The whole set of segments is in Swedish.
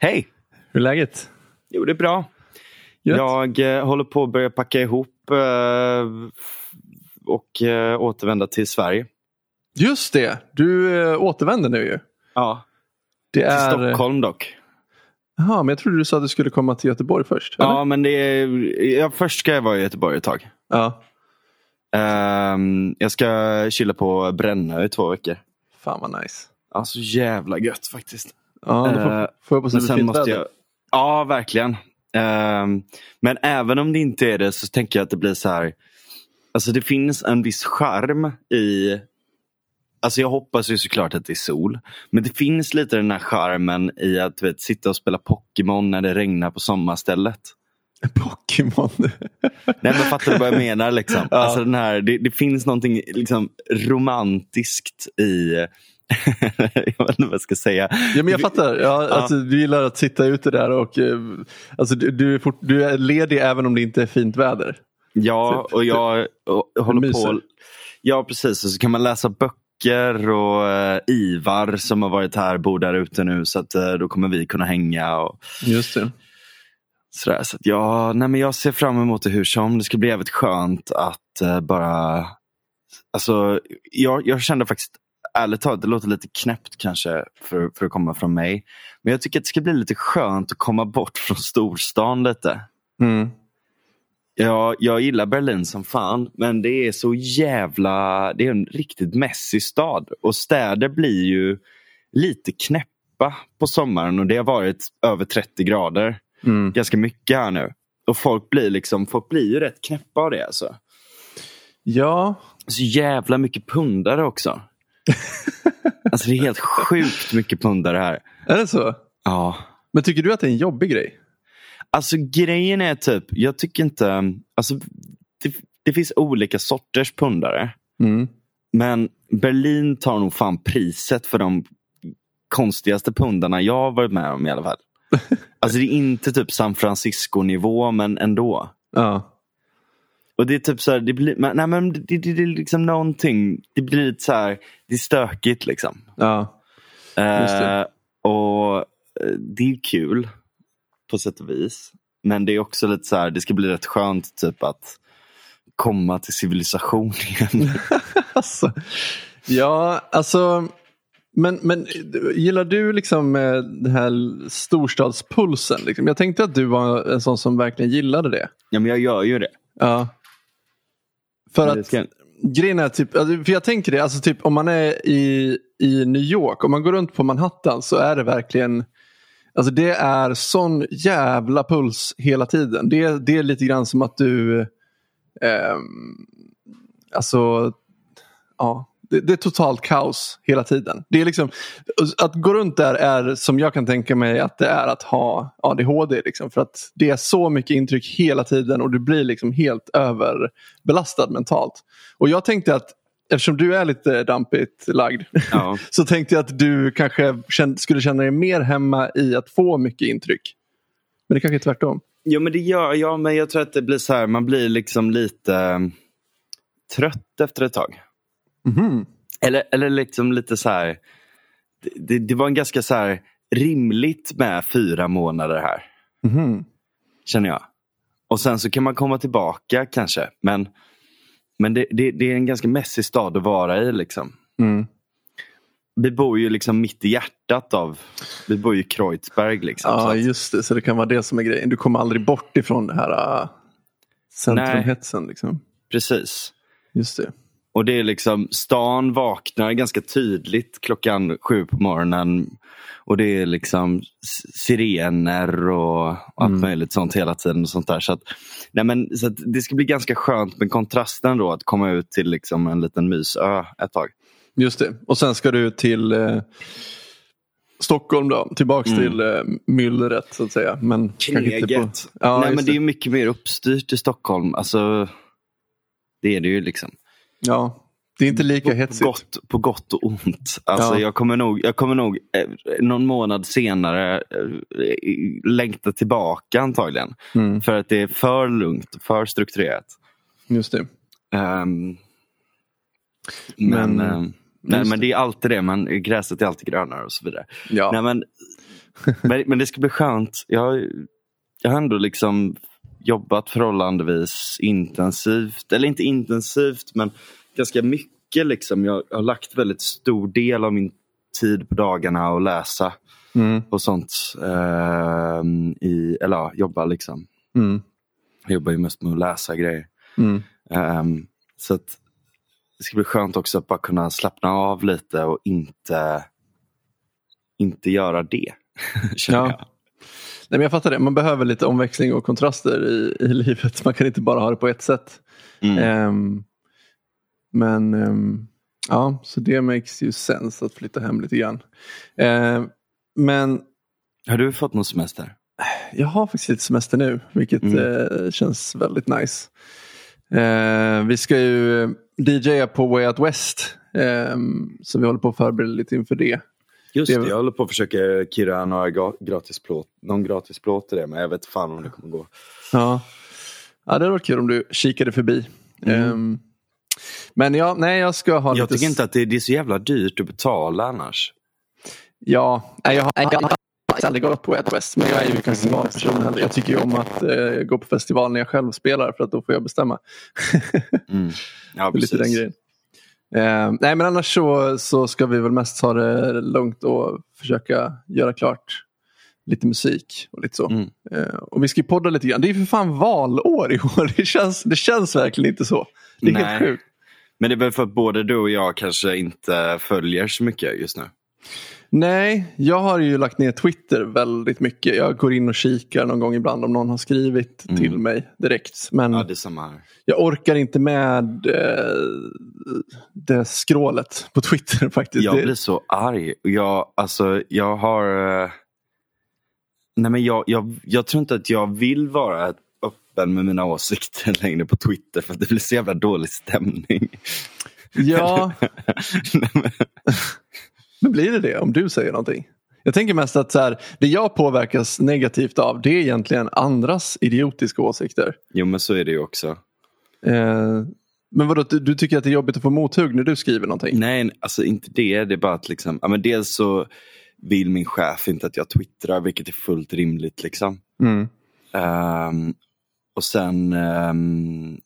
Hej! Hur är läget? Jo, det är bra. Gött. Jag eh, håller på att börja packa ihop eh, och eh, återvända till Sverige. Just det, du äh, återvänder nu ju. Ja, Det till är... Stockholm dock. Jaha, men jag trodde du sa att du skulle komma till Göteborg först. eller? Ja, men det är, ja, först ska jag vara i Göteborg ett tag. ja. Ehm, jag ska chilla på Brännö i två veckor. Fan vad nice. Alltså jävla gött faktiskt. Ja, får, Eh, får jag hoppas Men sen måste jag... Ja, verkligen. Ehm, men även om det inte är det så tänker jag att det blir så här. Alltså det finns en viss charm i... Alltså jag hoppas ju såklart att det är sol. Men det finns lite den här charmen i att vet, sitta och spela Pokémon när det regnar på sommarstället. Pokémon. Nej men fattar du vad jag menar? Liksom? Ja. Alltså den här, det, det finns någonting liksom, romantiskt i... jag vet inte vad jag ska säga. ja, men jag fattar. Ja, alltså, du gillar att sitta ute där och eh, alltså, du, du, är fort, du är ledig även om det inte är fint väder. Ja, och jag och, håller myser. på. Ja, precis. Och så kan man läsa böcker och eh, Ivar som har varit här bor där ute nu. Så att, eh, då kommer vi kunna hänga. Och Just det. sådär. Så att, ja, nej, men jag ser fram emot det hur som. Det ska bli jävligt skönt att eh, bara... Alltså, jag, jag kände faktiskt, ärligt talat, det låter lite knäppt kanske för, för att komma från mig. Men jag tycker att det ska bli lite skönt att komma bort från storstan lite. Mm. Ja, jag gillar Berlin som fan, men det är så jävla... Det är en riktigt mässig stad. Och städer blir ju lite knäppa på sommaren och det har varit över 30 grader. Mm. Ganska mycket här nu. Och folk blir liksom, folk blir ju rätt knäppa av det alltså. Ja, Så jävla mycket pundare också. Alltså det är helt sjukt mycket pundare här. är det så? Ja. Men tycker du att det är en jobbig grej? Alltså grejen är typ, jag tycker inte... Alltså, det, det finns olika sorters pundare. Mm. Men Berlin tar nog fan priset för de konstigaste pundarna jag har varit med om i alla fall. Alltså det är inte typ San Francisco-nivå men ändå. Ja. Och det är typ så här, det blir, men- nej men det, det, det är liksom någonting, det blir lite så här, det är stökigt liksom. ja. Det. Eh, och eh, det är kul på sätt och vis. Men det är också lite så här, det ska bli rätt skönt typ att komma till civilisation igen. Alltså, ja, alltså. Men, men gillar du liksom eh, den här storstadspulsen? Liksom? Jag tänkte att du var en sån som verkligen gillade det. ja men jag gör ju det. Ja. För att ska- grejen är typ, alltså, för jag tänker det, alltså typ om man är i, i New York, om man går runt på Manhattan så är det verkligen Alltså det är sån jävla puls hela tiden. Det, det är lite grann som att du ehm, Alltså ja, det, det är totalt kaos hela tiden. Det är liksom, att gå runt där är som jag kan tänka mig att det är att ha ADHD. Liksom, för att det är så mycket intryck hela tiden och du blir liksom helt överbelastad mentalt. Och jag tänkte att eftersom du är lite dampigt lagd Ja. så tänkte jag att du kanske skulle känna dig mer hemma i att få mycket intryck. Men det kanske är tvärtom. Jo men det gör jag, men jag tror att det blir så här, man blir liksom lite eh, trött efter ett tag. Mhm. Eller, eller liksom lite så här, det, det, var en ganska så här rimligt med fyra månader här, Mhm. känner jag. Och sen så kan man komma tillbaka kanske, men, men det, det, det är en ganska mässig stad att vara i. Liksom. Mm. Vi bor ju liksom mitt i hjärtat av, vi bor ju i Kreuzberg. Liksom, Ja, att- just det. Så det kan vara det som är grejen. Du kommer aldrig bort ifrån det här uh, centrumhetsen. Liksom. Precis. Just det. Och det är liksom, stan vaknar ganska tydligt klockan sju på morgonen. Och det är liksom sirener och allt Mm. möjligt sånt hela tiden. och sånt där. Så, att, nej men, så det ska bli ganska skönt med kontrasten då att komma ut till liksom en liten mysö ett tag. Just det. Och sen ska du till eh, Stockholm då. Tillbaks Mm. till eh, myllret så att säga. Men inte på... Kneget. Ja, nej men det är mycket mer uppstyrt i Stockholm. Alltså, det är det ju liksom. Ja, det är inte lika på, hetsigt. på, gott, på gott och ont. Alltså, Ja. jag kommer nog, jag kommer nog eh, någon månad senare eh, längta tillbaka antagligen. Mm, För att det är för lugnt, för strukturerat. just det. Ehm, men, Men- ehm, nej, men det är alltid det, man, gräset är alltid grönare och så vidare. Ja. Nej, men, men, men det ska bli skönt. Jag, jag har ändå liksom jobbat förhållandevis intensivt. Eller inte intensivt men ganska mycket. Liksom. Jag har lagt väldigt stor del av min tid på dagarna att läsa. Mm. Och sånt. Eh, i, eller ja, jobba liksom. Mm. Jag jobbar ju mest med att läsa grejer. Mm. Um, så att det ska bli skönt också att bara kunna slappna av lite och inte, inte göra det. Ja. jag. Nej, men jag fattar det. Man behöver lite omväxling och kontraster i, i livet. Man kan inte bara ha det på ett sätt. Mm. Ehm, men ehm, ja, så det makes ju sense att flytta hem lite grann. Ehm, men Har du fått någon semester? jag har faktiskt lite semester nu, vilket Mm. eh, känns väldigt nice. Eh, vi ska ju DJa på Way Out West, ehm, så vi håller på att förbereda lite inför det. Just Det- jag håller på att försöka kirra några ga- gratis plåt, någon gratis plåt till det, men jag vet fan om det kommer gå. Ja. ja, det hade varit kul om du kikade förbi. Ehm, men ja, nej jag ska ha Mm. Jag lite... tycker inte att det, det är så jävla dyrt att betala annars. Ja, nej, jag har jag har faktiskt aldrig gått på Out West, men jag är ju ingen festivalperson heller. Jag tycker ju om att eh, gå på festival när jag själv spelar för att då får jag bestämma. Mm. Ja, Det är lite den precis. grejen. Eh, nej men annars så, så ska vi väl mest ta det lugnt och försöka göra klart lite musik och lite så. Mm. Eh, och vi ska ju podda lite grann. Det är ju för fan valår i år. Det känns, det känns verkligen inte så. Det är Nej. helt sjukt. Men det är väl för att både du och jag kanske inte följer så mycket just nu. Nej, jag har ju lagt ner Twitter väldigt mycket. Jag går in och kikar någon gång ibland om någon har skrivit Mm. till mig direkt. Men Ja, jag orkar inte med eh, det skrålet på Twitter faktiskt. Jag blir så arg. Jag, alltså, jag har... eh, Nej, men jag, jag, jag tror inte att jag vill vara öppen med mina åsikter längre på Twitter för det blir så jävla dålig stämning. Ja, Nej, men- men blir det det om du säger någonting? Jag tänker mest att så här, det jag påverkas negativt av det är egentligen andras idiotiska åsikter. jo, men så är det ju också. Eh, men vadå, du, du tycker att det är jobbigt att få mothugg när du skriver någonting? Nej, alltså inte det. Det är bara att liksom, ja, men dels så vill min chef inte att jag twittrar, vilket är fullt rimligt. liksom. Mm. Ehm, och sen, um,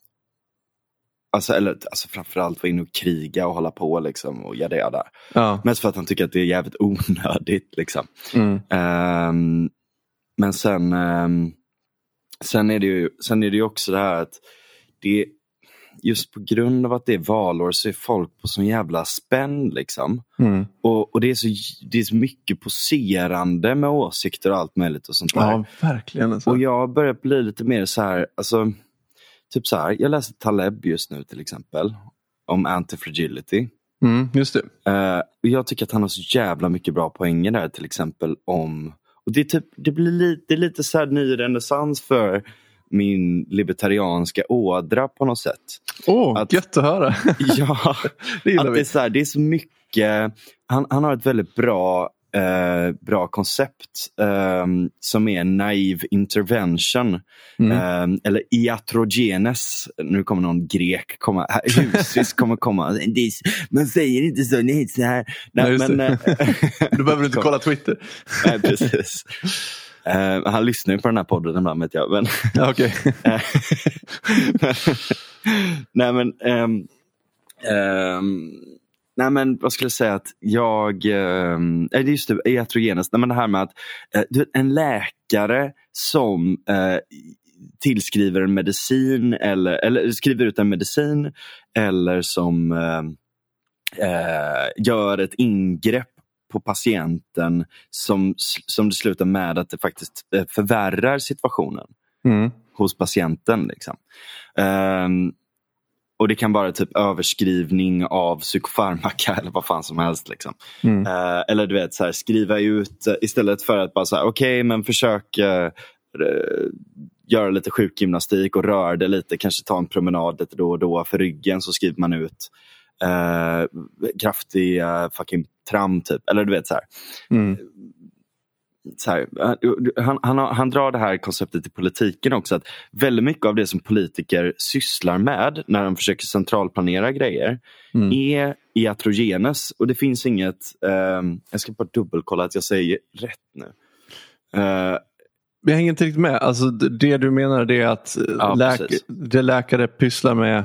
alltså, eller, alltså framförallt vara inne och kriga och hålla på liksom och jada jada. Ja. Mest för att han tycker att det är jävligt onödigt. Liksom. Mm. Ehm, men sen, ehm, sen, är det ju, sen är det ju också det här att det, just på grund av att det är valår så är folk på sån jävla spänn. Liksom. Mm. Och, och det, är så, det är så mycket poserande med åsikter och allt möjligt och sånt där. Ja, verkligen. Alltså. Och jag börjar bli lite mer så här, alltså, typ så här, jag läser Taleb just nu till exempel. Om anti-fragility. Mm, just det. Och jag tycker att han har så jävla mycket bra poänger där till exempel om, och det, är typ, det blir lite, det är lite så här ny renässans för min libertarianska ådra på något sätt. Åh, Att- gött att höra. Ja, det att det, är så här, det är så mycket, han, han har ett väldigt bra, eh, bra koncept eh, som är naiv intervention. Mm. Eh, eller iatrogenes, nu kommer någon grek komma, husis kommer komma. Man säger inte så, är så här. Nej, Nej, men, eh, Du behöver inte kolla Twitter. Nej, precis. Eh, han lyssnar ju på den här podden ibland vet jag. Men, okej. nej men, ehm, ehm, nej men vad skulle jag säga att jag, um, det är just det, iatrogenes, nej men det här med att eh, du vet, en läkare som eh, tillskriver en medicin eller, eller skriver ut en medicin eller som eh, eh, gör ett ingrepp på patienten som, som det slutar med att det faktiskt eh, förvärrar situationen Mm. hos patienten. Liksom. Ehm, och det kan vara typ överskrivning av psykofarmaka eller vad fan som helst. Liksom. Mm. Eh, eller du vet, så här, skriva ut eh, istället för att bara säga okej men försök eh, göra lite sjukgymnastik och röra dig lite, kanske ta en promenad lite då och då för ryggen så skriver man ut eh, kraftig eh, fucking tram typ. Eller du vet så här. Mm. Här, han, han, han drar det här konceptet i politiken också. att Väldigt mycket av det som politiker sysslar med när de försöker centralplanera grejer Mm. är iatrogenes. Och det finns inget, ehm, jag ska bara dubbelkolla att jag säger rätt nu. Eh, Jag hänger inte riktigt med. Alltså, det du menar är att eh, Ja, läk precis. det läkare pysslar med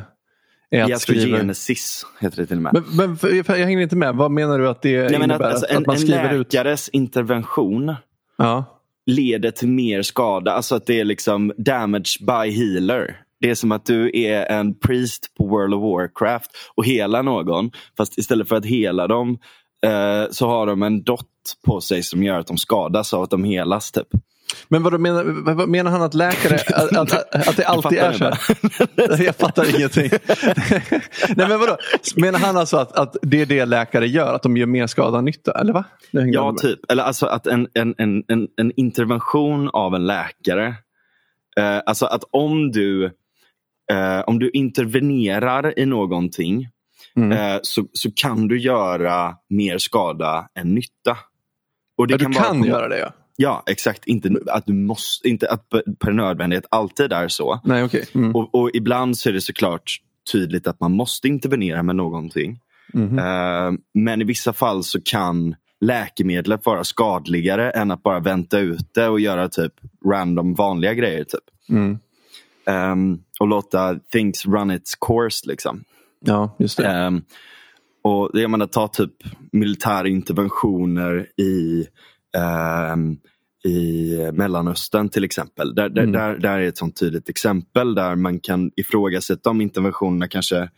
är att. Iatrogenesis heter det till och med. Men, men för, för jag hänger inte med. Vad menar du att det Nej, innebär? att, alltså, att, en, att man en skriver ut? läkares intervention Ja. leder till mer skada. Alltså att det är liksom damage by healer. Det är som att du är en priest på World of Warcraft och helar någon. Fast istället för att hela dem eh, så har de en dot på sig som gör att de skadas av att de helas. Typ. Men vad, menar, vad- menar han att läkare, att, att, att det alltid är så här? Jag fattar ingenting. Nej men vadå? Menar han alltså att, att det är det läkare gör? Att de gör mer skada än nytta? Eller va? Ja, typ. Eller alltså att en, en, en, en, en intervention av en läkare. Eh, alltså att om du, eh, om du intervenerar i någonting Mm. eh, så, så kan du göra mer skada än nytta. Och det Ja, du bara kan komma- göra det ja. Ja, exakt. Inte att du måste, inte att per- nödvändighet alltid är så. Nej okej. Mm. Och, och ibland så är det såklart tydligt att man måste intervenera med någonting. Mhm. Eh, men i vissa fall så kan läkemedlet vara skadligare än att bara vänta ut det och göra typ random vanliga grejer. Typ. Mm. Ehm, och låta things run its course. Liksom. Ja, just det. Ehm, och jag menar, ta typ militära interventioner i, i Mellanöstern till exempel. Där, där, Mm. där, där är ett sånt tydligt exempel där man kan ifrågasätta om interventionerna kanske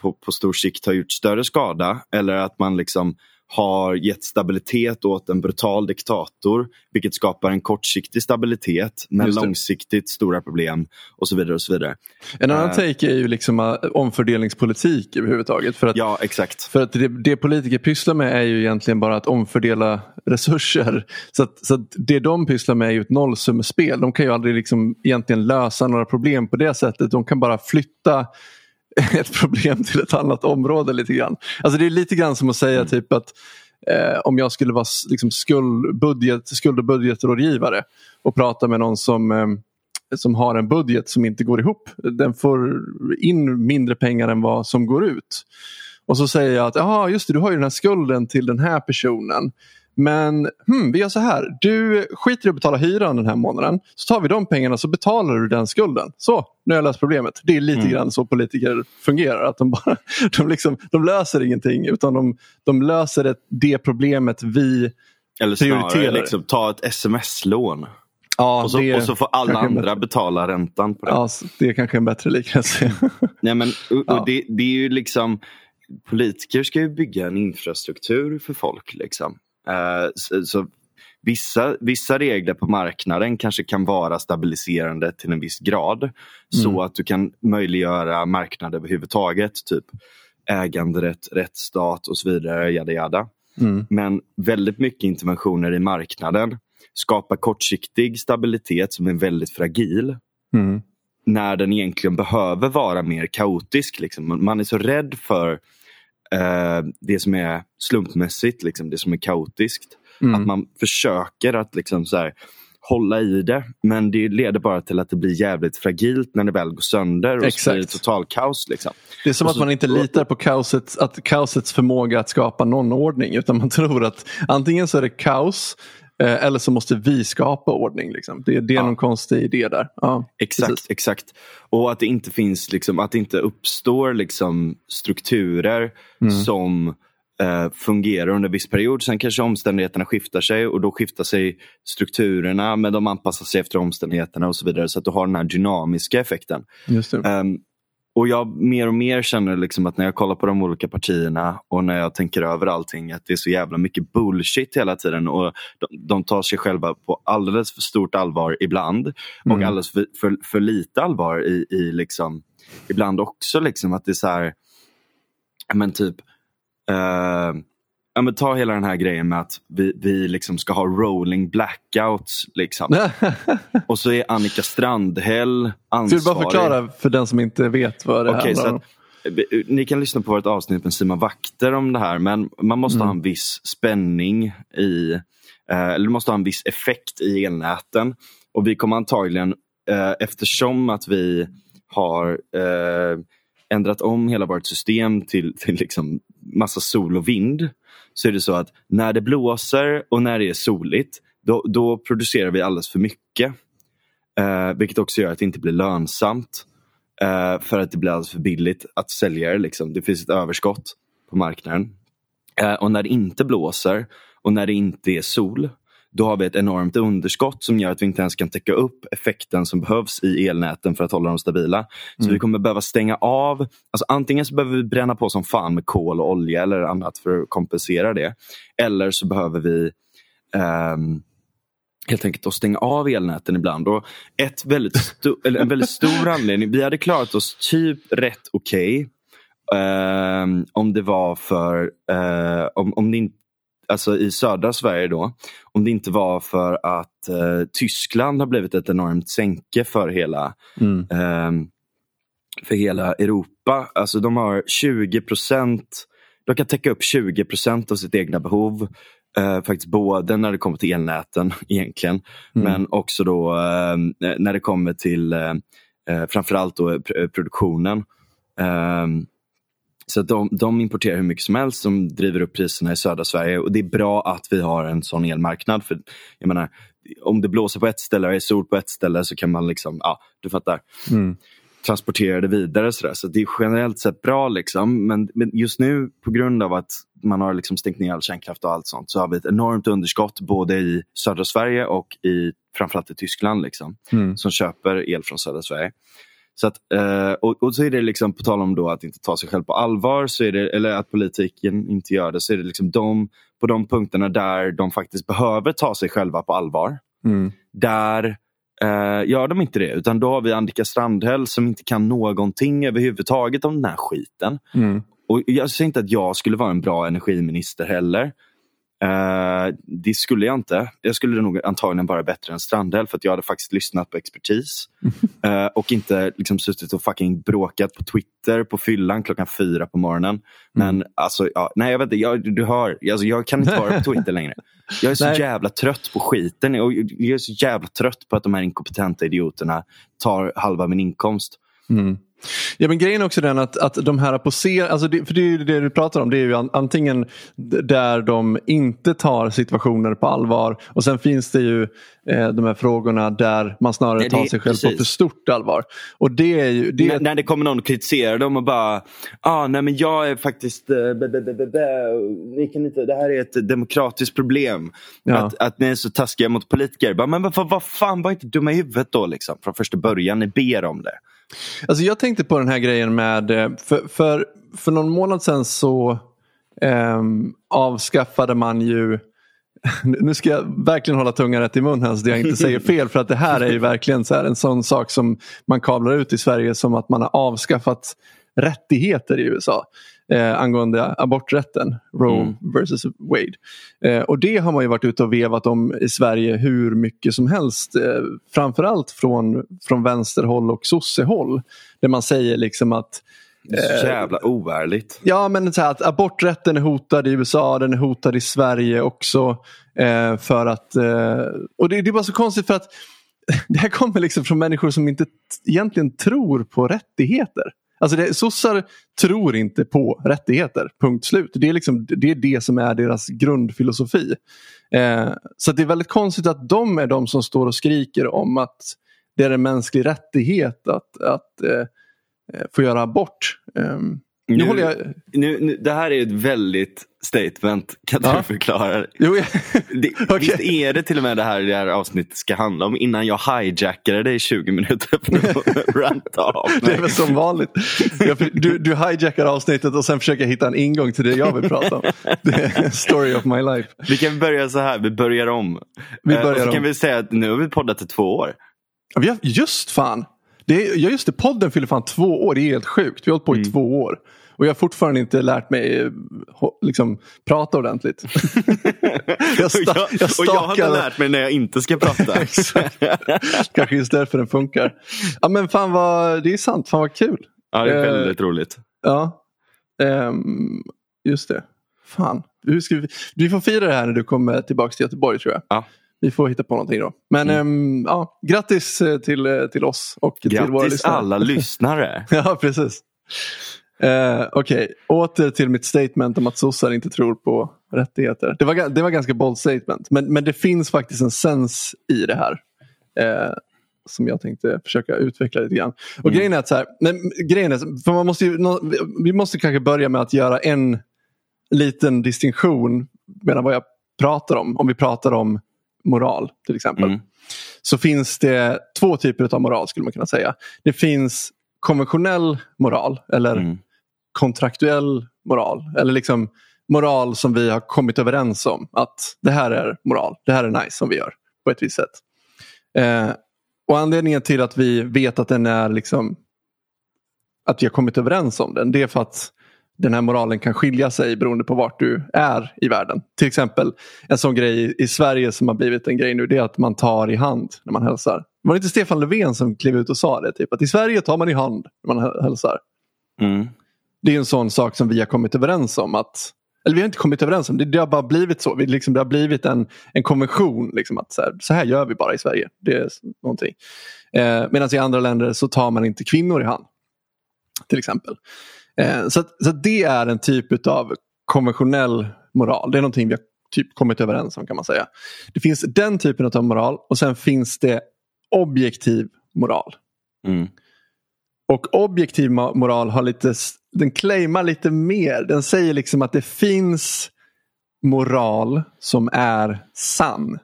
på, på stor sikt har gjort större skada eller att man liksom har gett stabilitet åt en brutal diktator vilket skapar en kortsiktig stabilitet men långsiktigt stora problem och så vidare. och så vidare. En annan eh. take är ju liksom uh, omfördelningspolitik överhuvudtaget. För att, Ja, exakt. för att det, det politiker pysslar med är ju egentligen bara att omfördela resurser. Så, att, så att det de pysslar med är ju ett nollsummespel. De kan ju aldrig liksom egentligen lösa några problem på det sättet. De kan bara flytta ett problem till ett annat område lite grann. Alltså det är lite grann som att säga Mm. typ att eh, om jag skulle vara liksom skuld, budget, skuld och budgetrådgivare och prata med någon som eh, som har en budget som inte går ihop. Den får in mindre pengar än vad som går ut. Och så säger jag att Jaha, just det, du har ju den här skulden till den här personen. Men hmm, vi gör så här. Du skiter i att betala hyran den här månaden. Så tar vi de pengarna så betalar du den skulden. Så, nu har jag löst problemet. Det är lite Mm. grann så politiker fungerar. Att de, bara, de, liksom, de löser ingenting utan de, de löser det, det problemet vi... Eller snarare Prioriterar. liksom, ta ett sms-lån. Ja, och, så, det, och så får alla andra bättre. betala räntan på det. Ja, det är kanske en bättre liknelse. Nej, men, och, Ja. och det, det är ju liksom Politiker ska ju bygga en infrastruktur för folk. Liksom. Eh, så, så vissa, vissa regler på marknaden kanske kan vara stabiliserande till en viss grad. Så Mm. att du kan möjliggöra marknad överhuvudtaget. Typ äganderätt, rättsstat och så vidare. Yada, yada. Mm. Men väldigt mycket interventioner i marknaden skapar kortsiktig stabilitet som är väldigt fragil Mm. när den egentligen behöver vara mer kaotisk. Liksom. Man är så rädd för eh, det som är slumpmässigt, liksom, det som är kaotiskt. Mm. Att man försöker att liksom, så här, hålla i det men det leder bara till att det blir jävligt fragilt när det väl går sönder och så Exakt. blir det total kaos. Liksom. Det är som Och att så- man inte litar på kaosets, att kaosets förmåga att skapa någon ordning utan man tror att antingen så är det kaos eh, eller så måste vi skapa ordning. Liksom. Det, det är Ja. någon konstig idé där. Ja, Exakt, precis. exakt. Och att det inte finns, liksom, att det inte uppstår liksom, strukturer Mm. som eh, fungerar under en viss period. Sen kanske omständigheterna skiftar sig och då skiftar sig strukturerna men de anpassar sig efter omständigheterna och så vidare så att du har den här dynamiska effekten. Just det. Ehm, och jag mer och mer känner liksom att när jag kollar på de olika partierna och när jag tänker över allting att det är så jävla mycket bullshit hela tiden och de, de tar sig själva på alldeles för stort allvar ibland och Mm. alldeles för, för, för lite allvar i, i liksom ibland också liksom att det är så här men typ eh, ja, men ta hela den här grejen med att vi, vi liksom ska ha rolling blackouts liksom. och så är Annika Strandhäll Ska ansvarig. du bara förklara för den som inte vet vad det Okej, handlar om? att, ni kan lyssna på vårt avsnitt med Simon Vakter om det här men man måste Mm. ha en viss spänning i, eh, eller måste ha en viss effekt i elnäten. Och vi kommer antagligen, eh, eftersom att vi har eh, ändrat om hela vårt system till, till liksom massa sol och vind så är det så att när det blåser och när det är soligt då, då producerar vi alldeles för mycket. Eh, vilket också gör att det inte blir lönsamt. Eh, för att det blir alldeles för billigt att sälja det. Liksom. Det finns ett överskott på marknaden. Eh, och när det inte blåser och när det inte är sol då har vi ett enormt underskott som gör att vi inte ens kan täcka upp effekten som behövs i elnäten för att hålla dem stabila. Så mm. vi kommer behöva stänga av. Alltså antingen så behöver vi bränna på som fan med kol och olja eller annat för att kompensera det. Eller så behöver vi um, helt enkelt att stänga av elnäten ibland. Och ett väldigt eller en väldigt stor anledning, vi hade klarat oss typ rätt okej okay, eh, om det var för, eh, om, om det inte alltså i södra Sverige då, om det inte var för att eh, Tyskland har blivit ett enormt sänke för hela, mm. eh, för hela Europa. Alltså de har 20 procent, de kan täcka upp 20 procent av sitt egna behov. Eh, faktiskt både när det kommer till elnäten egentligen, mm. men också då eh, när det kommer till eh, eh framförallt då produktionen. Um, så att de, de importerar hur mycket som helst som driver upp priserna i södra Sverige och det är bra att vi har en sån elmarknad. För jag menar, om det blåser på ett ställe och är sol på ett ställe så kan man liksom, ja du fattar. Mm. transportera det vidare. Så, så det är generellt sett bra. Liksom. Men, men, just nu på grund av att man har liksom stängt ner all kärnkraft och allt sånt så har vi ett enormt underskott både i södra Sverige och i framförallt i Tyskland liksom, mm. som köper el från södra Sverige. Så att, eh, och, och, så är det liksom, på tal om då att inte ta sig själv på allvar, så är det, eller att politiken inte gör det, så är det liksom de, på de punkterna där de faktiskt behöver ta sig själva på allvar. Mm. Där eh, gör de inte det, utan då har vi Annika Strandhäll som inte kan någonting överhuvudtaget om den här skiten. Mm. Och Jag säger inte att jag skulle vara en bra energiminister heller. Uh, det skulle jag inte. Jag skulle nog antagligen vara bättre än Strandhäll för att jag hade faktiskt lyssnat på expertis. Uh, och inte liksom suttit och fucking bråkat på Twitter på fyllan klockan fyra på morgonen. Men mm. alltså, ja, nej jag vet inte, jag, du hör, alltså, jag kan inte vara på Twitter längre. Jag är så nej. jävla trött på skiten och jag är så jävla trött på att de här inkompetenta idioterna tar halva min inkomst. Mm. Ja men grejen är också den att, att de här på scen, alltså det, för det är ju det du pratar om, det är ju antingen där de inte tar situationer på allvar och sen finns det ju eh, de här frågorna där man snarare Nej, tar sig själv precis. på för stort allvar. Och det är ju, det... När, när det kommer någon och kritiserar dem och bara, ah, nej men jag är faktiskt, äh, bä, bä, bä, ni kan inte, det här är ett demokratiskt problem. Ja. Att, att ni är så taskiga mot politiker. Bara, men vad, vad fan, var inte dumma i huvudet då liksom, från första början, ni ber om det. Alltså jag tänkte på den här grejen med, eh, för, för, för någon månad sedan så eh, avskaffade man ju nu ska jag verkligen hålla tungan rätt i mun här så jag inte säger fel för att det här är ju verkligen så en sån sak som man kablar ut i Sverige som att man har avskaffat rättigheter i USA eh, angående aborträtten, Roe mm. versus Wade. Eh, och det har man ju varit ute och vevat om i Sverige hur mycket som helst. Eh, framförallt från, från vänsterhåll och sossehåll. Där man säger liksom att det är så jävla oärligt. Ja men så här, att aborträtten är hotad i USA, den är hotad i Sverige också. Eh, för att, eh, och det, det är bara så konstigt för att det här kommer liksom från människor som inte egentligen tror på rättigheter. Alltså det, sossar tror inte på rättigheter, punkt slut. Det är, liksom, det, är det som är deras grundfilosofi. Eh, så det är väldigt konstigt att de är de som står och skriker om att det är en mänsklig rättighet att, att eh, eh få göra abort. Eh, nu, nu, jag... nu, nu, det här är ett väldigt statement. Kan ja. du förklara? Jo, ja. det, okay. Visst är det till och med det här det här avsnittet ska handla om innan jag hijackade i 20 minuter för att ranta av mig. Det är väl som vanligt. Du, du hijackar avsnittet och sen försöker hitta en ingång till det jag vill prata om. story of my life. Vi kan börja så här, vi börjar om. Vi börjar och så om. kan vi säga att nu har vi poddat i två år. Ja, vi har, just fan. Det är, ja just det, podden fyller fan två år. Det är helt sjukt. Vi har hållit på i mm. två år. Och jag har fortfarande inte lärt mig liksom, prata ordentligt. jag, sta- jag, och jag har inte lärt mig när jag inte ska prata. Kanske just därför den funkar. Ja men fan vad, det är sant, fan vad kul. Ja det är väldigt uh, roligt. Ja, um, just det. Fan, hur ska vi, vi får fira det här när du kommer tillbaka till Göteborg tror jag. Ja. Vi får hitta på någonting då. Men mm. um, ja, grattis eh, till, eh, till oss och grattis till våra lyssnare. alla lyssnare. ja, precis. Eh, Okej, okay. åter till mitt statement om att sossar inte tror på rättigheter. Det var, det var ganska bold statement, men, men det finns faktiskt en sens i det här. Eh, som jag tänkte försöka utveckla lite grann. Och mm. grejen är att så här, men, grejen är, för man måste ju, vi måste kanske börja med att göra en liten distinktion mellan vad jag pratar om. Om vi pratar om moral till exempel. Mm. Så finns det två typer av moral skulle man kunna säga. Det finns konventionell moral eller mm. kontraktuell moral. Eller liksom moral som vi har kommit överens om. Att det här är moral, det här är nice som vi gör på ett visst sätt. Eh, och anledningen till att vi vet att den är liksom att vi har kommit överens om den det är för att den här moralen kan skilja sig beroende på vart du är i världen. Till exempel en sån grej i Sverige som har blivit en grej nu det är att man tar i hand när man hälsar. Var det inte Stefan Löfven som klev ut och sa det? Typ, att i Sverige tar man i hand när man hälsar. Mm. Det är en sån sak som vi har kommit överens om. att eller vi har inte kommit överens om det, det har bara blivit så. Vi, liksom, det har blivit en, en konvention. Liksom, att så här, så här gör vi bara i Sverige. Det är någonting. Eh, Medan i andra länder så tar man inte kvinnor i hand. Till exempel. Eh, så, så det är en typ av konventionell moral. Det är någonting vi har typ kommit överens om kan man säga. Det finns den typen av moral och sen finns det objektiv moral. Mm. Och objektiv moral har lite, den claimar lite mer. Den säger liksom att det finns moral som är sann.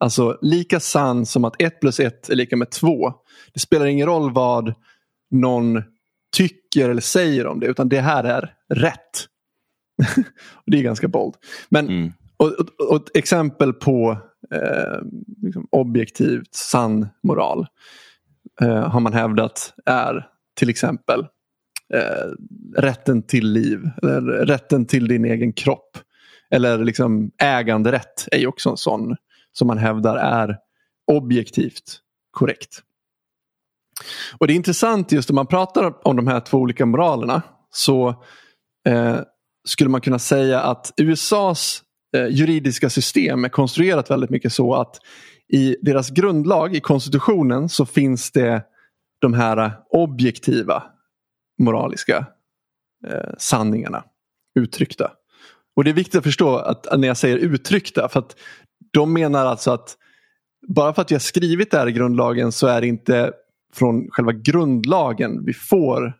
Alltså lika sann som att ett plus ett är lika med två. Det spelar ingen roll vad någon tycker eller säger om det utan det här är rätt. det är ganska bold. Men, mm. och, och, och, ett exempel på eh, liksom objektivt sann moral eh, har man hävdat är till exempel eh, rätten till liv, eller rätten till din egen kropp. Eller liksom äganderätt är ju också en sån som man hävdar är objektivt korrekt. Och Det är intressant just om man pratar om de här två olika moralerna så eh, skulle man kunna säga att USAs eh, juridiska system är konstruerat väldigt mycket så att i deras grundlag, i konstitutionen, så finns det de här objektiva moraliska eh, sanningarna uttryckta. Och det är viktigt att förstå att när jag säger uttryckta för att de menar alltså att bara för att vi har skrivit det här i grundlagen så är det inte från själva grundlagen vi får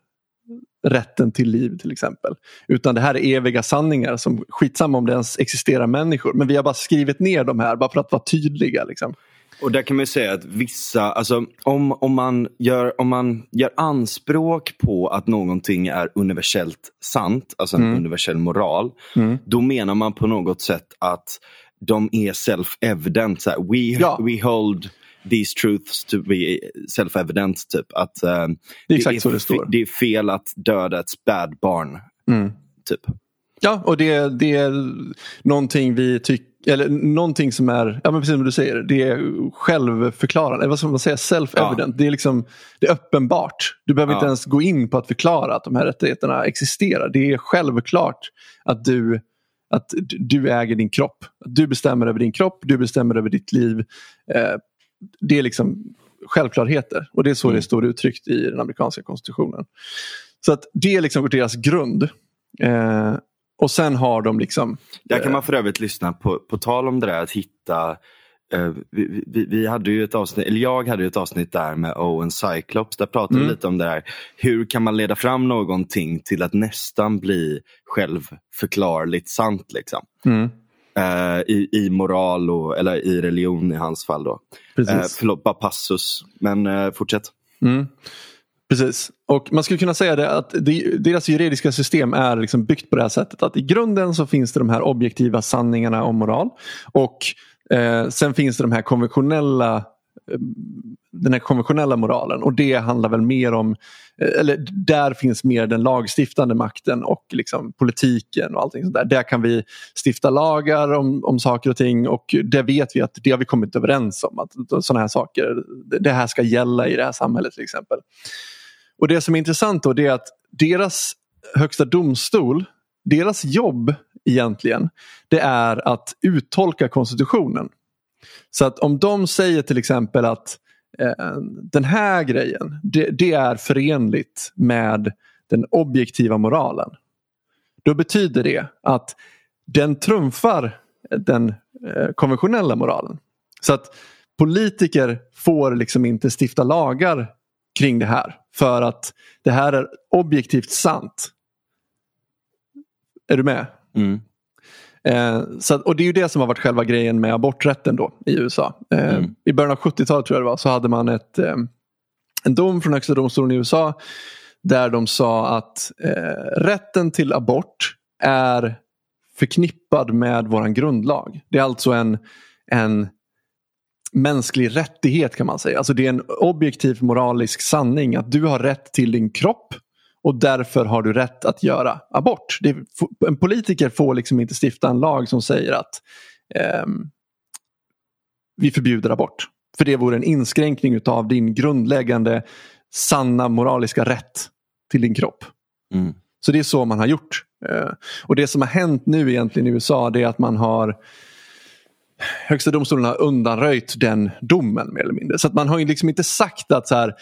rätten till liv till exempel. Utan det här är eviga sanningar som skitsamma om det ens existerar människor. Men vi har bara skrivit ner de här bara för att vara tydliga. Liksom. Och där kan man säga att vissa, alltså om, om, man gör, om man gör anspråk på att någonting är universellt sant, alltså en mm. universell moral, mm. då menar man på något sätt att de är self-evident. We, ja. we hold these truths to be self-evident. Typ. Att, uh, det är exakt det så det står. Det är fel att döda ett spädbarn. Mm. Typ. Ja, och det, det är någonting vi tycker eller någonting som är, ja men precis som du säger, det är självförklarande, vad ska man säga, self-evident. Ja. Det är liksom det är uppenbart. Du behöver ja. inte ens gå in på att förklara att de här rättigheterna existerar. Det är självklart att du, att du äger din kropp. Du bestämmer över din kropp, du bestämmer över ditt liv. Eh, det är liksom självklarheter och det är så mm. det står uttryckt i den amerikanska konstitutionen. Så att det är liksom deras grund. Eh, och sen har de liksom... Där kan man för övrigt lyssna på, på tal om det där att hitta Uh, vi, vi, vi, hade ju ett avsnitt, eller jag hade ju ett avsnitt där med Owen Cyclops. Där pratade mm. vi lite om det här. Hur kan man leda fram någonting till att nästan bli självförklarligt sant? Liksom. Mm. Uh, i, I moral och, eller i religion i hans fall. Då. Precis. Uh, förlåt, bara passus. Men fortsätt. Mm. Precis. Och man skulle kunna säga det att deras juridiska system är liksom byggt på det här sättet att i grunden så finns det de här objektiva sanningarna om moral och eh, sen finns det de här konventionella eh, den här konventionella moralen och det handlar väl mer om, eh, eller där finns mer den lagstiftande makten och liksom politiken och allting sånt där. Där kan vi stifta lagar om, om saker och ting och det vet vi att det har vi kommit överens om att sådana här saker, det här ska gälla i det här samhället till exempel. Och det som är intressant då det är att deras högsta domstol, deras jobb egentligen, det är att uttolka konstitutionen. Så att om de säger till exempel att eh, den här grejen, det, det, är förenligt med den objektiva moralen. Då betyder det att den trumfar den eh, konventionella moralen. Så att politiker får liksom inte stifta lagar kring det här för att det här är objektivt sant. Är du med? Mm. Eh, så, och det är ju det som har varit själva grejen med aborträtten då i USA. Eh, Mm. I början av 70-talet tror jag det var så hade man ett, eh, en dom från högsta domstolen i USA där de sa att eh, rätten till abort är förknippad med våran grundlag. Det är alltså en, en mänsklig rättighet kan man säga. Alltså det är en objektiv moralisk sanning att du har rätt till din kropp och därför har du rätt att göra abort. Det, en politiker får liksom inte stifta en lag som säger att ehm, vi förbjuder abort. För det vore en inskränkning av din grundläggande sanna moraliska rätt till din kropp. Mm. Så det är så man har gjort. Eh, Och det som har hänt nu egentligen i USA det är att man har Högsta domstolen har undanröjt den domen mer eller mindre. Så att man har ju liksom inte sagt att så här, eh,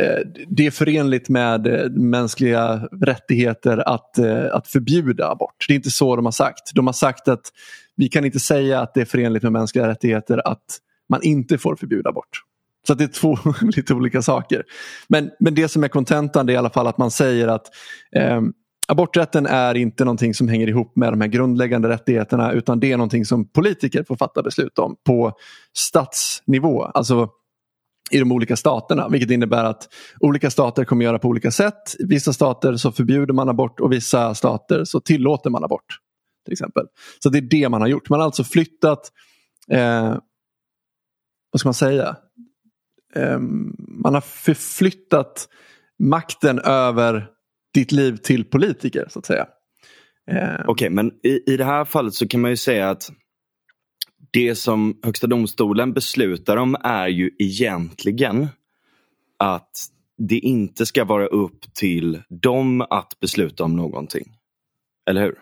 Eh, det är förenligt med eh, mänskliga rättigheter att, eh, att förbjuda abort. Det är inte så de har sagt. De har sagt att vi kan inte säga att det är förenligt med mänskliga rättigheter att man inte får förbjuda abort. Så att det är två lite olika saker. Men, men det som är kontentan är i alla fall att man säger att eh, aborträtten är inte någonting som hänger ihop med de här grundläggande rättigheterna utan det är någonting som politiker får fatta beslut om på statsnivå. Alltså i de olika staterna. Vilket innebär att olika stater kommer göra på olika sätt. I vissa stater så förbjuder man abort och vissa stater så tillåter man abort. till exempel. Så det är det man har gjort. Man har alltså flyttat, eh, vad ska man säga, eh, man har förflyttat makten över ditt liv till politiker så att säga. Eh, Okej, men i, i det här fallet så kan man ju säga att det som Högsta domstolen beslutar om är ju egentligen att det inte ska vara upp till dem att besluta om någonting. Eller hur?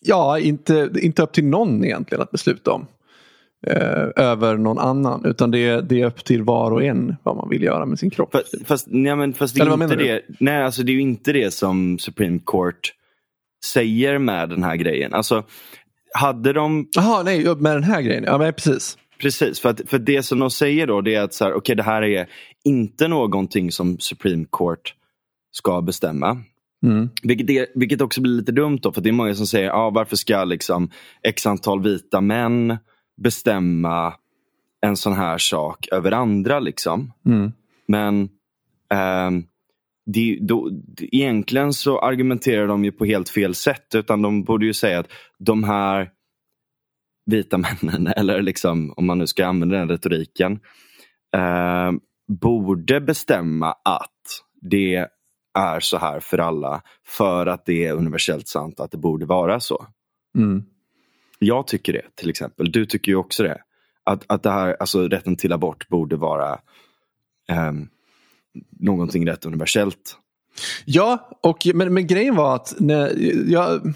Ja, inte, inte upp till någon egentligen att besluta om. Eh, över någon annan. Utan det, är- det är upp till var och en vad man vill göra med sin kropp. Fast, fast, nej, men, fast det, är inte det, nej, alltså det är ju inte det som Supreme Court säger med den här grejen. Alltså, hade de Jaha, nej, med den här grejen. Ja, men precis. Precis, för, att, för det som de säger då det är att så här, okay, det här är inte någonting som Supreme Court ska bestämma. Mm. Vilket, är, vilket också blir lite dumt då, för det är många som säger ah, varför ska liksom x antal vita män bestämma en sån här sak över andra. liksom. Mm. Men ehm, det, då, egentligen så argumenterar de ju på helt fel sätt. Utan de borde ju säga att de här vita männen, eller liksom, om man nu ska använda den retoriken, eh, borde bestämma att det är så här för alla för att det är universellt sant att det borde vara så. Mm. Jag tycker det till exempel. Du tycker ju också det. Att, att det här, alltså rätten till abort borde vara ehm, någonting rätt universellt. Ja, och, men, men grejen var att när, jag,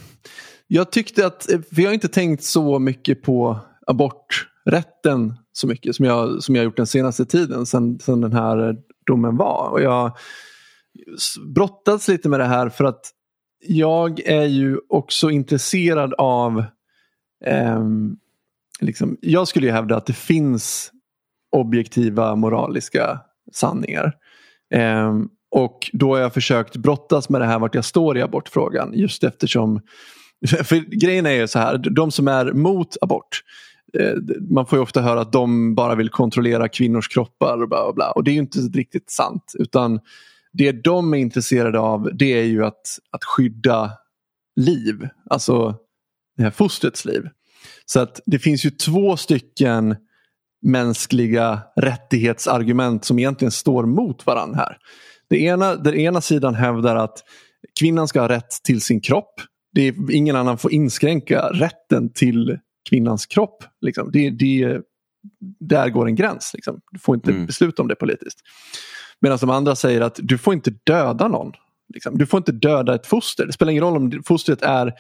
jag tyckte att, för jag har inte tänkt så mycket på aborträtten så mycket som jag, som jag gjort den senaste tiden sen, sen den här domen var. Och jag brottats lite med det här för att jag är ju också intresserad av eh, liksom, jag skulle ju hävda att det finns objektiva moraliska sanningar. Ehm, och då har jag försökt brottas med det här vart jag står i abortfrågan just eftersom för grejen är ju så här, de som är mot abort eh, man får ju ofta höra att de bara vill kontrollera kvinnors kroppar och bla bla bla. Och det är ju inte riktigt sant. Utan det de är intresserade av det är ju att, att skydda liv. Alltså det här fostrets liv. Så att det finns ju två stycken mänskliga rättighetsargument som egentligen står mot varandra här. Det ena, den ena sidan hävdar att kvinnan ska ha rätt till sin kropp. Det är, ingen annan får inskränka rätten till kvinnans kropp. Liksom. Det, det, där går en gräns. Liksom. Du får inte Mm. besluta om det politiskt. Medan de andra säger att du får inte döda någon. Liksom. Du får inte döda ett foster. Det spelar ingen roll om fostret är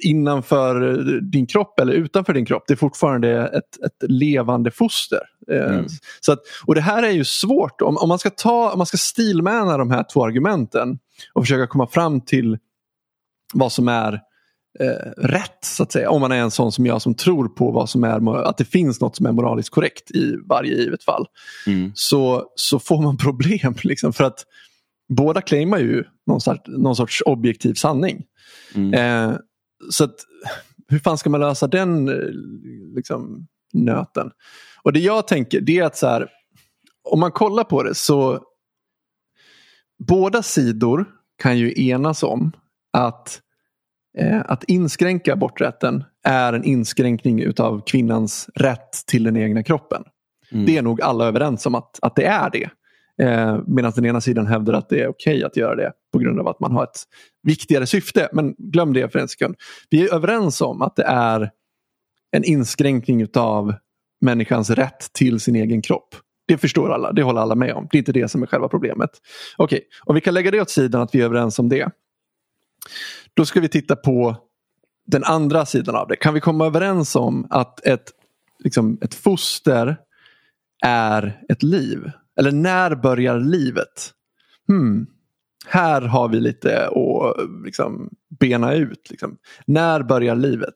innanför din kropp eller utanför din kropp. Det är fortfarande ett, ett levande foster. Eh, Mm. så att, och det här är ju svårt. Om, om man ska ta, om man ska stilmäna de här två argumenten och försöka komma fram till vad som är eh, rätt så att säga. Om man är en sån som jag som tror på vad som är, att det finns något som är moraliskt korrekt i varje givet fall. Mm. Så, så får man problem. Liksom, för att båda claimar ju någon sorts, någon sorts objektiv sanning. Mm. Eh, så att, hur fan ska man lösa den eh, liksom, nöten? Och det jag tänker det är att så här, om man kollar på det så båda sidor kan ju enas om att, eh, att inskränka aborträtten är en inskränkning utav kvinnans rätt till den egna kroppen. Mm. Det är nog alla överens om att, att det är det. Eh, Medan den ena sidan hävdar att det är okej att göra det på grund av att man har ett viktigare syfte. Men glöm det för en sekund. Vi är överens om att det är en inskränkning utav människans rätt till sin egen kropp. Det förstår alla, det håller alla med om. Det är inte det som är själva problemet. Okej, om vi kan lägga det åt sidan att vi är överens om det. Då ska vi titta på den andra sidan av det. Kan vi komma överens om att ett, liksom, ett foster är ett liv? Eller när börjar livet? Hmm. Här har vi lite att liksom, bena ut. Liksom. När börjar livet?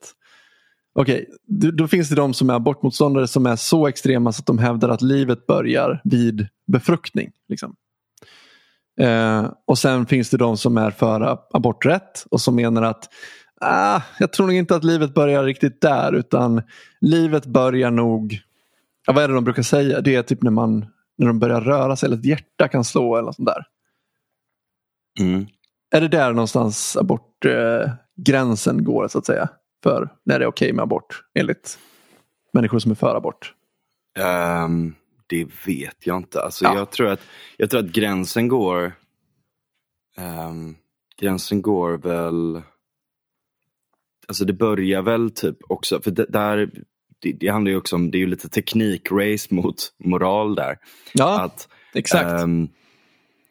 Okej, då, då finns det de som är abortmotståndare som är så extrema så att de hävdar att livet börjar vid befruktning. Liksom. Eh, och sen finns det de som är för aborträtt och som menar att ah, jag tror nog inte att livet börjar riktigt där utan livet börjar nog, ja, vad är det de brukar säga? Det är typ när man när de börjar röra sig eller ett hjärta kan slå eller något sånt där. Mm. Är det där någonstans abortgränsen eh, gränsen går så att säga? För när det är okej med abort enligt människor som är för abort. Ehm, det vet jag inte. Alltså, Ja. jag, tror att, jag tror att gränsen går ehm, Gränsen går väl Alltså det börjar väl typ också, för det, där det, det handlar ju också om, det är ju lite teknikrace mot moral där. Ja, Att exakt. ehm,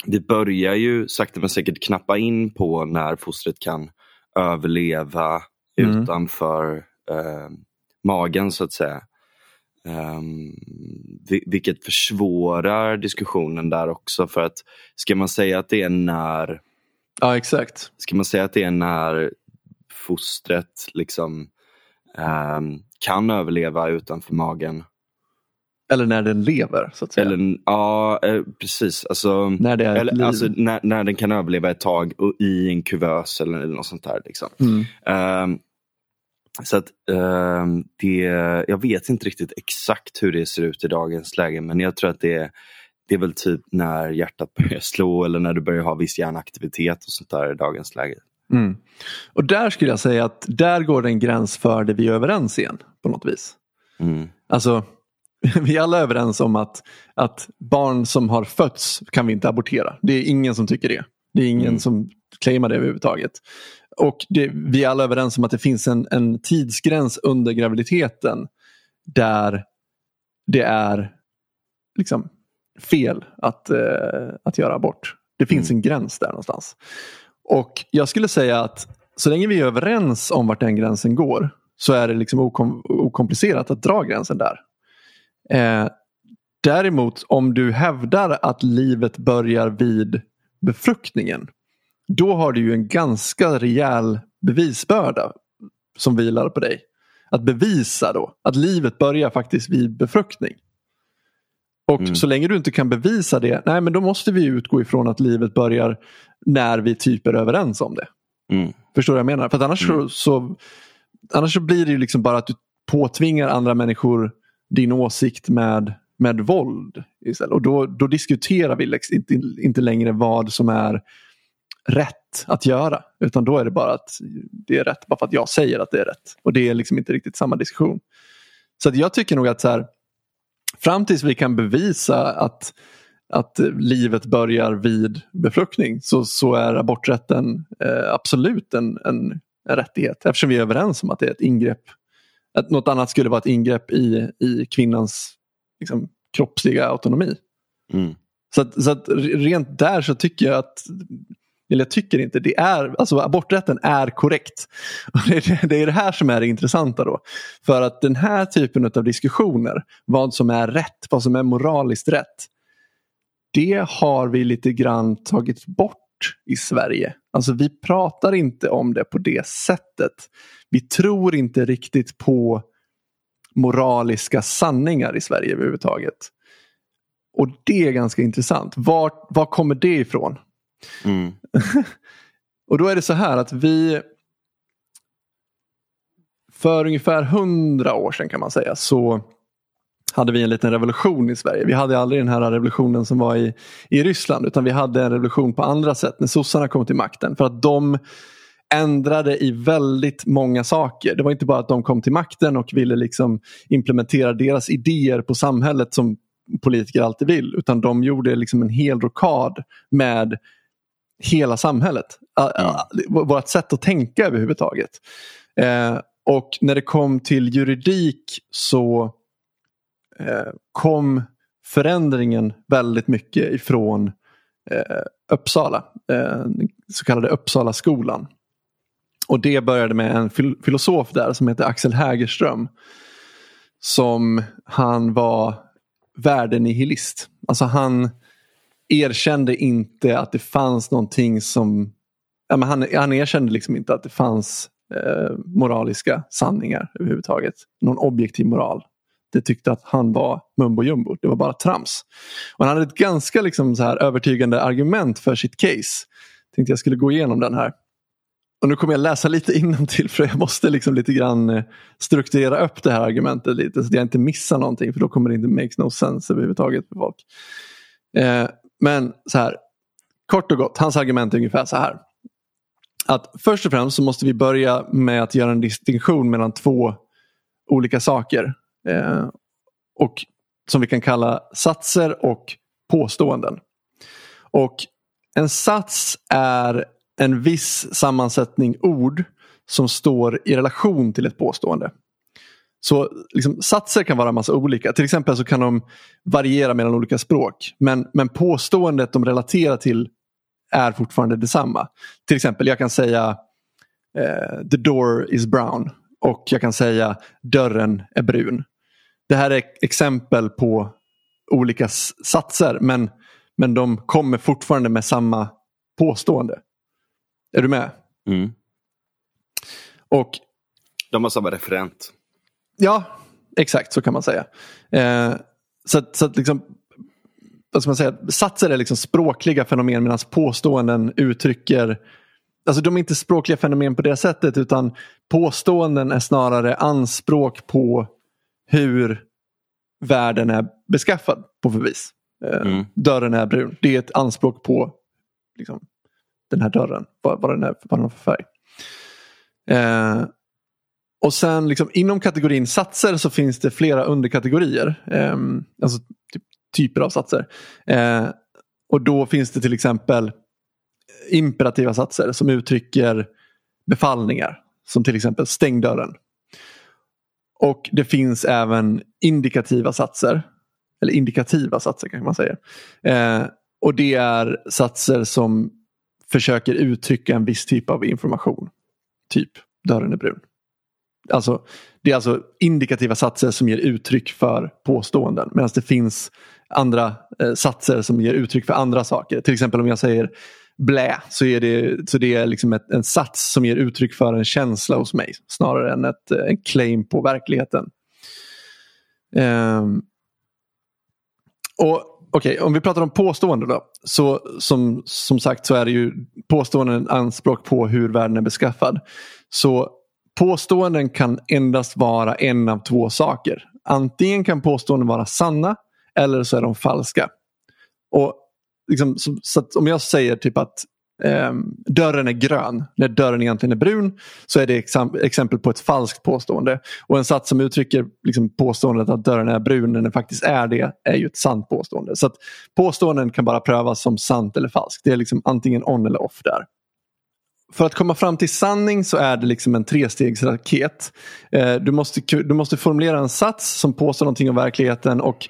Vi börjar ju sakta men säkert knappa in på när fostret kan överleva Mm. utanför ehm, magen så att säga. Um, vilket försvårar diskussionen där också för att ska man säga att det är när ja, exakt. ska man säga att det är när fostret liksom kan överleva utanför magen? Eller när den lever så att säga. Eller ja, eh, precis. Alltså, när det är eller, alltså, när, när den kan överleva ett tag och i en kuvös eller, eller något sånt där. Liksom. mm. Ehm, så att ehm, det, jag vet inte riktigt exakt hur det ser ut i dagens läge men jag tror att det är, det är väl typ när hjärtat börjar slå eller när du börjar ha viss hjärnaktivitet och sånt där i dagens läge. Mm. Och där skulle jag säga att där går det en gräns för det vi är överens igen på något vis. Mm. Alltså, vi är alla överens om att, att barn som har fötts kan vi inte abortera. Det är ingen som tycker det. Det är ingen Mm. som claimar det överhuvudtaget. Och det, vi är alla överens om att det finns en, en tidsgräns under graviditeten där det är liksom fel att, eh, att göra abort. Det finns Mm. en gräns där någonstans. Och jag skulle säga att så länge vi är överens om vart den gränsen går så är det liksom okom okomplicerat att dra gränsen där. Eh, däremot om du hävdar att livet börjar vid befruktningen då har du ju en ganska rejäl bevisbörda som vilar på dig. Att bevisa då att livet börjar faktiskt vid befruktning. Och Mm. så länge du inte kan bevisa det, nej men då måste vi utgå ifrån att livet börjar när vi typ är överens om det. Mm. Förstår du vad jag menar? För annars, Mm. så, så, annars så blir det ju liksom bara att du påtvingar andra människor din åsikt med, med våld. Istället. Och då, då diskuterar vi liksom inte, inte längre vad som är rätt att göra. Utan då är det bara att det är rätt bara för att jag säger att det är rätt. Och det är liksom inte riktigt samma diskussion. Så jag tycker nog att så här, fram tills vi kan bevisa att, att livet börjar vid befruktning så, så är aborträtten eh, absolut en, en, en rättighet. Eftersom vi är överens om att det är ett ingrepp. Att något annat skulle vara ett ingrepp i, i kvinnans liksom, kroppsliga autonomi. Mm. Så, att, så att rent där så tycker jag att eller jag tycker inte, det är, alltså aborträtten är korrekt. Och det, är, det är det här som är det intressanta då. För att den här typen av diskussioner, vad som är rätt, vad som är moraliskt rätt, det har vi lite grann tagit bort i Sverige. Alltså vi pratar inte om det på det sättet. Vi tror inte riktigt på moraliska sanningar i Sverige överhuvudtaget. Och det är ganska intressant. Var, var kommer det ifrån? Mm. och då är det så här att vi för ungefär hundra år sedan kan man säga så hade vi en liten revolution i Sverige. Vi hade aldrig den här revolutionen som var i, i Ryssland utan vi hade en revolution på andra sätt när sossarna kom till makten. För att de ändrade i väldigt många saker. Det var inte bara att de kom till makten och ville liksom implementera deras idéer på samhället som politiker alltid vill. Utan de gjorde liksom en hel rokad med hela samhället. Mm. Vårt sätt att tänka överhuvudtaget. Eh, och när det kom till juridik så Eh, kom förändringen väldigt mycket ifrån eh, Uppsala, eh, så kallade Uppsala skolan. Och det började med en fil filosof där som heter Axel Hägerström. Som han var värdenihilist. Alltså han erkände inte att det fanns någonting som... Ja, men han, han erkände liksom inte att det fanns eh, moraliska sanningar överhuvudtaget. Någon objektiv moral inte tyckte att han var mumbo jumbo. Det var bara trams. Och han hade ett ganska liksom så här övertygande argument för sitt case. Tänkte jag skulle gå igenom den här. Och nu kommer jag läsa lite till för jag måste liksom lite grann eh, strukturera upp det här argumentet lite så att jag inte missar någonting för då kommer det inte make no sense överhuvudtaget för folk. Eh, men så här, kort och gott, hans argument är ungefär så här. Att först och främst så måste vi börja med att göra en distinktion mellan två olika saker. Eh, och Som vi kan kalla satser och påståenden. Och En sats är en viss sammansättning ord som står i relation till ett påstående. Så liksom, satser kan vara en massa olika. Till exempel så kan de variera mellan olika språk. Men, men påståendet de relaterar till är fortfarande detsamma. Till exempel jag kan säga eh, the door is brown och jag kan säga dörren är brun. Det här är exempel på olika satser men, men de kommer fortfarande med samma påstående. Är du med? Mm. Och De har samma referent. Ja, exakt så kan man säga. Eh, så så att liksom, vad ska man säga, satser är liksom språkliga fenomen medan påståenden uttrycker Alltså de är inte språkliga fenomen på det sättet utan påståenden är snarare anspråk på hur världen är beskaffad på för vis. Eh, mm. Dörren är brun. Det är ett anspråk på liksom, den här dörren. Vad, vad, den, är, vad den har för färg. Eh, och sen liksom, inom kategorin satser så finns det flera underkategorier. Eh, alltså typ, typer av satser. Eh, och då finns det till exempel imperativa satser som uttrycker befallningar. Som till exempel stäng dörren. Och det finns även indikativa satser. Eller indikativa satser kanske man säger. Eh, och det är satser som försöker uttrycka en viss typ av information. Typ dörren är brun. Alltså, det är alltså indikativa satser som ger uttryck för påståenden medan det finns andra eh, satser som ger uttryck för andra saker. Till exempel om jag säger blä så är det, så det är liksom ett, en sats som ger uttryck för en känsla hos mig snarare än ett, en claim på verkligheten. Um, och Okej, okay, om vi pratar om påståenden då. Så som, som sagt så är det ju påståenden anspråk på hur världen är beskaffad. Så påståenden kan endast vara en av två saker. Antingen kan påståenden vara sanna eller så är de falska. Och liksom, så, så om jag säger typ att eh, dörren är grön när dörren egentligen är brun så är det exempel på ett falskt påstående. Och en sats som uttrycker liksom, påståendet att dörren är brun när den faktiskt är det är ju ett sant påstående. Så att påståenden kan bara prövas som sant eller falskt. Det är liksom antingen on eller off där för att komma fram till sanning så är det liksom en trestegsraket. Eh, du, måste, du måste formulera en sats som påstår någonting om verkligheten och,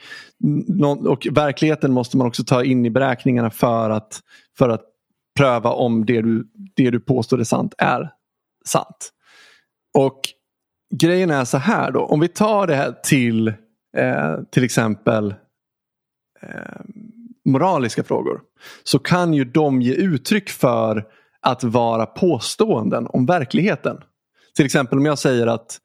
och verkligheten måste man också ta in i beräkningarna för att, för att pröva om det du, det du påstår är sant är sant. Och grejen är så här då, om vi tar det här till eh, till exempel eh, moraliska frågor. Så kan ju de ge uttryck för att vara påståenden om verkligheten. Till exempel om jag säger att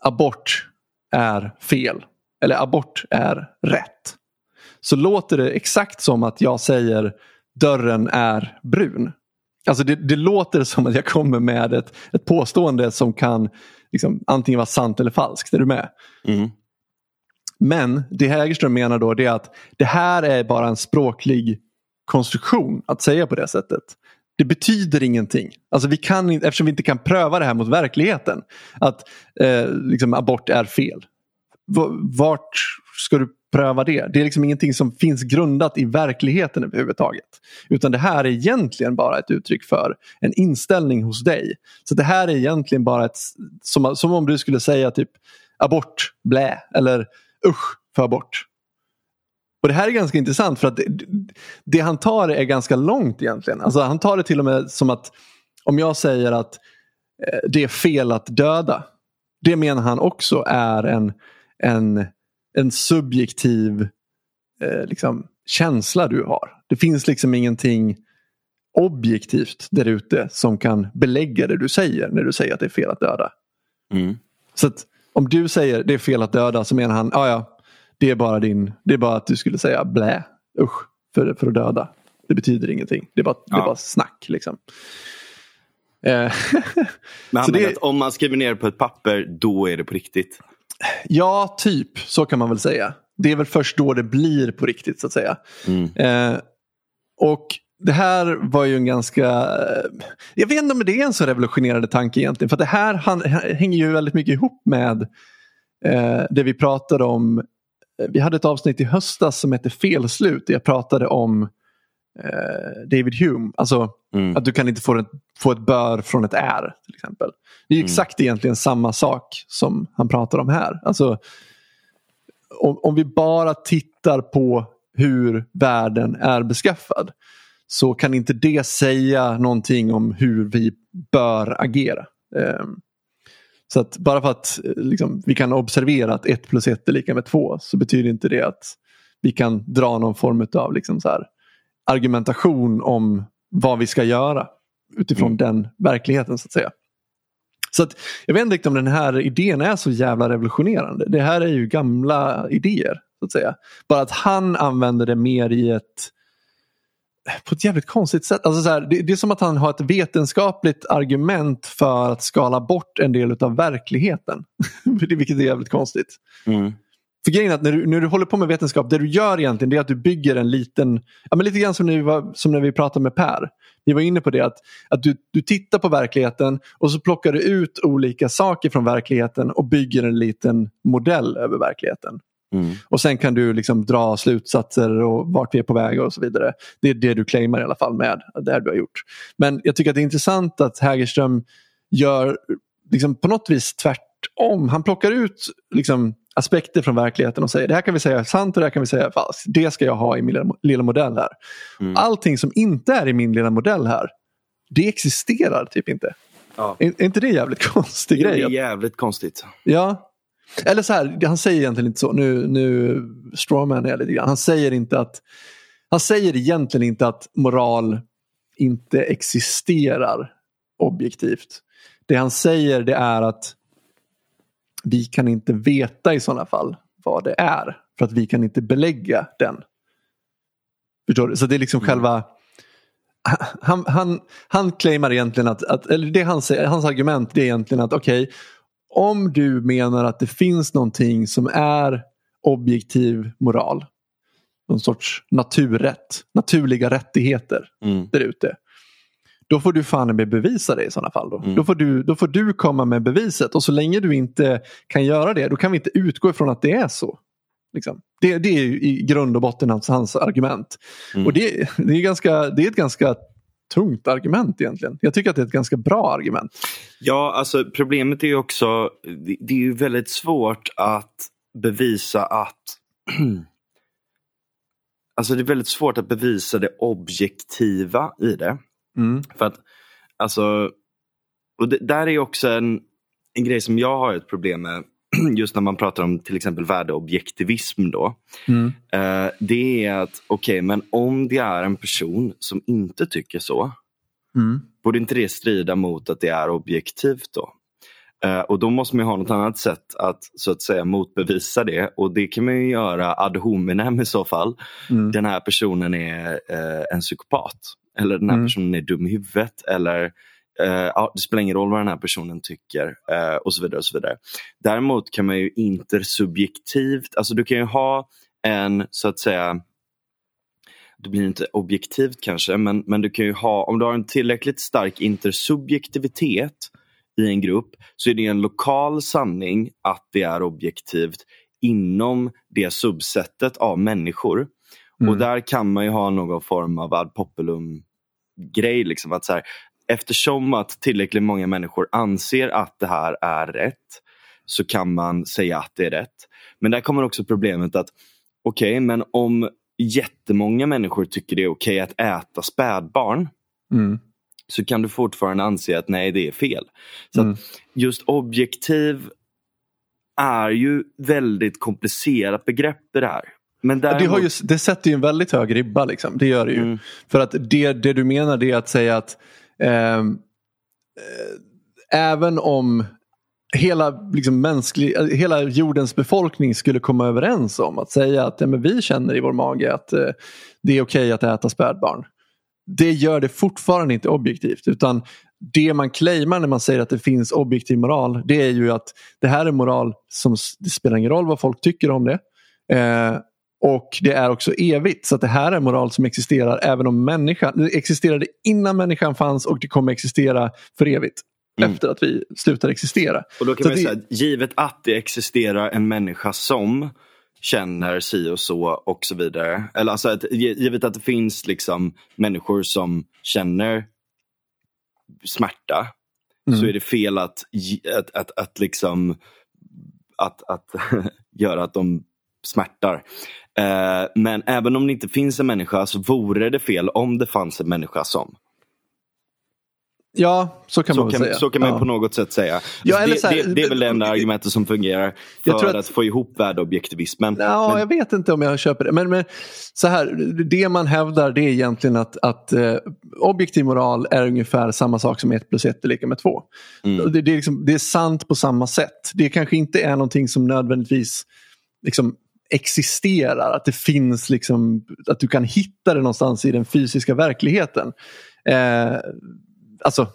abort är fel eller abort är rätt. Så låter det exakt som att jag säger dörren är brun. Alltså det, det låter som att jag kommer med ett, ett påstående som kan liksom, antingen vara sant eller falskt. Är du med? Mm. Men det Hägerström menar då är att det här är bara en språklig konstruktion att säga på det sättet. Det betyder ingenting. Alltså vi kan, eftersom vi inte kan pröva det här mot verkligheten. Att eh, liksom abort är fel. Vart ska du pröva det? Det är liksom ingenting som finns grundat i verkligheten överhuvudtaget. Utan det här är egentligen bara ett uttryck för en inställning hos dig. Så det här är egentligen bara ett, som, som om du skulle säga typ abort, blä eller usch för abort. Och Det här är ganska intressant för att det, det, han tar är ganska långt egentligen. Alltså han tar det till och med som att om jag säger att eh, det är fel att döda. Det menar han också är en, en, en subjektiv eh, liksom, känsla du har. Det finns liksom ingenting objektivt där ute som kan belägga det du säger när du säger att det är fel att döda. Mm. Så att om du säger det är fel att döda så menar han, ja ja, det är bara din, det är bara att du skulle säga blä, usch, för, för att döda. Det betyder ingenting, det är bara, ja. det är bara snack liksom. Eh, Men han det, att om man skriver ner på ett papper, då är det på riktigt? Ja, typ. Så kan man väl säga. Det är väl först då det blir på riktigt så att säga. Mm. Eh, och det här var ju en ganska, jag vet inte om det är en så revolutionerande tanke egentligen. För det här hänger ju väldigt mycket ihop med eh, det vi pratade om. Vi hade ett avsnitt i höstas som hette Felslut. Där jag pratade om eh, David Hume. Alltså mm. att du kan inte få ett, få ett bör från ett är. till exempel. Det är mm. exakt egentligen samma sak som han pratar om här. Alltså, om, om vi bara tittar på hur världen är beskaffad så kan inte det säga någonting om hur vi bör agera. Ehm, så att bara för att eh, liksom, vi kan observera att 1 plus 1 är lika med 2 så betyder inte det att vi kan dra någon form av liksom så här, argumentation om vad vi ska göra utifrån mm. den verkligheten så att säga. Så att, jag vet inte om den här idén är så jävla revolutionerande. Det här är ju gamla idéer. så att säga. Bara att han använder det mer i ett på ett jävligt konstigt sätt. Alltså så här, det, det, är som att han har ett vetenskapligt argument för att skala bort en del av verkligheten. Vilket är jävligt konstigt. Mm. För grejen är att när du, när du håller på med vetenskap, det du gör egentligen det är att du bygger en liten, ja, men lite grann som när, vi var, som när vi pratade med Per. Vi var inne på det att, att du, du tittar på verkligheten och så plockar du ut olika saker från verkligheten och bygger en liten modell över verkligheten. Mm. Och sen kan du liksom dra slutsatser och vart vi är på väg och så vidare. Det är det du claimar i alla fall med det du har gjort. Men jag tycker att det är intressant att Hägerström gör liksom på något vis tvärtom. Han plockar ut liksom aspekter från verkligheten och säger det här kan vi säga är sant och det här kan vi säga är falskt. Det ska jag ha i min lilla modell här. Mm. Allting som inte är i min lilla modell här, det existerar typ inte. Ja. Är, är inte det jävligt konstig grej? Det är jävligt konstigt. Ja, eller så här, han säger egentligen inte så. Nu, nu strawman är lite grann. Han säger inte att han säger egentligen inte att moral inte existerar objektivt. Det han säger det är att vi kan inte veta i sådana fall vad det är. För att vi kan inte belägga den. Förstår du? Så det är liksom mm. själva han, han, han claimar egentligen att, att eller det han säger, hans argument det är egentligen att okej, okay, om du menar att det finns någonting som är objektiv moral, någon sorts naturrätt, naturliga rättigheter mm. där ute. Då får du fan med bevisa det i sådana fall. Då. Mm. Då, får du, då får du komma med beviset och så länge du inte kan göra det då kan vi inte utgå ifrån att det är så. Liksom. Det, det är i grund och botten hans, hans argument. Mm. Och det, det, är ganska, det är ett ganska tungt argument egentligen. Jag tycker att det är ett ganska bra argument. Ja, alltså problemet är ju också, det är ju väldigt svårt att bevisa att alltså det är väldigt svårt att bevisa det objektiva i det. Mm. För att, alltså, och det, där är också en, en grej som jag har ett problem med just när man pratar om till exempel värdeobjektivism då. Mm. Eh, det är att, okej, okay, men om det är en person som inte tycker så, Mm. borde inte det strida mot att det är objektivt då? Eh, och då måste man ha något annat sätt att så att säga motbevisa det och det kan man ju göra ad hominem i så fall. Mm. Den här personen är eh, en psykopat eller den här Mm. personen är dum i huvudet eller eh, det spelar ingen roll vad den här personen tycker eh, och så vidare. och så vidare. Däremot kan man ju intersubjektivt, alltså du kan ju ha en så att säga det blir inte objektivt kanske, men, men du kan ju ha, om du har en tillräckligt stark intersubjektivitet i en grupp så är det en lokal sanning att det är objektivt inom det subsetet av människor. Mm. Och där kan man ju ha någon form av ad populum grej. Liksom, att så här, eftersom att tillräckligt många människor anser att det här är rätt så kan man säga att det är rätt. Men där kommer också problemet att okej, okay, men om jättemånga människor tycker det är okej att äta spädbarn Mm. så kan du fortfarande anse att nej, det är fel. Så Mm. just objektiv är ju väldigt komplicerat begrepp det här. Men Ja, Det, däremot, har ju, det sätter ju en väldigt hög ribba. Liksom. Det gör det ju. Mm. För att det, det du menar det är att säga att Ehm, eh, även om hela, liksom, mänsklig, eh, hela jordens befolkning skulle komma överens om att säga att ja, men vi känner i vår mage att eh, det är okej att äta spädbarn. Det gör det fortfarande inte objektivt utan det man claimar när man säger att det finns objektiv moral det är ju att det här är moral som det spelar ingen roll vad folk tycker om det. Eh, och det är också evigt. Så det här är moral som existerar även om människan, det existerade innan människan fanns och det kommer existera för evigt. Mm. Efter att vi slutar existera. och då kan så man det- säga, givet att det existerar en människa som känner si och så och så vidare. Eller alltså att, gi- givet att det finns liksom människor som känner smärta Mm. så är det fel att, att, att, att liksom att, att göra att de smärtar. Eh, men även om det inte finns en människa så vore det fel om det fanns en människa som. Ja, så kan Så man kan, säga. så kan man ja. på något sätt säga. Ja, Så eller det, här- det, det är väl det enda argumentet som fungerar för att- att få ihop värdeobjektivismen. Ja, Men- jag vet inte om jag köper det. Men, men så här, det man hävdar det är egentligen att, att eh, objektiv moral är ungefär samma sak som 1 plus 1 är lika med 2. Mm. Det, det, är liksom, det är sant på samma sätt. Det kanske inte är någonting som nödvändigtvis liksom, existerar. Att det finns liksom, att du kan hitta det någonstans i den fysiska verkligheten. Eh, alltså,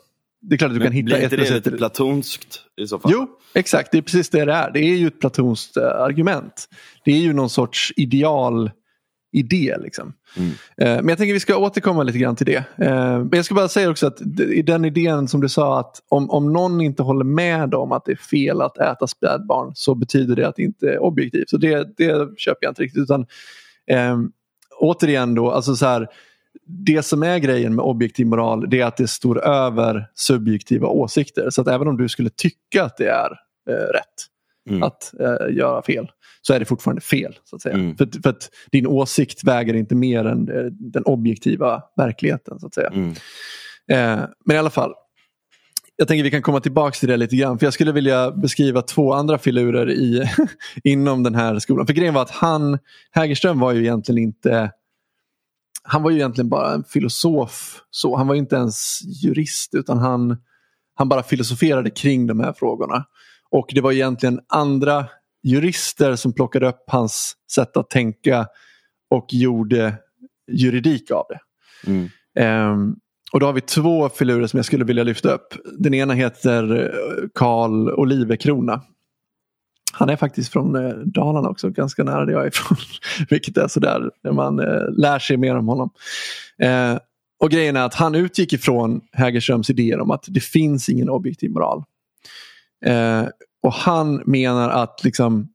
det är klart att du kan Men hitta blir 1 inte plus det 1 lite platonskt i så fall? Jo, exakt. Det är precis det det är. Det är ju ett platonskt eh, argument. Det är ju någon sorts ideal idé. Liksom. Mm. Eh, men jag tänker vi ska återkomma lite grann till det. Eh, men jag ska bara säga också att i den idén som du sa att om, om någon inte håller med om att det är fel att äta spädbarn så betyder det att det inte är objektivt. Så det, det köper jag inte riktigt. Utan, eh, återigen då, alltså så här, det som är grejen med objektiv moral det är att det står över subjektiva åsikter. Så att även om du skulle tycka att det är eh, rätt Mm. att eh, göra fel så är det fortfarande fel. så att säga. Mm. För, för att din åsikt väger inte mer än eh, den objektiva verkligheten. så att säga. Mm. Eh, men i alla fall. Jag tänker vi kan komma tillbaka till det lite grann. För jag skulle vilja beskriva två andra filurer i, inom den här skolan. För grejen var att han, Hägerström var ju egentligen inte han var ju egentligen bara en filosof. Så, han var inte ens jurist utan han, han bara filosoferade kring de här frågorna. Och det var egentligen andra jurister som plockade upp hans sätt att tänka och gjorde juridik av det. Mm. Ehm, och då har vi två filurer som jag skulle vilja lyfta upp. Den ena heter eh, Karl Olivekrona. Han är faktiskt från eh, Dalarna också, ganska nära där jag är ifrån. Vilket är sådär när man eh, lär sig mer om honom. Eh, och grejen är att han utgick ifrån Hägerströms idéer om att det finns ingen objektiv moral. Eh, och han menar att liksom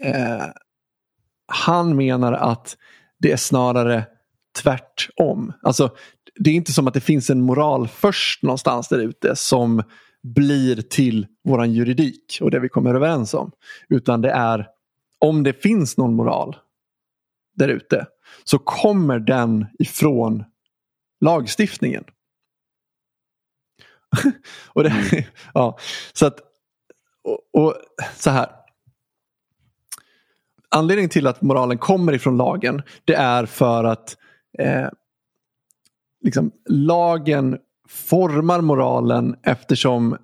eh, han menar att det är snarare tvärtom. Alltså, det är inte som att det finns en moral först någonstans där ute som blir till våran juridik och det vi kommer överens om. Utan det är om det finns någon moral där ute så kommer den ifrån lagstiftningen och det, mm. ja, så att, och, och, så här. Anledningen till att moralen kommer ifrån lagen det är för att eh, liksom, lagen formar moralen eftersom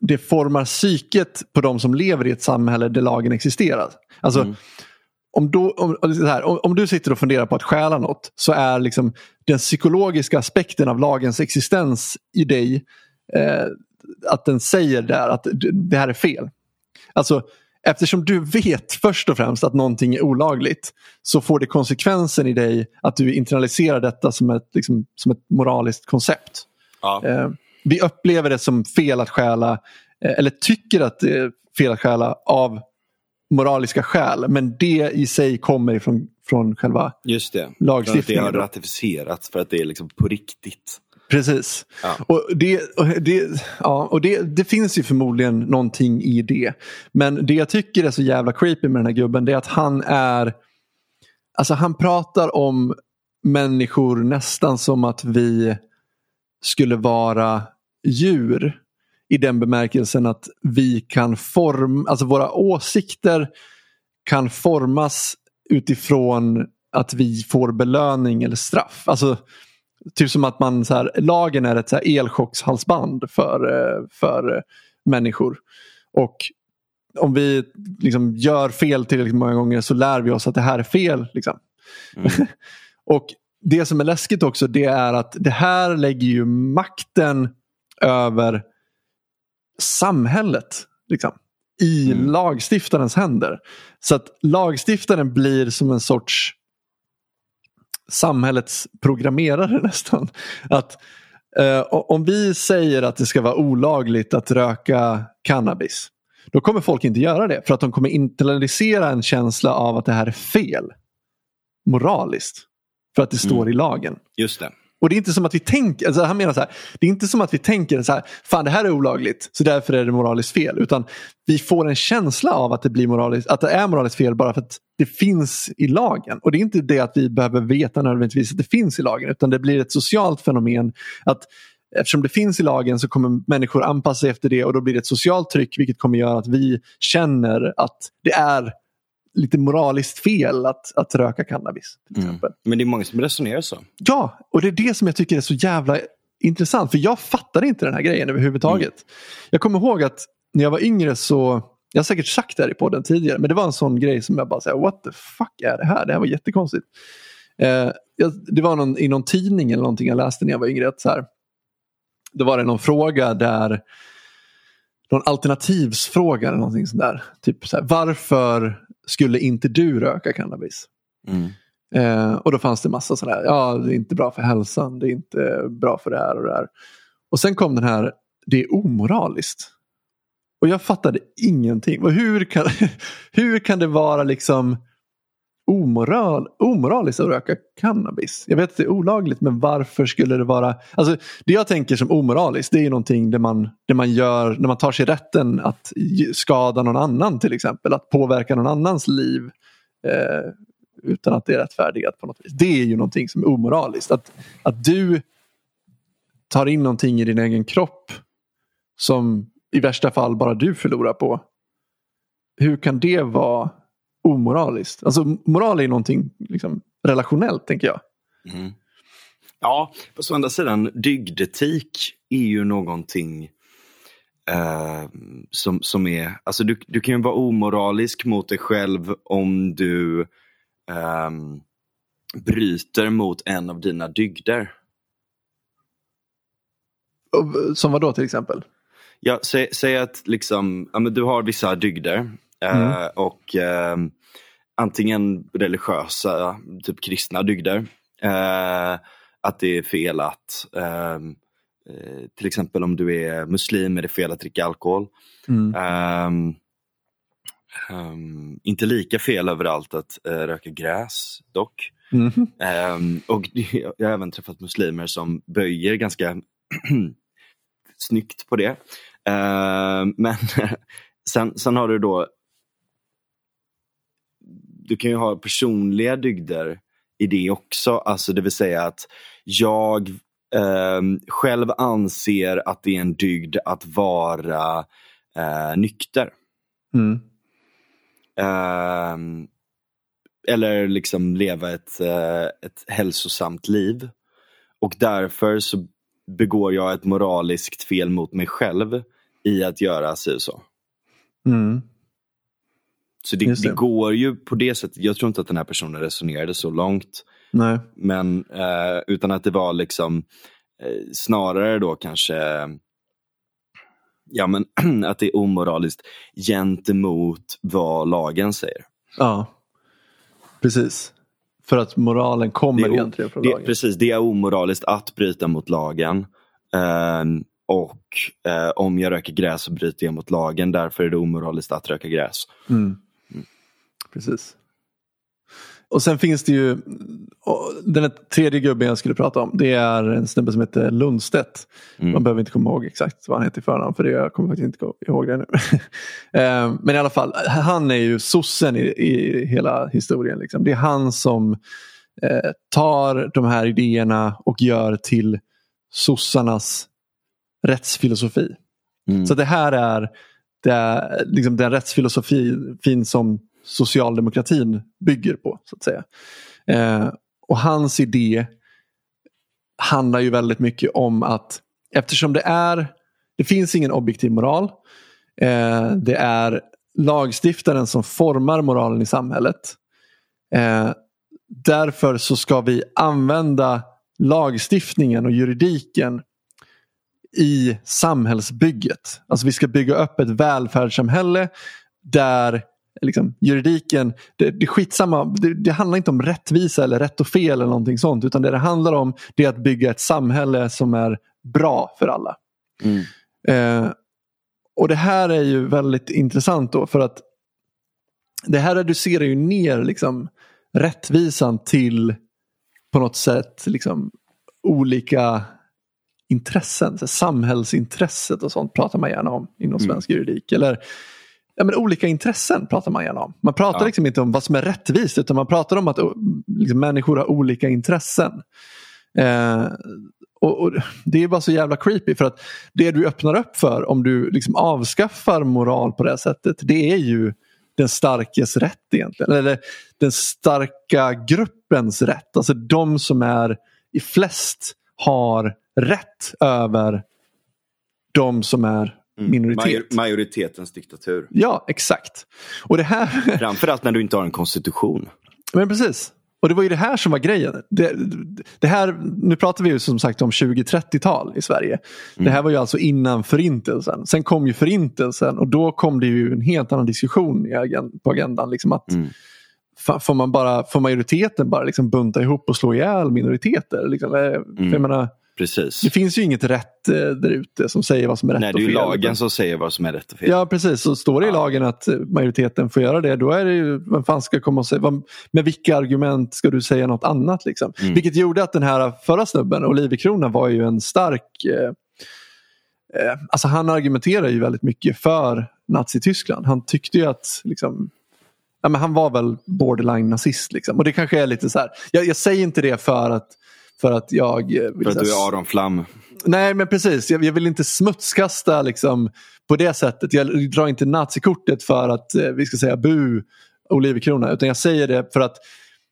det formar psyket på de som lever i ett samhälle där lagen existerar. Alltså, mm. om, då, om, här, om, om, du sitter och funderar på att stjäla något så är liksom den psykologiska aspekten av lagens existens i dig eh, att den säger där att det här är fel. Alltså Eftersom du vet först och främst att någonting är olagligt så får det konsekvensen i dig att du internaliserar detta som ett, liksom, som ett moraliskt koncept. Ja. Eh, vi upplever det som fel att stjäla eh, eller tycker att det är fel att stjäla av moraliska skäl. Men det i sig kommer ifrån från själva Just det. lagstiftningen. För att det har ratificerats för att det är liksom på riktigt. Precis. Ja. Och, det, och, det, ja, och det, det finns ju förmodligen någonting i det. Men det jag tycker är så jävla creepy med den här gubben det är att han är... Alltså han pratar om människor nästan som att vi skulle vara djur. I den bemärkelsen att vi kan forma, alltså våra åsikter kan formas utifrån att vi får belöning eller straff. Alltså Typ som att man, så här, lagen är ett så här elchockshalsband för, eh, för människor. Och om vi liksom gör fel tillräckligt många gånger så lär vi oss att det här är fel. Liksom. Mm. och Det som är läskigt också det är att det här lägger ju makten över samhället liksom, i mm. lagstiftarens händer. Så att lagstiftaren blir som en sorts samhällets programmerare nästan. Att eh, Om vi säger att det ska vara olagligt att röka cannabis. Då kommer folk inte göra det för att de kommer internalisera en känsla av att det här är fel. Moraliskt. För att det står mm. i lagen. Just det. Och det är inte som att vi tänker, alltså han menar så här, det är inte som att vi tänker så här, fan det här är olagligt så därför är det moraliskt fel. Utan vi får en känsla av att det, blir moraliskt, att det är moraliskt fel bara för att det finns i lagen. Och det är inte det att vi behöver veta nödvändigtvis att det finns i lagen utan det blir ett socialt fenomen. att Eftersom det finns i lagen så kommer människor anpassa sig efter det och då blir det ett socialt tryck vilket kommer göra att vi känner att det är lite moraliskt fel att, att röka cannabis. till mm. exempel. Men det är många som resonerar så. Ja, och det är det som jag tycker är så jävla intressant. För jag fattar inte den här grejen överhuvudtaget. Mm. Jag kommer ihåg att när jag var yngre så, jag har säkert sagt det här i podden tidigare, men det var en sån grej som jag bara säger what the fuck är det här? Det här var jättekonstigt. Eh, det var någon, i någon tidning eller någonting jag läste när jag var yngre. Att så här, då var det någon fråga där någon alternativsfråga eller någonting sånt där. Typ så här, varför skulle inte du röka cannabis? Mm. Eh, och då fanns det massa sådär, ja det är inte bra för hälsan, det är inte bra för det här och det här. Och sen kom den här, det är omoraliskt. Och jag fattade ingenting. Och hur, kan, hur kan det vara liksom omoral, omoraliskt att röka cannabis? Jag vet att det är olagligt men varför skulle det vara... Alltså, det jag tänker som omoraliskt det är någonting där man, där man gör, när man tar sig rätten att skada någon annan till exempel. Att påverka någon annans liv. Eh, utan att det är rättfärdigat på något vis. Det är ju någonting som är omoraliskt. Att, att du tar in någonting i din egen kropp som i värsta fall bara du förlorar på. Hur kan det vara omoraliskt? Alltså moral är någonting liksom, relationellt tänker jag. Mm. Ja, på andra sidan, dygdetik är ju någonting eh, som, som är, alltså du, du kan ju vara omoralisk mot dig själv om du eh, bryter mot en av dina dygder. Som vad då till exempel? Ja, säg, säg att liksom, ja, men du har vissa dygder mm. och eh, antingen religiösa, typ kristna dygder. Eh, att det är fel att ehm, eh, till exempel om du är muslim är det fel att dricka alkohol. Mm. Um, inte lika fel överallt att uh, röka gräs dock. Mm. Um, och jag har även träffat muslimer som böjer ganska snyggt på det. men sen, sen har du då du kan ju ha personliga dygder i det också. Alltså det vill säga att jag eh, själv anser att det är en dygd att vara eh, nykter. Mm. Eh, eller liksom leva ett, eh, ett hälsosamt liv. Och därför så begår jag ett moraliskt fel mot mig själv i att göra si och så. Mm. Så det, det. det går ju på det sättet. Jag tror inte att den här personen resonerade så långt. Nej. Men eh, utan att det var liksom eh, snarare då kanske ja, men, att det är omoraliskt gentemot vad lagen säger. Ja, precis. För att moralen kommer Det egentligen från Det, lagen. precis, det är omoraliskt att bryta mot lagen. Ehm, och eh, om jag röker gräs så bryter jag mot lagen. Därför är det omoraliskt att röka gräs. Mm. Precis. Och sen finns det ju, den tredje gubben jag skulle prata om, det är en snubbe som heter Lundstedt. Mm. Man behöver inte komma ihåg exakt vad han heter i förnamn för det, jag kommer faktiskt inte ihåg det nu. Eh, Men i alla fall, han är ju sossen i, i hela historien. Liksom. Det är han som eh, tar de här idéerna och gör till sossarnas rättsfilosofi. Mm. Så det här är, det är liksom den rättsfilosofin som socialdemokratin bygger på. så att säga. Eh, och hans idé handlar ju väldigt mycket om att eftersom det är, det finns ingen objektiv moral. Eh, det är lagstiftaren som formar moralen i samhället. Eh, därför så ska vi använda lagstiftningen och juridiken i samhällsbygget. Alltså vi ska bygga upp ett välfärdssamhälle där liksom, juridiken, det, det skitsamma, det, det handlar inte om rättvisa eller rätt och fel eller någonting sånt utan det det handlar om det är att bygga ett samhälle som är bra för alla. Mm. Eh, och det här är ju väldigt intressant då för att det här reducerar ju ner liksom, rättvisan till på något sätt liksom, olika intressen. Så samhällsintresset och sånt pratar man gärna om inom Mm. svensk juridik. Eller ja, men olika intressen pratar man gärna om. Man pratar Ja. liksom inte om vad som är rättvist utan man pratar om att oh, liksom, människor har olika intressen. Eh, och, och Det är bara så jävla creepy för att det du öppnar upp för om du liksom avskaffar moral på det här sättet det är ju den starkes rätt egentligen. Eller den starka gruppens rätt. Alltså de som är i flest har rätt över de som är minoritet. Major- majoritetens diktatur. Ja, exakt. Och det här, Framförallt när du inte har en konstitution. men precis. Och det var ju det här som var grejen. Det, det här, nu pratar vi ju som sagt om 20-30-tal i Sverige. Det här var ju alltså innan förintelsen. Sen kom ju förintelsen och då kom det ju en helt annan diskussion på agendan. Liksom att, Mm. får, man bara, får majoriteten bara liksom bunta ihop och slå ihjäl minoriteter? Liksom? Eh, Jag menar, Precis. det finns ju inget rätt eh, där ute som säger vad som är rätt Nej, det och är ju fel. lagen som säger vad som är rätt och fel. Ja precis, så står det i lagen att majoriteten får göra det då är det ju, vem fan ska komma och säga, vad, med vilka argument ska du säga något annat liksom? Mm. Vilket gjorde att den här förra snubben, Olivecrona var ju en stark, eh, eh, alltså han argumenterar ju väldigt mycket för Nazityskland. Han tyckte ju att liksom, ja, men han var väl borderline nazist liksom. Och det kanske är lite så här, jag, jag säger inte det för att för att jag eh, vill För att du är Aron Flam. Nej men precis, jag, jag vill inte smutskasta liksom, på det sättet. Jag drar inte nazikortet för att eh, vi ska säga bu Olivecrona utan jag säger det för att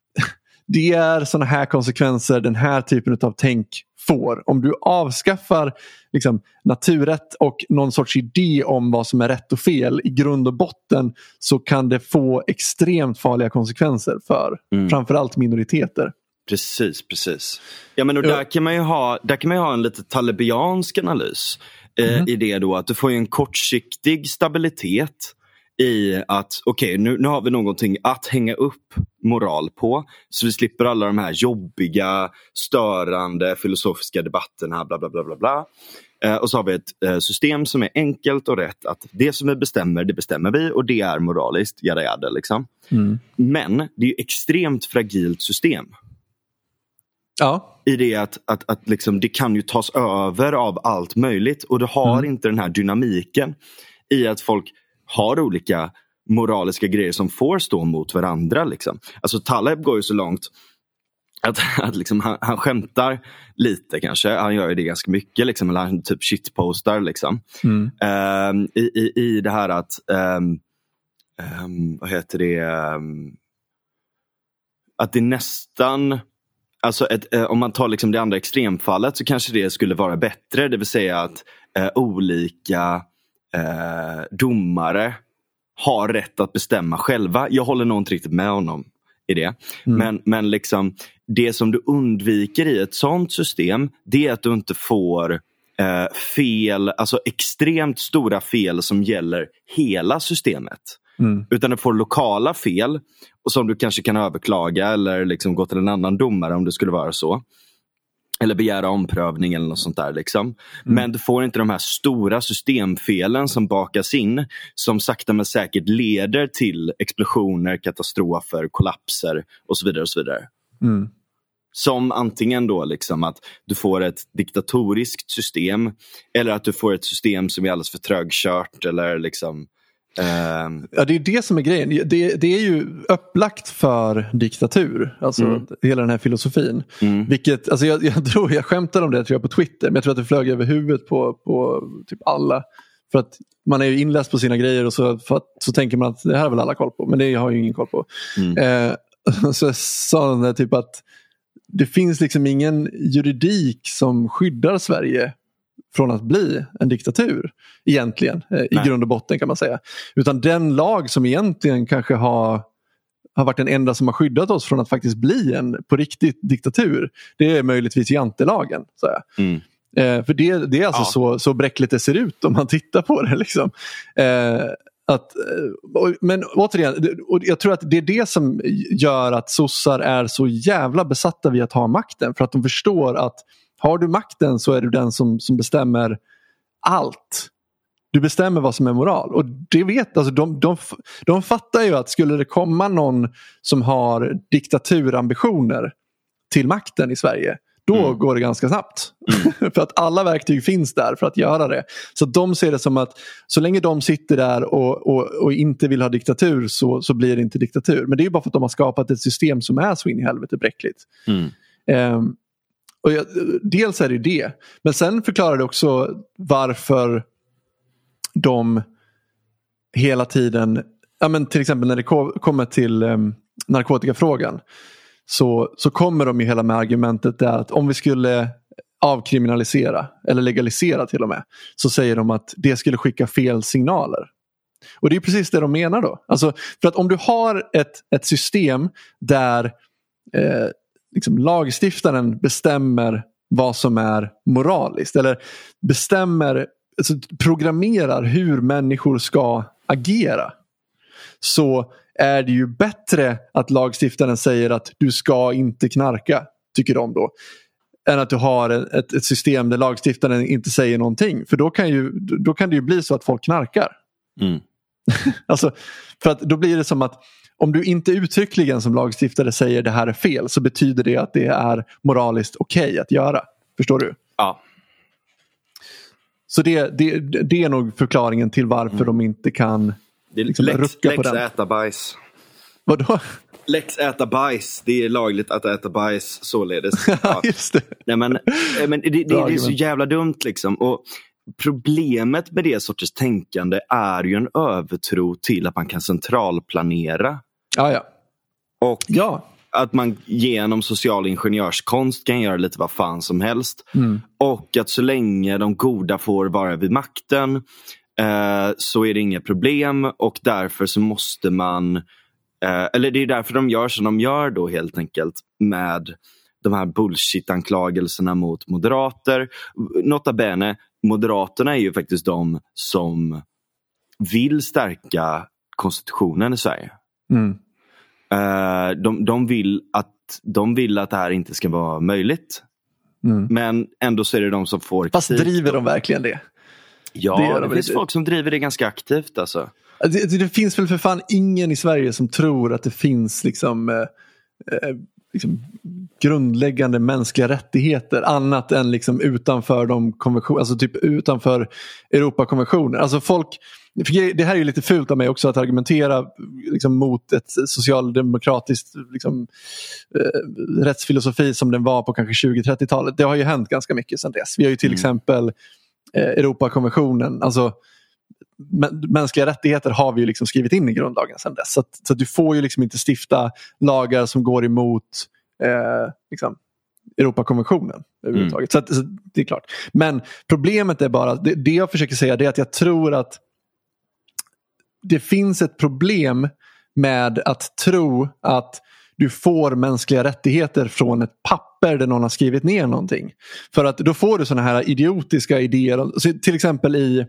det är sådana här konsekvenser den här typen av tänk får. Om du avskaffar liksom, naturrätt och någon sorts idé om vad som är rätt och fel i grund och botten så kan det få extremt farliga konsekvenser för Mm. framförallt minoriteter. Precis, precis. Ja, men och där, kan man ju ha, där kan man ha en lite talibiansk analys. Eh, Mhm. I det då att du får en kortsiktig stabilitet i att okej, nu, nu har vi någonting att hänga upp moral på. Så vi slipper alla de här jobbiga, störande filosofiska debatterna. Bla, bla, bla, bla, bla. Eh, och så har vi ett eh, system som är enkelt och rätt. Att det som vi bestämmer, det bestämmer vi och det är moraliskt. Jada, jada, liksom. Mm. Men det är extremt fragilt system Ja, i det att, att, att liksom, det kan ju tas över av allt möjligt och du har Mm. inte den här dynamiken i att folk har olika moraliska grejer som får stå mot varandra. Liksom. Alltså Taleb går ju så långt att, att liksom, han, han skämtar lite kanske. Han gör ju det ganska mycket. Liksom, eller han typ shitpostar. Liksom. Mm. Um, i, i, I det här att, um, um, vad heter det, att det nästan Alltså ett, eh, om man tar liksom det andra extremfallet så kanske det skulle vara bättre. Det vill säga att eh, olika eh, domare har rätt att bestämma själva. Jag håller nog inte riktigt med honom i det. Mm. Men, men liksom, det som du undviker i ett sånt system det är att du inte får eh, fel, alltså extremt stora fel som gäller hela systemet. Mm. Utan du får lokala fel och som du kanske kan överklaga eller liksom gå till en annan domare om det skulle vara så. Eller begära omprövning eller något sånt där. Liksom. Mm. Men du får inte de här stora systemfelen som bakas in som sakta men säkert leder till explosioner, katastrofer, kollapser och så vidare. och så vidare. Mm. Som antingen då liksom att du får ett diktatoriskt system eller att du får ett system som är alldeles för trögkört eller liksom Uh, ja, det är det som är grejen. Det, det är ju upplagt för diktatur. Alltså mm. hela den här filosofin. Mm. Vilket, alltså jag, jag, tror, jag skämtade om det tror jag, på Twitter men jag tror att det flög över huvudet på, på typ alla. För att man är ju inläst på sina grejer och så, att, så tänker man att det här har väl alla koll på. Men det har ju ingen koll på. Mm. Uh, så jag sa den där typ att det finns liksom ingen juridik som skyddar Sverige från att bli en diktatur egentligen eh, i grund och botten kan man säga. Utan den lag som egentligen kanske har, har varit den enda som har skyddat oss från att faktiskt bli en på riktigt diktatur. Det är möjligtvis jantelagen. Så mm. eh, för det, det är alltså ja. så, så bräckligt det ser ut om man tittar på det. Liksom. Eh, att, eh, men återigen, jag tror att det är det som gör att sossar är så jävla besatta vid att ha makten. För att de förstår att har du makten så är du den som, som bestämmer allt. Du bestämmer vad som är moral. Och det vet, alltså de, de, de fattar ju att skulle det komma någon som har diktaturambitioner till makten i Sverige då mm. går det ganska snabbt. Mm. för att alla verktyg finns där för att göra det. Så de ser det som att så länge de sitter där och, och, och inte vill ha diktatur så, så blir det inte diktatur. Men det är bara för att de har skapat ett system som är så in i helvete bräckligt. Mm. Um, och jag, dels är det det. Men sen förklarar det också varför de hela tiden, ja men till exempel när det kommer till um, narkotikafrågan. Så, så kommer de ju hela med argumentet där att om vi skulle avkriminalisera eller legalisera till och med. Så säger de att det skulle skicka fel signaler. Och det är precis det de menar då. Alltså, för att om du har ett, ett system där eh, liksom, lagstiftaren bestämmer vad som är moraliskt. Eller bestämmer, alltså, programmerar hur människor ska agera. Så är det ju bättre att lagstiftaren säger att du ska inte knarka, tycker de då. Än att du har ett, ett system där lagstiftaren inte säger någonting. För då kan, ju, då kan det ju bli så att folk knarkar. Mm. alltså, för att då blir det som att om du inte uttryckligen som lagstiftare säger det här är fel så betyder det att det är moraliskt okej okay att göra. Förstår du? Ja. Så det, det, det är nog förklaringen till varför mm. de inte kan liksom, lex, rucka lex på den. äta bajs. Vadå? Lex äta bajs. Det är lagligt att äta bajs således. Ja. Just det. Nej, men, men det, det, det, är så jävla dumt liksom. Och Problemet med det sorters tänkande är ju en övertro till att man kan centralplanera. Ja, ja. Och ja. att man genom social ingenjörskonst kan göra lite vad fan som helst. Mm. Och att så länge de goda får vara vid makten eh, så är det inga problem och därför så måste man eh, eller det är därför de gör som de gör då helt enkelt med de här bullshit-anklagelserna mot moderater. Nota bene, Moderaterna är ju faktiskt de som vill stärka konstitutionen i Sverige. Mm. Uh, de, de, vill att, de vill att det här inte ska vara möjligt. Mm. Men ändå så är det de som får Fast kritik. driver de verkligen det? Ja, det, de det finns folk som driver det ganska aktivt. Alltså. Det, det, finns väl för fan ingen i Sverige som tror att det finns liksom eh, eh liksom, grundläggande mänskliga rättigheter annat än liksom utanför de konventioner, alltså typ utanför Europakonventionen. Alltså folk, det här är ju lite fult av mig också att argumentera liksom, mot ett socialdemokratiskt liksom, eh, rättsfilosofi som den var på kanske 20-30-talet. Det har ju hänt ganska mycket sedan dess. Vi har ju till mm. exempel eh, Europakonventionen. Alltså, mänskliga rättigheter har vi ju liksom skrivit in i grundlagen sedan dess. Så, att, så att du får ju liksom inte stifta lagar som går emot eh, liksom, Europakonventionen. Överhuvudtaget. Mm. Så, att, så, det är klart. Men problemet är bara, det, det jag försöker säga är att jag tror att det finns ett problem med att tro att du får mänskliga rättigheter från ett papper där någon har skrivit ner någonting. För att då får du sådana här idiotiska idéer. Till exempel i,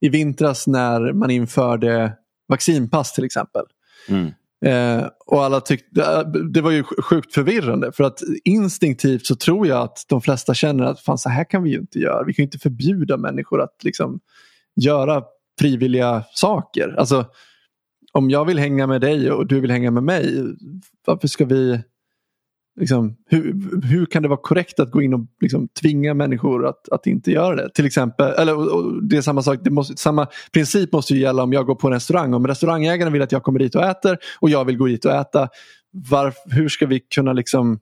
i vintras när man införde vaccinpass till exempel. Mm. Eh, och alla tyckte, det var ju sjukt förvirrande för att instinktivt så tror jag att de flesta känner att fan så här kan vi ju inte göra. Vi kan ju inte förbjuda människor att liksom göra frivilliga saker. Alltså om jag vill hänga med dig och du vill hänga med mig, varför ska vi Liksom, hur, hur kan det vara korrekt att gå in och liksom, tvinga människor att, att inte göra det? Till exempel, eller, och, det är samma sak, det måste, samma princip måste ju gälla om jag går på en restaurang. Om restaurangägaren vill att jag kommer dit och äter och jag vill gå dit och äta. Varf, hur ska vi kunna liksom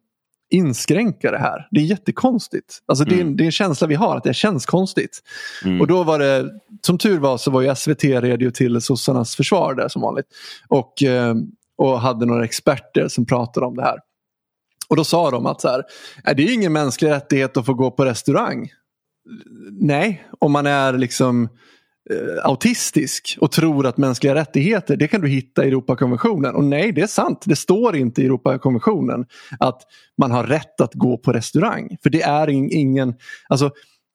inskränka det här? Det är jättekonstigt. Alltså, det, är, mm. det är en känsla vi har, att det känns konstigt. Mm. Och då var det, som tur var så var ju SVT redo till sossarnas försvar där som vanligt. Och, eh, och hade några experter som pratade om det här. Och då sa de att så här, äh, det är ingen mänsklig rättighet att få gå på restaurang. Nej, om man är liksom eh, autistisk och tror att mänskliga rättigheter det kan du hitta i Europakonventionen. Och nej, det är sant. Det står inte i Europakonventionen att man har rätt att gå på restaurang. För det är ingen, alltså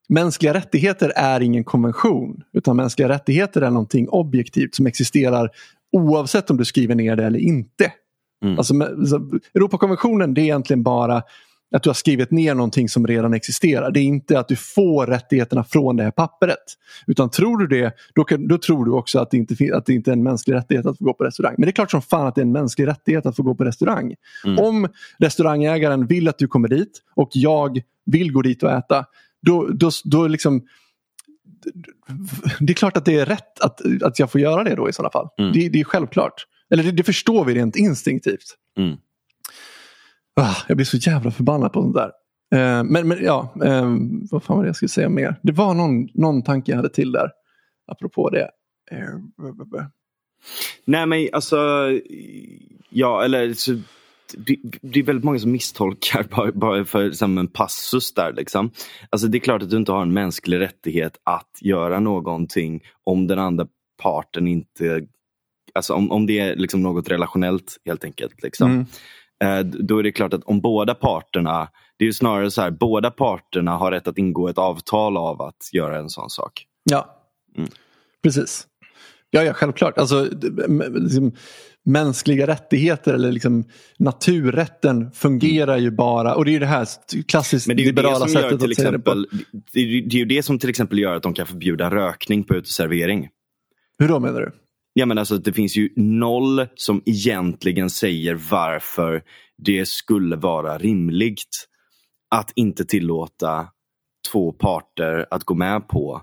mänskliga rättigheter är ingen konvention. Utan mänskliga rättigheter är någonting objektivt som existerar oavsett om du skriver ner det eller inte. Mm. Alltså, Europakonventionen det är egentligen bara att du har skrivit ner någonting som redan existerar. Det är inte att du får rättigheterna från det här pappret. Utan tror du det, då, kan, då tror du också att det, inte, att det inte är en mänsklig rättighet att få gå på restaurang. Men det är klart som fan att det är en mänsklig rättighet att få gå på restaurang. Mm. Om restaurangägaren vill att du kommer dit och jag vill gå dit och äta, då, då, då liksom det är klart att det är rätt att, att jag får göra det då i sådana fall. Mm. Det, det är självklart. Eller det, det förstår vi rent instinktivt. Mm. Ah, jag blir så jävla förbannad på sånt där. Eh, men, men ja, eh, vad fan var det jag skulle säga mer? Det var någon, någon tanke jag hade till där. Apropå det. Eh, Nej men alltså, ja eller så, det, det, är väldigt många som misstolkar bara, bara för som en passus där. Liksom. Alltså, det är klart att du inte har en mänsklig rättighet att göra någonting om den andra parten inte alltså om, om det är liksom något relationellt helt enkelt. Liksom. Mm. Eh, då är det klart att om båda parterna, det är snarare så här, båda parterna har rätt att ingå ett avtal av att göra en sån sak. Ja, mm. precis. Ja, ja, självklart. Alltså, liksom, mänskliga rättigheter eller liksom, naturrätten fungerar ju bara, och det är ju det här klassiskt Men det är liberala det sättet att exempel, det på. Det är, det är ju det som till exempel gör att de kan förbjuda rökning på uteservering. Hur då menar du? Ja, men alltså, det finns ju noll som egentligen säger varför det skulle vara rimligt att inte tillåta två parter att gå med på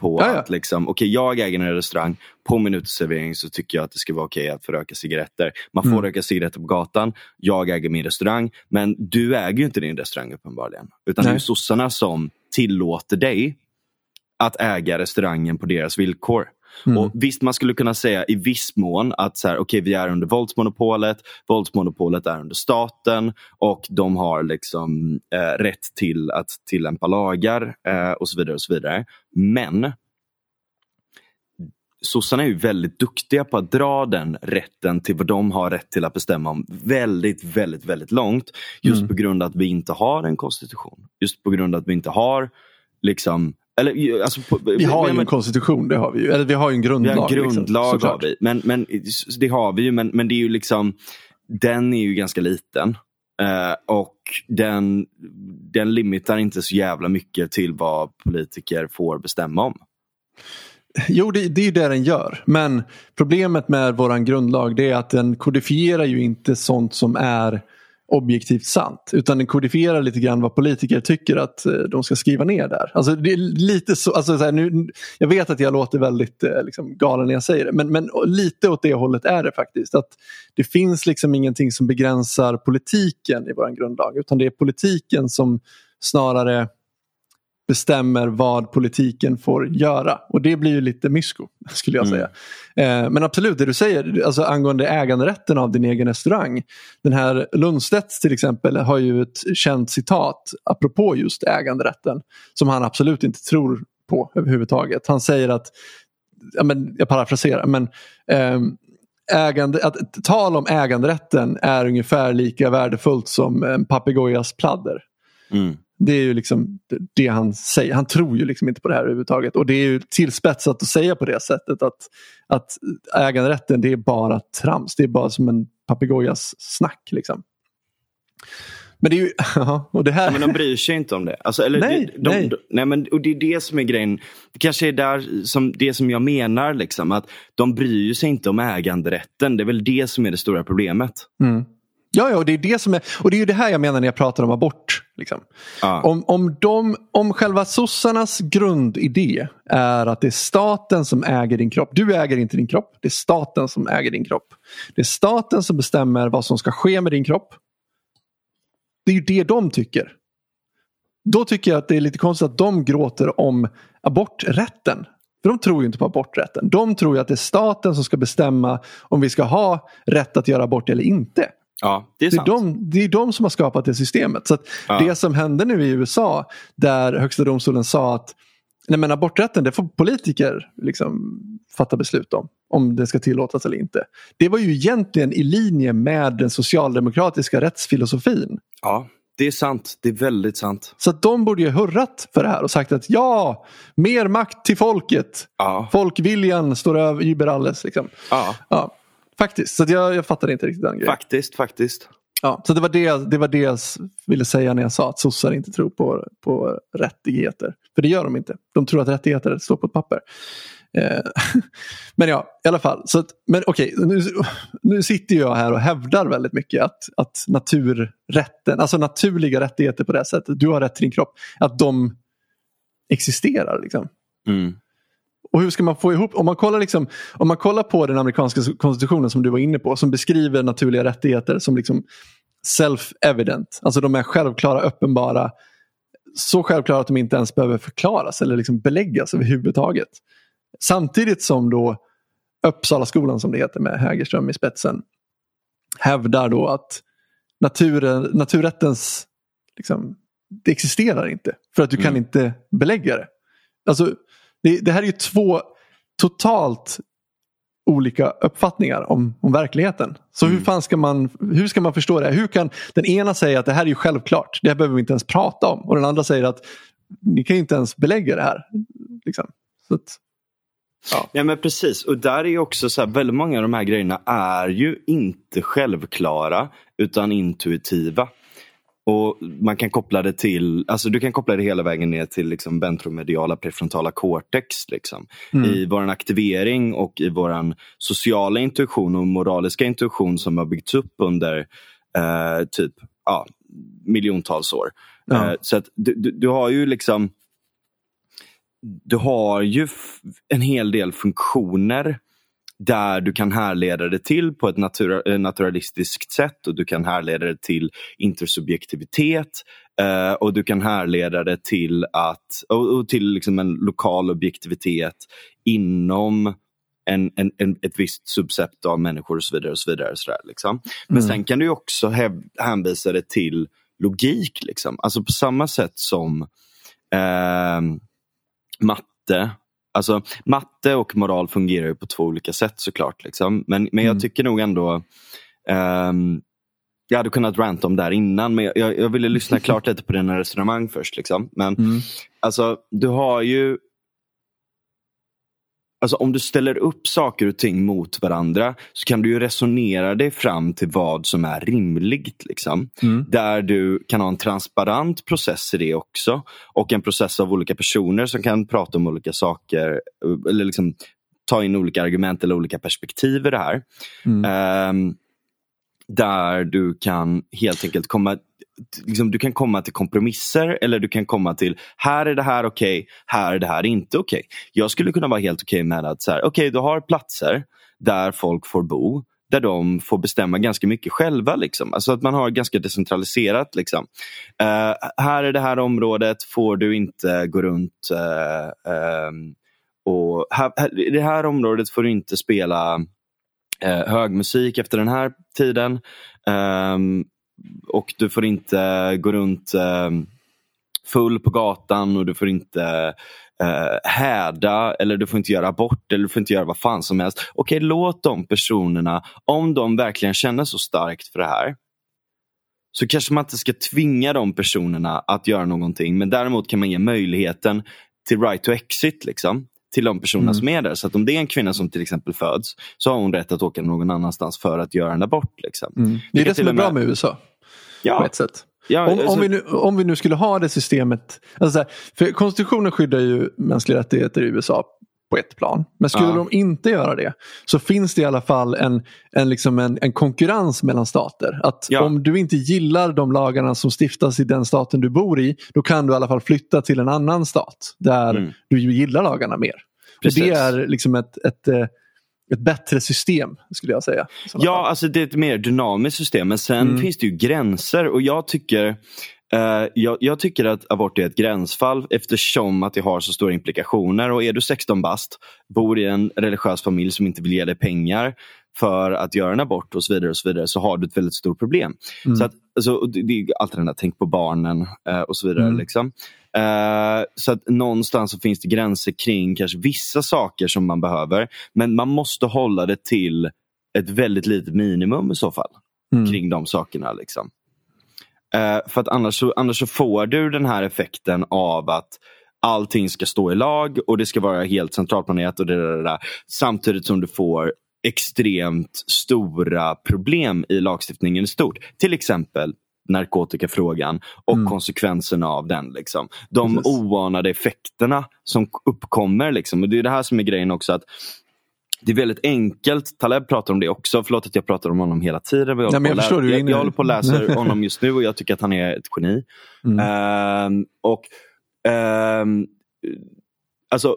på Jaja. att liksom, okej okay, jag äger en restaurang, på min uteservering så tycker jag att det ska vara okej okay att få röka cigaretter. Man får mm. röka cigaretter på gatan, jag äger min restaurang, men du äger ju inte din restaurang uppenbarligen. Utan Nej. det är sossarna som tillåter dig att äga restaurangen på deras villkor. Mm. Och Visst, man skulle kunna säga i viss mån att så här, okay, vi är under våldsmonopolet, våldsmonopolet är under staten och de har liksom eh, rätt till att tillämpa lagar eh, och så vidare. och så vidare. Men sossarna är ju väldigt duktiga på att dra den rätten till vad de har rätt till att bestämma om väldigt, väldigt, väldigt långt. Just mm. på grund av att vi inte har en konstitution. Just på grund av att vi inte har liksom eller, alltså, på, vi har men, ju en konstitution, det har vi ju. Eller vi har ju en grundlag. Vi har en grundlag liksom, har vi. Men, men, det har vi ju, men, men det är ju liksom Den är ju ganska liten. Uh, och den, den limitar inte så jävla mycket till vad politiker får bestämma om. Jo, det, det är ju det den gör. Men problemet med våran grundlag det är att den kodifierar ju inte sånt som är objektivt sant. Utan den kodifierar lite grann vad politiker tycker att eh, de ska skriva ner där. Alltså det är lite så, alltså så här, nu, jag vet att jag låter väldigt eh, liksom, galen när jag säger det. Men, men lite åt det hållet är det faktiskt. Att Det finns liksom ingenting som begränsar politiken i vår grundlag. Utan det är politiken som snarare bestämmer vad politiken får göra. Och det blir ju lite mysko skulle jag säga. Mm. Eh, men absolut det du säger alltså angående äganderätten av din egen restaurang. Den här Lundstedt till exempel har ju ett känt citat apropå just äganderätten. Som han absolut inte tror på överhuvudtaget. Han säger att, ja, men, jag parafraserar, men eh, ägande, att tal om äganderätten är ungefär lika värdefullt som en papegojas pladder. Mm. Det är ju liksom det han säger. Han tror ju liksom inte på det här överhuvudtaget. Och det är ju tillspetsat att säga på det sättet att, att äganderätten det är bara trams. Det är bara som en papegojas snack. Liksom. Men det är ju... och det här... Men de bryr sig inte om det. Alltså, eller nej, de, nej. De, nej men, och det är det som är grejen. Det kanske är där som, det som jag menar. Liksom, att De bryr sig inte om äganderätten. Det är väl det som är det stora problemet. Mm. Ja, ja och det är det som är, och det är ju det här jag menar när jag pratar om abort. Liksom. Ah. Om, om, de, om själva sossarnas grundidé är att det är staten som äger din kropp. Du äger inte din kropp, det är staten som äger din kropp. Det är staten som bestämmer vad som ska ske med din kropp. Det är ju det de tycker. Då tycker jag att det är lite konstigt att de gråter om aborträtten. För de tror ju inte på aborträtten. De tror ju att det är staten som ska bestämma om vi ska ha rätt att göra abort eller inte. Ja, det är, det är, de, det är de som har skapat det systemet. Så ja. Det som hände nu i USA där högsta domstolen sa att nej men aborträtten det får politiker liksom fatta beslut om. Om det ska tillåtas eller inte. Det var ju egentligen i linje med den socialdemokratiska rättsfilosofin. Ja, det är sant. Det är väldigt sant. Så de borde ju hurrat för det här och sagt att ja, mer makt till folket. Ja. Folkviljan står över über alles. Liksom. Ja. ja. Faktiskt, så jag, jag fattade inte riktigt den grejen. Faktiskt, faktiskt. Ja, så det var det, det var det jag ville säga när jag sa att sossar inte tror på, på rättigheter. För det gör de inte. De tror att rättigheter står på ett papper. Eh, men ja, i alla fall. Så att, men okej, nu, nu sitter jag här och hävdar väldigt mycket att, att naturrätten, alltså naturliga rättigheter på det sättet, du har rätt till din kropp, att de existerar. Liksom. Mm. Och hur ska man få ihop, om man, kollar liksom, om man kollar på den amerikanska konstitutionen som du var inne på som beskriver naturliga rättigheter som liksom self-evident. Alltså de är självklara, uppenbara. Så självklara att de inte ens behöver förklaras eller liksom beläggas överhuvudtaget. Samtidigt som då Uppsala skolan som det heter med Hägerström i spetsen hävdar då att naturen, naturrättens, liksom, det existerar inte. För att du mm. kan inte belägga det. Alltså det, det här är ju två totalt olika uppfattningar om, om verkligheten. Så mm. hur, fan ska man, hur ska man förstå det? Hur kan den ena säga att det här är ju självklart, det här behöver vi inte ens prata om. Och den andra säger att ni kan inte ens belägga det här. Liksom. Så att, ja. ja men precis, och där är ju också så här, väldigt många av de här grejerna är ju inte självklara utan intuitiva. Och man kan koppla det till, alltså du kan koppla det hela vägen ner till liksom ventromediala prefrontala cortex. Liksom. Mm. I vår aktivering och i vår sociala intuition och moraliska intuition som har byggts upp under eh, typ ja, miljontals år. Ja. Eh, så att du, du, du, har ju liksom du har ju en hel del funktioner där du kan härleda det till på ett natura eh, naturalistiskt sätt och du kan härleda det till intersubjektivitet eh, och du kan härleda det till, att, och, och till liksom en lokal objektivitet inom en, en, en, ett visst subset av människor och så vidare. och så vidare. Och så där, liksom. Men mm. sen kan du också hänvisa det till logik. Liksom. Alltså på samma sätt som eh, matte Alltså matte och moral fungerar ju på två olika sätt såklart. Liksom. Men, men jag mm. tycker nog ändå um, jag hade kunnat ranta om det här innan men jag, jag ville lyssna klart lite på dina resonemang först. Liksom. Men mm. alltså, du har ju Alltså om du ställer upp saker och ting mot varandra så kan du ju resonera dig fram till vad som är rimligt. Liksom. Mm. Där du kan ha en transparent process i det också. Och en process av olika personer som kan prata om olika saker. Eller liksom ta in olika argument eller olika perspektiv i det här. Mm. Um, där du kan helt enkelt komma liksom, du kan komma till kompromisser eller du kan komma till här är det här okej, okay, här är det här inte okej. Okay. Jag skulle kunna vara helt okej okay med att så här, okay, du har platser där folk får bo där de får bestämma ganska mycket själva. Liksom. Alltså att man har ganska decentraliserat. Liksom. Uh, här är det här området får du inte gå runt uh, um, och här, här, I det här området får du inte spela uh, högmusik efter den här tiden. Um, och du får inte gå runt eh, full på gatan och du får inte eh, häda eller du får inte göra abort eller du får inte göra vad fan som helst. Okej, låt de personerna, om de verkligen känner så starkt för det här, så kanske man inte ska tvinga de personerna att göra någonting. Men däremot kan man ge möjligheten till right to exit. Liksom till de personerna mm. som är där. Så att om det är en kvinna som till exempel föds så har hon rätt att åka någon annanstans för att göra en abort. Liksom. Mm. Det är det, som är bra med USA. Ja. På ett sätt. Ja, om, alltså... om, vi nu, om vi nu skulle ha det systemet. Alltså här, för konstitutionen skyddar ju mänskliga rättigheter i USA på ett plan. Men skulle ja. de inte göra det så finns det i alla fall en, en, liksom en, en konkurrens mellan stater. Att ja. om du inte gillar de lagarna som stiftas i den staten du bor i då kan du i alla fall flytta till en annan stat där mm. du gillar lagarna mer. Det är liksom ett, ett, eh, ett bättre system skulle jag säga. Ja, alltså det är ett mer dynamiskt system men sen mm. finns det ju gränser och jag tycker Uh, jag, jag, tycker att abort är ett gränsfall eftersom att det har så stora implikationer. Och Är du 16 bast, bor i en religiös familj som inte vill ge dig pengar för att göra en abort och så vidare, och så, vidare så har du ett väldigt stort problem. Mm. Så att, alltså, det, det är alltid den där tänk på barnen uh, och så vidare. Mm. Liksom. Uh, så att någonstans så finns det gränser kring kanske vissa saker som man behöver. Men man måste hålla det till ett väldigt litet minimum i så fall. Mm. Kring de sakerna. Liksom. Uh, för att annars så, annars så får du den här effekten av att allting ska stå i lag och det ska vara helt centralplanerat och det där, det där, samtidigt som du får extremt stora problem i lagstiftningen i stort. Till exempel narkotikafrågan och mm. konsekvenserna av den. Liksom. De Precis. oanade effekterna som uppkommer. Liksom. Och Det är det här som är grejen också. att det är väldigt enkelt. Taleb pratar om det också. Förlåt att jag pratar om honom hela tiden. Jag, Nej, men jag, förstår, jag, jag håller på att läsa honom just nu och jag tycker att han är ett geni. Mm. Uh, och uh, alltså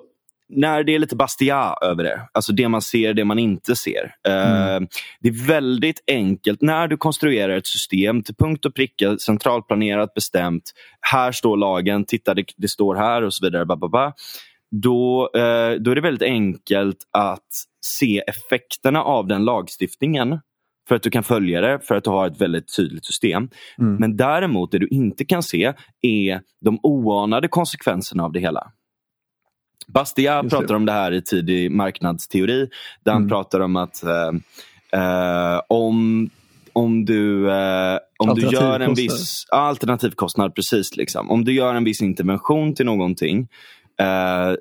när det är lite Bastia över det, alltså det man ser, det man inte ser. Mm. Uh, det är väldigt enkelt när du konstruerar ett system till punkt och pricka, centralplanerat, bestämt. Här står lagen, titta det, det står här och så vidare. Bababa. Då, uh, då är det väldigt enkelt att se effekterna av den lagstiftningen för att du kan följa det, för att du har ett väldigt tydligt system. Mm. Men däremot det du inte kan se är de oanade konsekvenserna av det hela. Bastia Just pratar det. om det här i tidig marknadsteori. Där han mm. pratar om att eh, eh, om, om du, eh, om du gör en viss alternativkostnad, precis. Liksom. Om du gör en viss intervention till någonting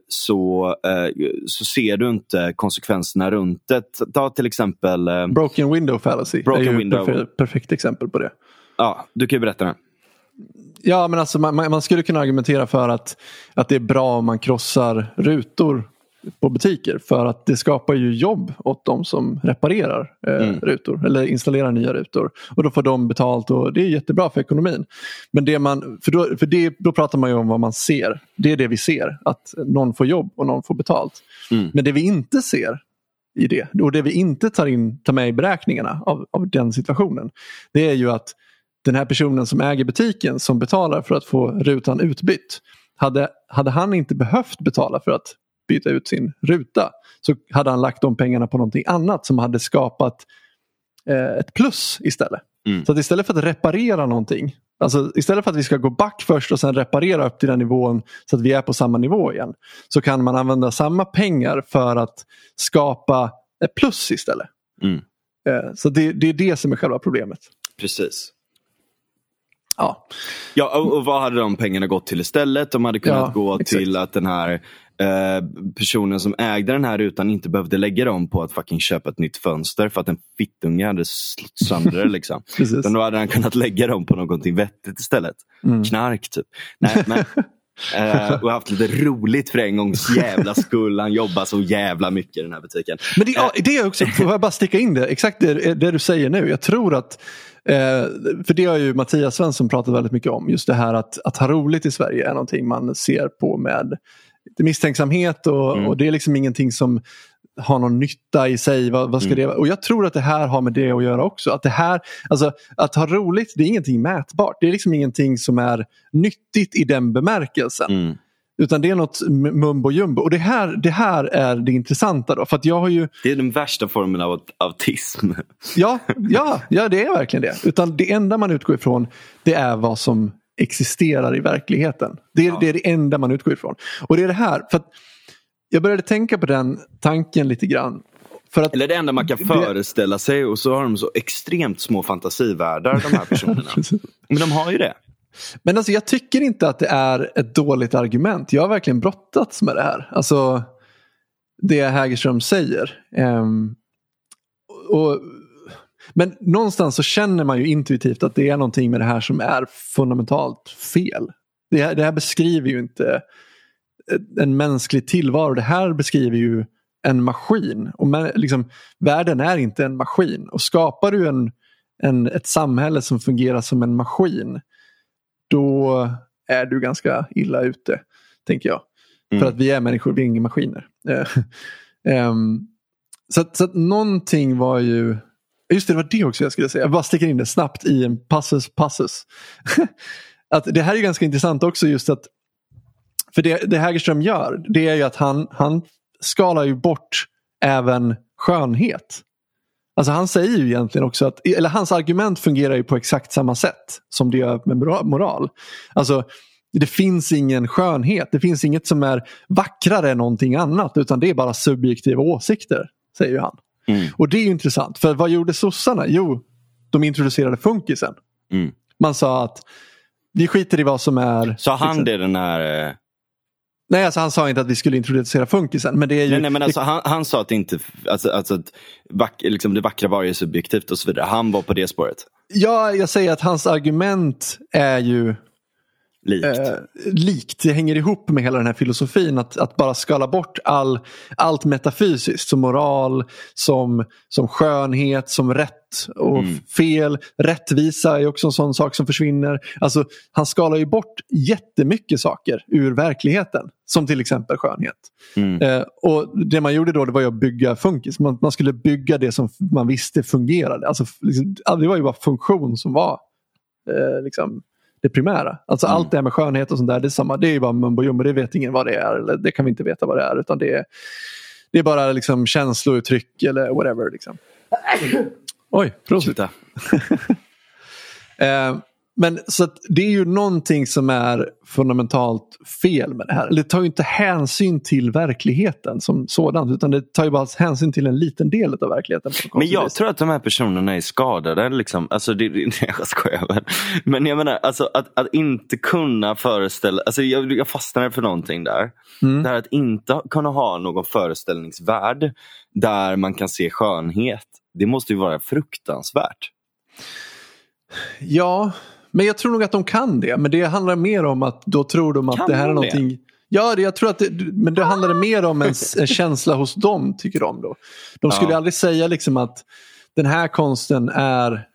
så, eh, så ser du inte konsekvenserna runt det. Ta till exempel... Eh, broken window fallacy broken är ju window. ett perfekt exempel på det. Ja, du kan ju berätta det. Ja, men alltså man, man, skulle kunna argumentera för att, att det är bra om man krossar rutor på butiker för att det skapar ju jobb åt de som reparerar eh, mm. rutor eller installerar nya rutor. Och då får de betalt och det är jättebra för ekonomin. Men det man, för då, för det, då pratar man ju om vad man ser. Det är det vi ser, att någon får jobb och någon får betalt. Mm. Men det vi inte ser i det och det vi inte tar, in, tar med i beräkningarna av, av den situationen det är ju att den här personen som äger butiken som betalar för att få rutan utbytt. Hade, hade han inte behövt betala för att byta ut sin ruta så hade han lagt de pengarna på någonting annat som hade skapat eh, ett plus istället. Mm. Så att istället för att reparera någonting, alltså istället för att vi ska gå back först och sen reparera upp till den nivån så att vi är på samma nivå igen. Så kan man använda samma pengar för att skapa ett plus istället. Mm. Eh, så det, det är det som är själva problemet. Precis. Ja. Ja, och, och, vad hade de pengarna gått till istället? De hade kunnat ja, gå exakt. till att den här eh, personen som ägde den här rutan inte behövde lägga dem på att fucking köpa ett nytt fönster för att en fittunge hade slått sönder det. Liksom. Utan då hade han kunnat lägga dem på någonting vettigt istället. Mm. Knark typ. Nej, men, Eh, och haft lite roligt för en gångs jävla skull. Han jobbar så jävla mycket i den här butiken. Men det, ja, det är också, får jag bara sticka in det, exakt det, det du säger nu. Jag tror att Eh, för det har ju Mattias Svensson pratat väldigt mycket om. Just det här att, att ha roligt i Sverige är någonting man ser på med misstänksamhet och, mm. och det är liksom ingenting som har någon nytta i sig. Vad, vad ska mm. det, och jag tror att det här har med det att göra också. Att, det här, alltså, att ha roligt det är ingenting mätbart. Det är liksom ingenting som är nyttigt i den bemärkelsen. Mm. Utan det är något mumbo jumbo. Och det här, det här är det intressanta. Då, för att jag har ju... Det är den värsta formen av autism. Ja, ja, ja, det är verkligen det. Utan det enda man utgår ifrån det är vad som existerar i verkligheten. Det är, ja. det, är det enda man utgår ifrån. Och det är det här. för Jag började tänka på den tanken lite grann. För att, Eller det enda man kan föreställa sig och så har de så extremt små fantasivärldar de här personerna. Men de har ju det. Men alltså jag tycker inte att det är ett dåligt argument. Jag har verkligen brottats med det här. Alltså det Hägerström säger. Um, och, men någonstans så känner man ju intuitivt att det är någonting med det här som är fundamentalt fel. Det här, det här beskriver ju inte en mänsklig tillvaro. Det här beskriver ju en maskin. Och man, liksom, världen är inte en maskin. Och skapar du en, en, ett samhälle som fungerar som en maskin då är du ganska illa ute, tänker jag. Mm. För att vi är människor, vi är inga maskiner. um, så, att, så att någonting var ju... Just det, det var det också jag skulle säga. Jag bara sticker in det snabbt i en passus passus. att det här är ganska intressant också just att för det, det Hägerström gör det är ju att han, han skalar ju bort även skönhet. Alltså han säger ju egentligen också att, eller hans argument fungerar ju på exakt samma sätt som det gör med moral. Alltså det finns ingen skönhet, det finns inget som är vackrare än någonting annat utan det är bara subjektiva åsikter, säger han. Mm. Och det är intressant, för vad gjorde sossarna? Jo, de introducerade funkisen. Mm. Man sa att vi skiter i vad som är... Sa han liksom, det den här eh, Nej, alltså han sa inte att vi skulle introducera funkisen. Men det är ju... Nej, nej men alltså, han, han sa att, inte, alltså, alltså att vack, liksom det vackra var ju subjektivt och så vidare. Han var på det spåret. Ja, jag säger att hans argument är ju Likt. Eh, likt. Det hänger ihop med hela den här filosofin att, att bara skala bort all, allt metafysiskt som moral, som, som skönhet, som rätt och mm. fel. Rättvisa är också en sån sak som försvinner. Alltså, han skalar ju bort jättemycket saker ur verkligheten. Som till exempel skönhet. Mm. Eh, och Det man gjorde då det var att bygga funkis. Man, man skulle bygga det som man visste fungerade. Alltså, liksom, det var ju bara funktion som var eh, liksom, det primära. Alltså mm. allt det här med skönhet och sånt där, det är, samma, det är ju bara mumbo jumbo, det vet ingen vad det är. Eller det kan vi inte veta vad det är. Utan det är, det är bara liksom känslouttryck eller whatever. Liksom. Oj, prosit. eh, men så det är ju någonting som är fundamentalt fel med det här. Det tar ju inte hänsyn till verkligheten som sådant utan det tar ju bara hänsyn till en liten del av verkligheten. Men jag tror att de här personerna är skadade. Liksom. Alltså, det, det, jag skojar. Men jag menar, alltså, att, att inte kunna föreställa... Alltså, jag, jag fastnade för någonting där. Mm. Det här att inte kunna ha någon föreställningsvärld där man kan se skönhet. Det måste ju vara fruktansvärt. Ja, men jag tror nog att de kan det. Men det handlar mer om att då tror de att kan det här är någonting. Det? Ja, det, jag tror att det, men det handlar mer om en, en känsla hos dem, tycker de. Då. De skulle ja. aldrig säga liksom att den här konsten är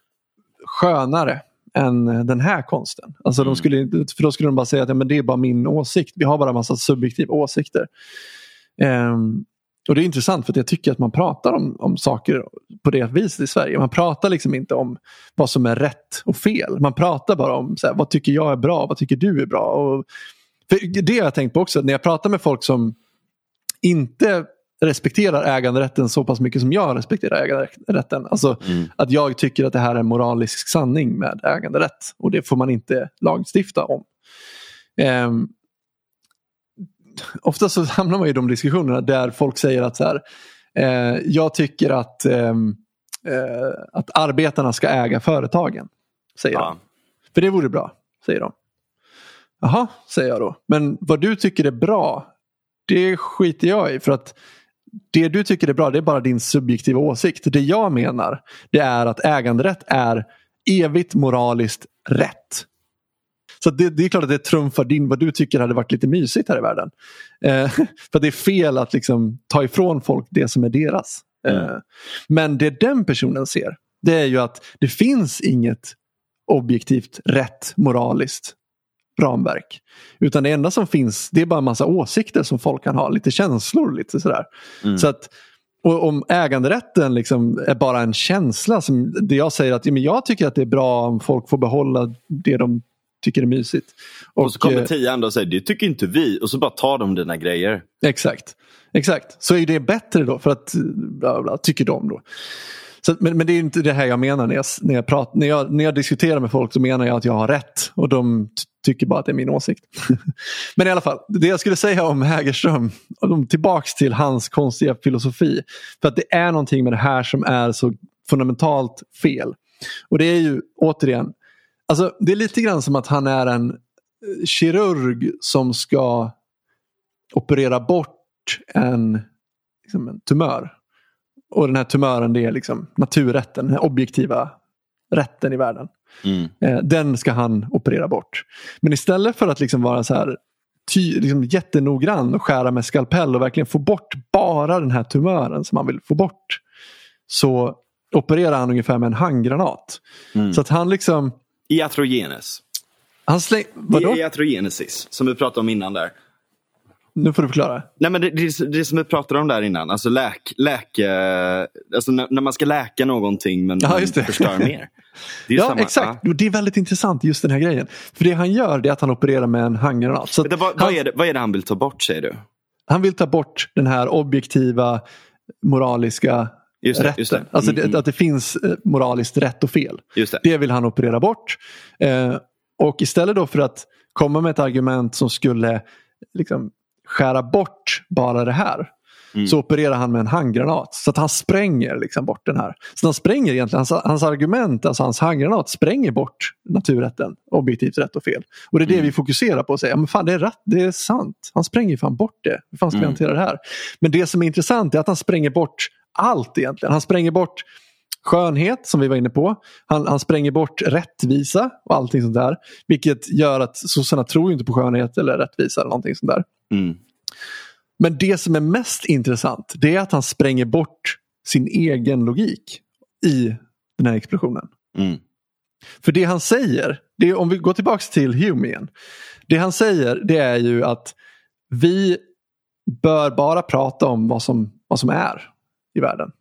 skönare än den här konsten. Alltså mm. de skulle, för då skulle de bara säga att ja, men det är bara min åsikt. Vi har bara en massa subjektiva åsikter. Um, och det är intressant för jag tycker att man pratar om, om saker på det viset i Sverige. Man pratar liksom inte om vad som är rätt och fel. Man pratar bara om så här, vad tycker jag är bra, vad tycker du är bra. Och, för det har jag tänkt på också, när jag pratar med folk som inte respekterar äganderätten så pass mycket som jag respekterar äganderätten. Alltså mm. att jag tycker att det här är en moralisk sanning med äganderätt och det får man inte lagstifta om. Um, ofta så hamnar man i de diskussionerna där folk säger att så här, eh, jag tycker att, ehm, eh, att arbetarna ska äga företagen. Säger ja. de. För det vore bra, säger de. Jaha, säger jag då. Men vad du tycker är bra, det skiter jag i. För att det du tycker är bra, det är bara din subjektiva åsikt. Det jag menar, det är att äganderätt är evigt moraliskt rätt. Så det, det, är klart att det trumfar din vad du tycker hade varit lite mysigt här i världen. Eh, för det är fel att liksom ta ifrån folk det som är deras. Mm. Eh, men det den personen ser det är ju att det finns inget objektivt rätt moraliskt ramverk. Utan det enda som finns det är bara en massa åsikter som folk kan ha, lite känslor. lite sådär. Mm. Så att och om äganderätten liksom är bara en känsla, som det jag säger att jag tycker att det är bra om folk får behålla det de tycker är mysigt. Och, och så kommer eh, tio andra och säger det tycker inte vi och så bara tar de dina grejer. Exakt, exakt. så är det bättre då för att bla bla, tycker de då. Så, men, men det är inte det här jag menar när jag, när, jag prat, när, jag, när jag diskuterar med folk så menar jag att jag har rätt och de tycker bara att det är min åsikt. men i alla fall, det jag skulle säga om Hägerström, tillbaks till hans konstiga filosofi. För att det är någonting med det här som är så fundamentalt fel. Och det är ju återigen, alltså det är lite grann som att han är en eh, kirurg som ska operera bort en, liksom en tumör. Och den här tumören det är liksom naturrätten, den objektiva rätten i världen. Mm. Eh, den ska han operera bort. Men istället för att liksom vara så här ty, liksom jättenoggrann och skära med skalpell och verkligen få bort bara den här tumören som han vill få bort. Så opererar han ungefär med en handgranat. Mm. Så att han liksom... Iatrogenes. Han släng... Vadå? Iatrogenesis, som vi pratade om innan där. Nu får du förklara. Nej, men det, det, det som vi pratade om där innan, alltså, läk, läke, alltså när, när man ska läka någonting men ja, man förstör mer. ja, samma. exakt. Ja. Det är väldigt intressant just den här grejen. För det han gör är att han opererar med en handgranat. Så vad, vad, är det, vad är det han vill ta bort säger du? Han vill ta bort den här objektiva moraliska Just det. Just det. Alltså mm, det, att det finns eh, moraliskt rätt och fel. Det. det vill han operera bort. Eh, och istället då för att komma med ett argument som skulle liksom, skära bort bara det här. Mm. Så opererar han med en handgranat. Så att han spränger liksom bort den här. Så han spränger egentligen, hans, hans argument, alltså hans handgranat spränger bort naturrätten. Objektivt rätt och fel. Och det är det mm. vi fokuserar på och säger, men fan det är, rätt, det är sant. Han spränger fan bort det. Hur fan ska vi mm. hantera det här? Men det som är intressant är att han spränger bort allt egentligen. Han spränger bort skönhet som vi var inne på. Han, han spränger bort rättvisa och allting sånt där. Vilket gör att sossarna tror inte på skönhet eller rättvisa eller någonting sånt där. Mm. Men det som är mest intressant det är att han spränger bort sin egen logik i den här explosionen. Mm. För det han säger, det är, om vi går tillbaka till Hume igen. Det han säger det är ju att vi bör bara prata om vad som, vad som är i världen.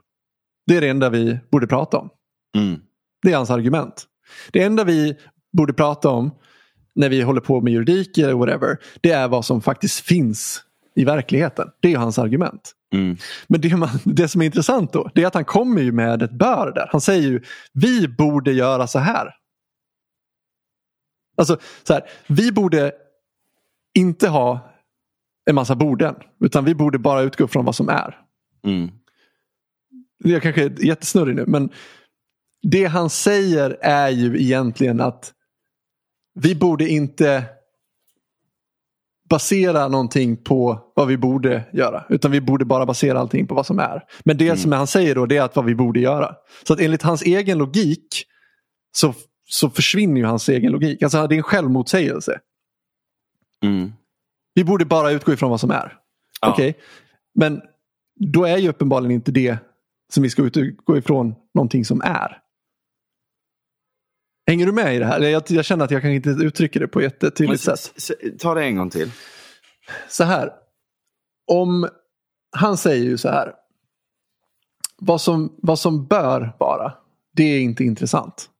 Det är det enda vi borde prata om. Mm. Det är hans argument. Det enda vi borde prata om när vi håller på med juridik eller whatever. Det är vad som faktiskt finns i verkligheten. Det är hans argument. Mm. Men det, man, det, som är intressant då det är att han kommer ju med ett bör där. Han säger ju vi borde göra så här. Alltså så här, vi borde inte ha en massa borden utan vi borde bara utgå från vad som är. Mm. Jag kanske är jättesnurrig nu men det han säger är ju egentligen att vi borde inte basera någonting på vad vi borde göra. Utan vi borde bara basera allting på vad som är. Men det mm. som han säger då det är att vad vi borde göra. Så att enligt hans egen logik så, så försvinner ju hans egen logik. Alltså det är en självmotsägelse. Mm. Vi borde bara utgå ifrån vad som är. Ja. Okej, okay. men då är ju uppenbarligen inte det som vi ska utgå ifrån någonting som är. Hänger du med i det här? Jag, jag känner att jag kan inte uttrycka det på ett jättetydligt sätt. Ta det en gång till. Så här. Om han säger ju så här. Vad som, vad som bör vara, det är inte intressant.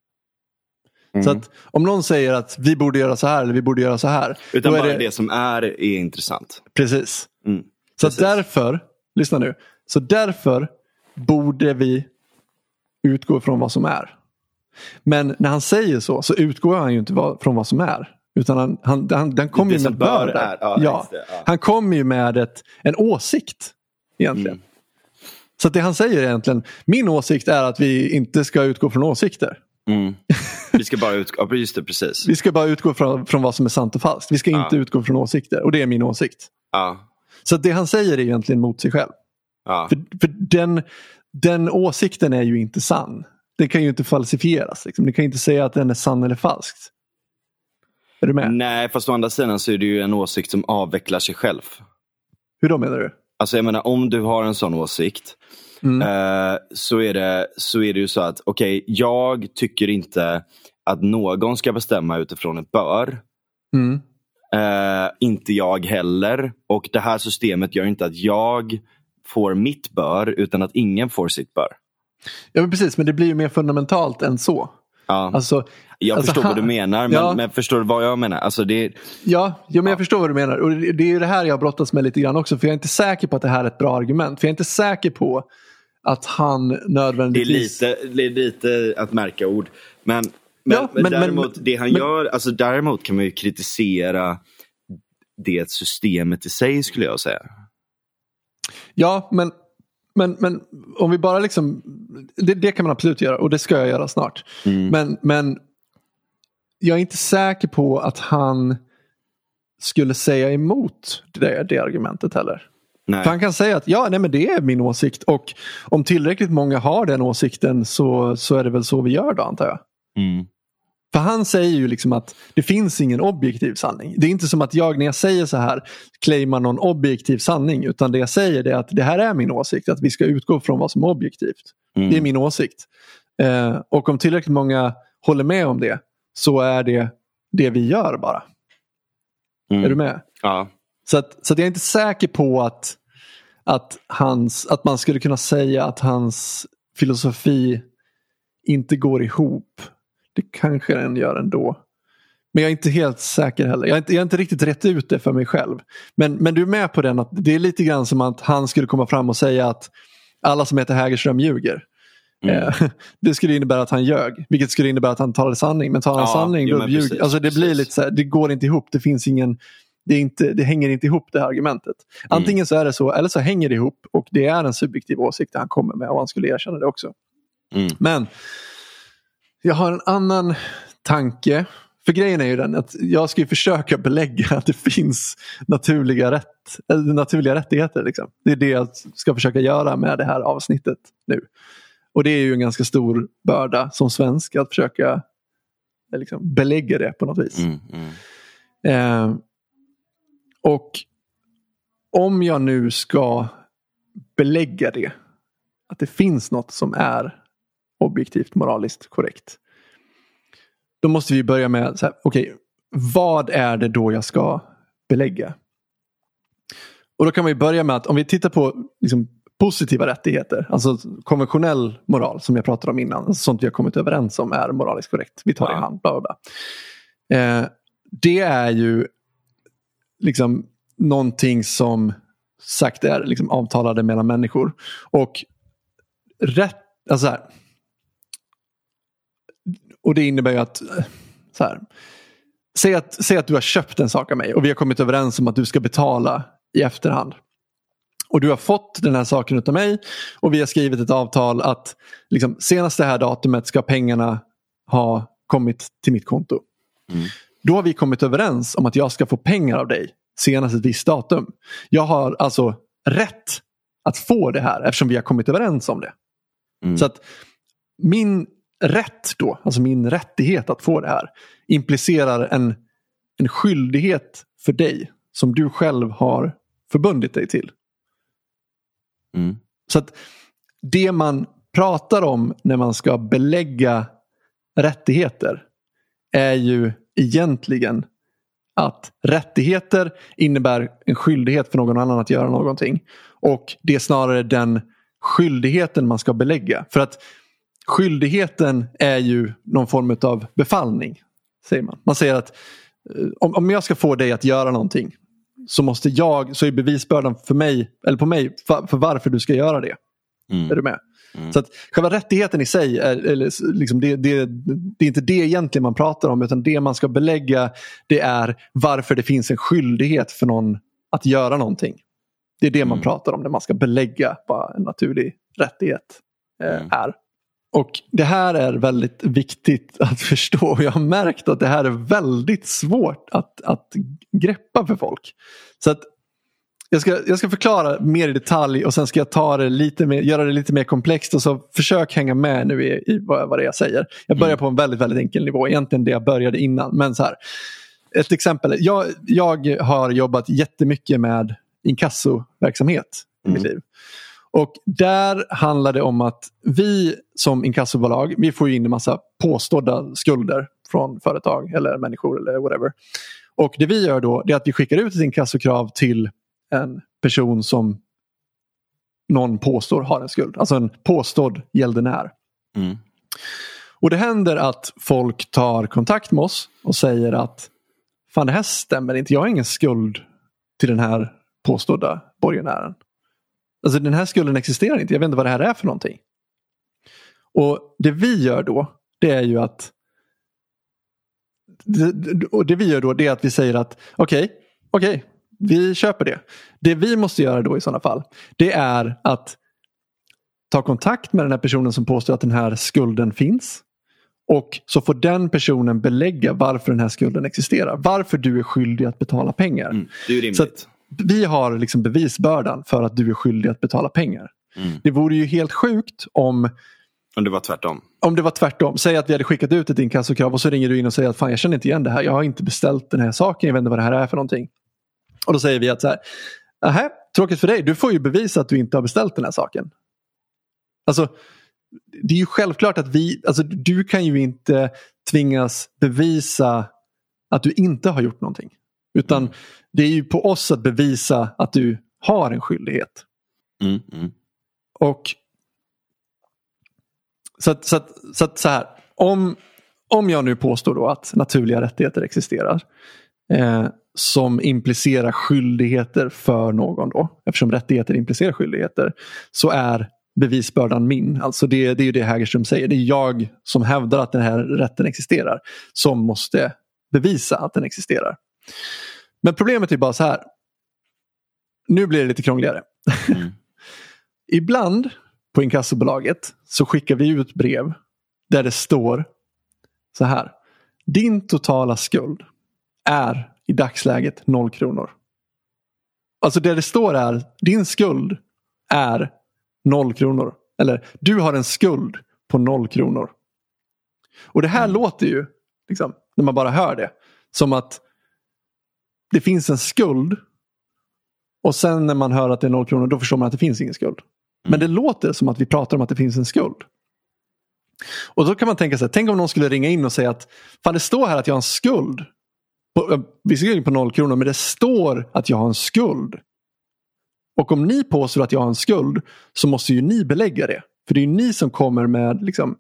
Mm. Så att om någon säger att vi borde göra så här eller vi borde göra så här. Utan bara det... det... som är är intressant. Precis. Mm. Så Precis. därför, lyssna nu. Så därför borde vi utgå från vad som är. Men när han säger så så utgår han ju inte från vad som är. Utan han, han, han, han kommer ju med bör där. Ja, ja. Det, ja. Han kommer ju med ett, en åsikt egentligen. Mm. Så det han säger egentligen, min åsikt är att vi inte ska utgå från åsikter. Mm. Vi ska bara utgå, just det, precis. vi ska bara utgå från, från vad som är sant och falskt. Vi ska ja. inte utgå från åsikter och det är min åsikt. Ja. Så det han säger är egentligen mot sig själv. Ja. För, för den, den åsikten är ju inte sann. Den kan ju inte falsifieras. Liksom. Ni kan inte säga att den är sann eller falsk. Är du med? Nej, fast å andra sidan så är det ju en åsikt som avvecklar sig själv. Hur då menar du? Alltså jag menar om du har en sån åsikt Mm. eh, så, är det, så är det ju så att okej, jag tycker inte att någon ska bestämma utifrån ett bör. Mm. Eh, inte jag heller. Och det här systemet gör inte att jag får mitt bör utan att ingen får sitt bör. Ja men precis, men det blir ju mer fundamentalt än så. Ja, Alltså, jag alltså, förstår vad du han- menar, men, Ja. men förstår du vad jag menar? Alltså det, Ja, jo, men jag förstår vad du menar. Och det det är ju det här jag brottas med lite grann också. För jag är inte säker på att det här är ett bra argument. För jag är inte säker på att han det, är nödvändigtvis... lite, det är lite att märka ord. Men, men, Ja, men, men- däremot, det han gör, alltså däremot kan man ju kritisera det systemet i sig skulle jag säga. Ja, men, men, men om vi bara liksom... Det, det kan man absolut göra och det ska jag göra snart. Mm. Men, men jag är inte säker på att han skulle säga emot det, det argumentet heller. Nej. För han kan säga att ja, nej, men det är min åsikt och om tillräckligt många har den åsikten så, så är det väl så vi gör då antar jag. Mm. För han säger ju liksom att det finns ingen objektiv sanning. Det är inte som att jag när jag säger så här claimar någon objektiv sanning utan det jag säger är att det här är min åsikt, att vi ska utgå från vad som är objektivt. Mm. Det är min åsikt. Eh, och om tillräckligt många håller med om det så är det det vi gör bara. Mm. Är du med? Ja. Så, att, så att jag är inte säker på att, att, hans, att man skulle kunna säga att hans filosofi inte går ihop. Det kanske den gör ändå. Men jag är inte helt säker heller. Jag har inte, jag har inte riktigt rätt ut det för mig själv. Men, men du är med på den att det är lite grann som att han skulle komma fram och säga att alla som heter Hägerström ljuger. Mm. Eh, Det skulle innebära att han ljög. Vilket skulle innebära att han talade sanning. Men talar han Ja, sanning jo, då ljuger precis, alltså Det blir lite så här, det går inte ihop. Det finns ingen det, är inte, det hänger inte ihop det här argumentet. Mm. Antingen så är det så eller så hänger det ihop och det är en subjektiv åsikt han kommer med och han skulle erkänna det också. Mm. Men jag har en annan tanke. För grejen är ju den att jag ska ju försöka belägga att det finns naturliga, rätt, naturliga rättigheter. Liksom. Det är det jag ska försöka göra med det här avsnittet nu. Och det är ju en ganska stor börda som svensk att försöka liksom, belägga det på något vis. Mm. Mm. Eh, och om jag nu ska belägga det, att det finns något som är objektivt moraliskt korrekt. Då måste vi börja med, så här, okej, vad är det då jag ska belägga? Och då kan vi börja med att om vi tittar på liksom, positiva rättigheter, alltså konventionell moral som jag pratade om innan, alltså sånt vi har kommit överens om är moraliskt korrekt. Vi tar det i hand, bla bla bla. Eh, det är ju liksom någonting som sagt är liksom avtalade mellan människor. Och rätt, alltså här, och det innebär ju att eh, så här, säg, att, säg att du har köpt en sak av mig och vi har kommit överens om att du ska betala i efterhand. Och du har fått den här saken av mig och vi har skrivit ett avtal att liksom, senast det här datumet ska pengarna ha kommit till mitt konto. Mm. Då har vi kommit överens om att jag ska få pengar av dig senast ett visst datum. Jag har alltså rätt att få det här eftersom vi har kommit överens om det. Mm. Så att min rätt då, alltså min rättighet att få det här implicerar en, en skyldighet för dig som du själv har förbundit dig till. Mm. Så att det man pratar om när man ska belägga rättigheter är ju egentligen att rättigheter innebär en skyldighet för någon annan att göra någonting. Och det är snarare den skyldigheten man ska belägga. För att skyldigheten är ju någon form av befallning. Säger man. man säger att eh, om, om jag ska få dig att göra någonting så måste jag, så är bevisbördan för mig, eller på mig, för, för varför du ska göra det. Mm. Är du med? Mm. Så att själva rättigheten i sig, är, eller, liksom det, det, det är inte det egentligen man pratar om utan det man ska belägga det är varför det finns en skyldighet för någon att göra någonting. Det är det man Mm. pratar om när man ska belägga vad en naturlig rättighet eh, Mm. är. Och Det här är väldigt viktigt att förstå och jag har märkt att det här är väldigt svårt att, att greppa för folk. Så att jag ska, jag ska förklara mer i detalj och sen ska jag ta det lite mer, göra det lite mer komplext och så försök hänga med nu i, i vad, vad det är jag säger. Jag börjar Mm. på en väldigt, väldigt enkel nivå, egentligen det jag började innan. Men så här, ett exempel. Jag, jag har jobbat jättemycket med inkassoverksamhet i mitt Mm. liv. Och där handlar det om att vi som inkassobolag, vi får in en massa påstådda skulder från företag eller människor eller whatever. Och det vi gör då är att vi skickar ut ett inkassokrav till en person som någon påstår har en skuld. Alltså en påstådd gäldenär. Mm. Och det händer att folk tar kontakt med oss och säger att fan det här stämmer inte. Jag har ingen skuld till den här påstådda borgenären. Alltså den här skulden existerar inte. Jag vet inte vad det här är för någonting. Och det vi gör då det är ju att det, och det vi gör då det är att vi säger att okej, okej, vi köper det. Det vi måste göra då i sådana fall det är att ta kontakt med den här personen som påstår att den här skulden finns. Och så får den personen belägga varför den här skulden existerar. Varför du är skyldig att betala pengar. Mm. Det är rimligt. Så att vi har liksom bevisbördan för att du är skyldig att betala pengar. Mm. Det vore ju helt sjukt om, Om det var tvärtom. om det var tvärtom. Säg att vi hade skickat ut ett inkassokrav och så ringer du in och säger att fan jag känner inte igen det här. Jag har inte beställt den här saken. Jag vet inte vad det här är för någonting. Och då säger vi att så här, "Nähä, tråkigt för dig. Du får ju bevisa att du inte har beställt den här saken. Alltså, det är ju självklart att vi, alltså du kan ju inte tvingas bevisa att du inte har gjort någonting. Utan det är ju på oss att bevisa att du har en skyldighet. Mm. Mm. Och så att, så, att, så, att, så här, om, om jag nu påstår då att naturliga rättigheter existerar eh, som implicerar skyldigheter för någon då, eftersom rättigheter implicerar skyldigheter, så är bevisbördan min. Alltså det, det är ju det Hägerström säger. Det är jag som hävdar att den här rätten existerar som måste bevisa att den existerar. Men problemet är bara så här. Nu blir det lite krångligare. Mm. Ibland på inkassobolaget så skickar vi ut brev där det står så här. Din totala skuld är i dagsläget noll kronor. Alltså det det står är din skuld är noll kronor. Eller du har en skuld på noll kronor. Och det här låter ju, liksom, när man bara hör det, som att det finns en skuld och sen när man hör att det är noll kronor då förstår man att det finns ingen skuld. Men det låter som att vi pratar om att det finns en skuld. Och då kan man tänka sig, tänk om någon skulle ringa in och säga att fan det står här att jag har en skuld. På, eh, visserligen på noll kronor men det står att jag har en skuld. Och om ni påstår att jag har en skuld så måste ju ni belägga det. För det är ju ni som kommer med liksom,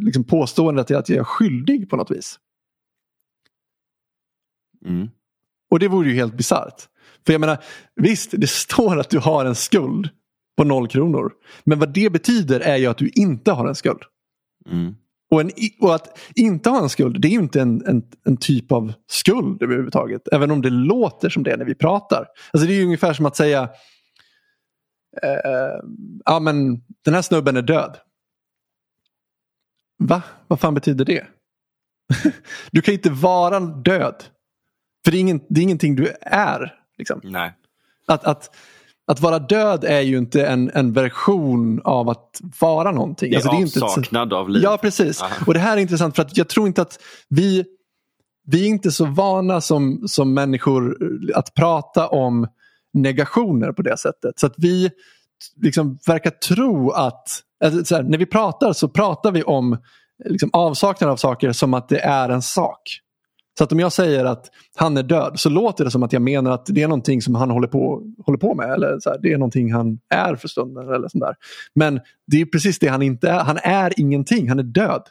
liksom påståendet att jag är skyldig på något vis. Mm. Och det vore ju helt bisarrt. För jag menar, visst det står att du har en skuld på noll kronor. Men vad det betyder är ju att du inte har en skuld. Mm. Och, en, och att inte ha en skuld det är ju inte en, en, en typ av skuld överhuvudtaget. Även om det låter som det när vi pratar. Alltså det är ju ungefär som att säga eh, ja men den här snubben är död. Va? Vad fan betyder det? du kan ju inte vara död. För det är, ingen, det är ingenting du är. Liksom. Nej. Att, att, att vara död är ju inte en, en version av att vara någonting. Det är Alltså, är inte ett- avsaknad av liv. Ja, precis. Aha. Och det här är intressant för att jag tror inte att vi, vi är inte så vana som, som människor att prata om negationer på det sättet. Så att vi liksom verkar tro att, alltså, så här, när vi pratar så pratar vi om liksom, avsaknad av saker som att det är en sak. Så att om jag säger att han är död så låter det som att jag menar att det är någonting som han håller på, håller på med. Eller så här, det är någonting han är för stunden. Eller sånt där. Men det är precis det han inte är. Han är ingenting, han är död.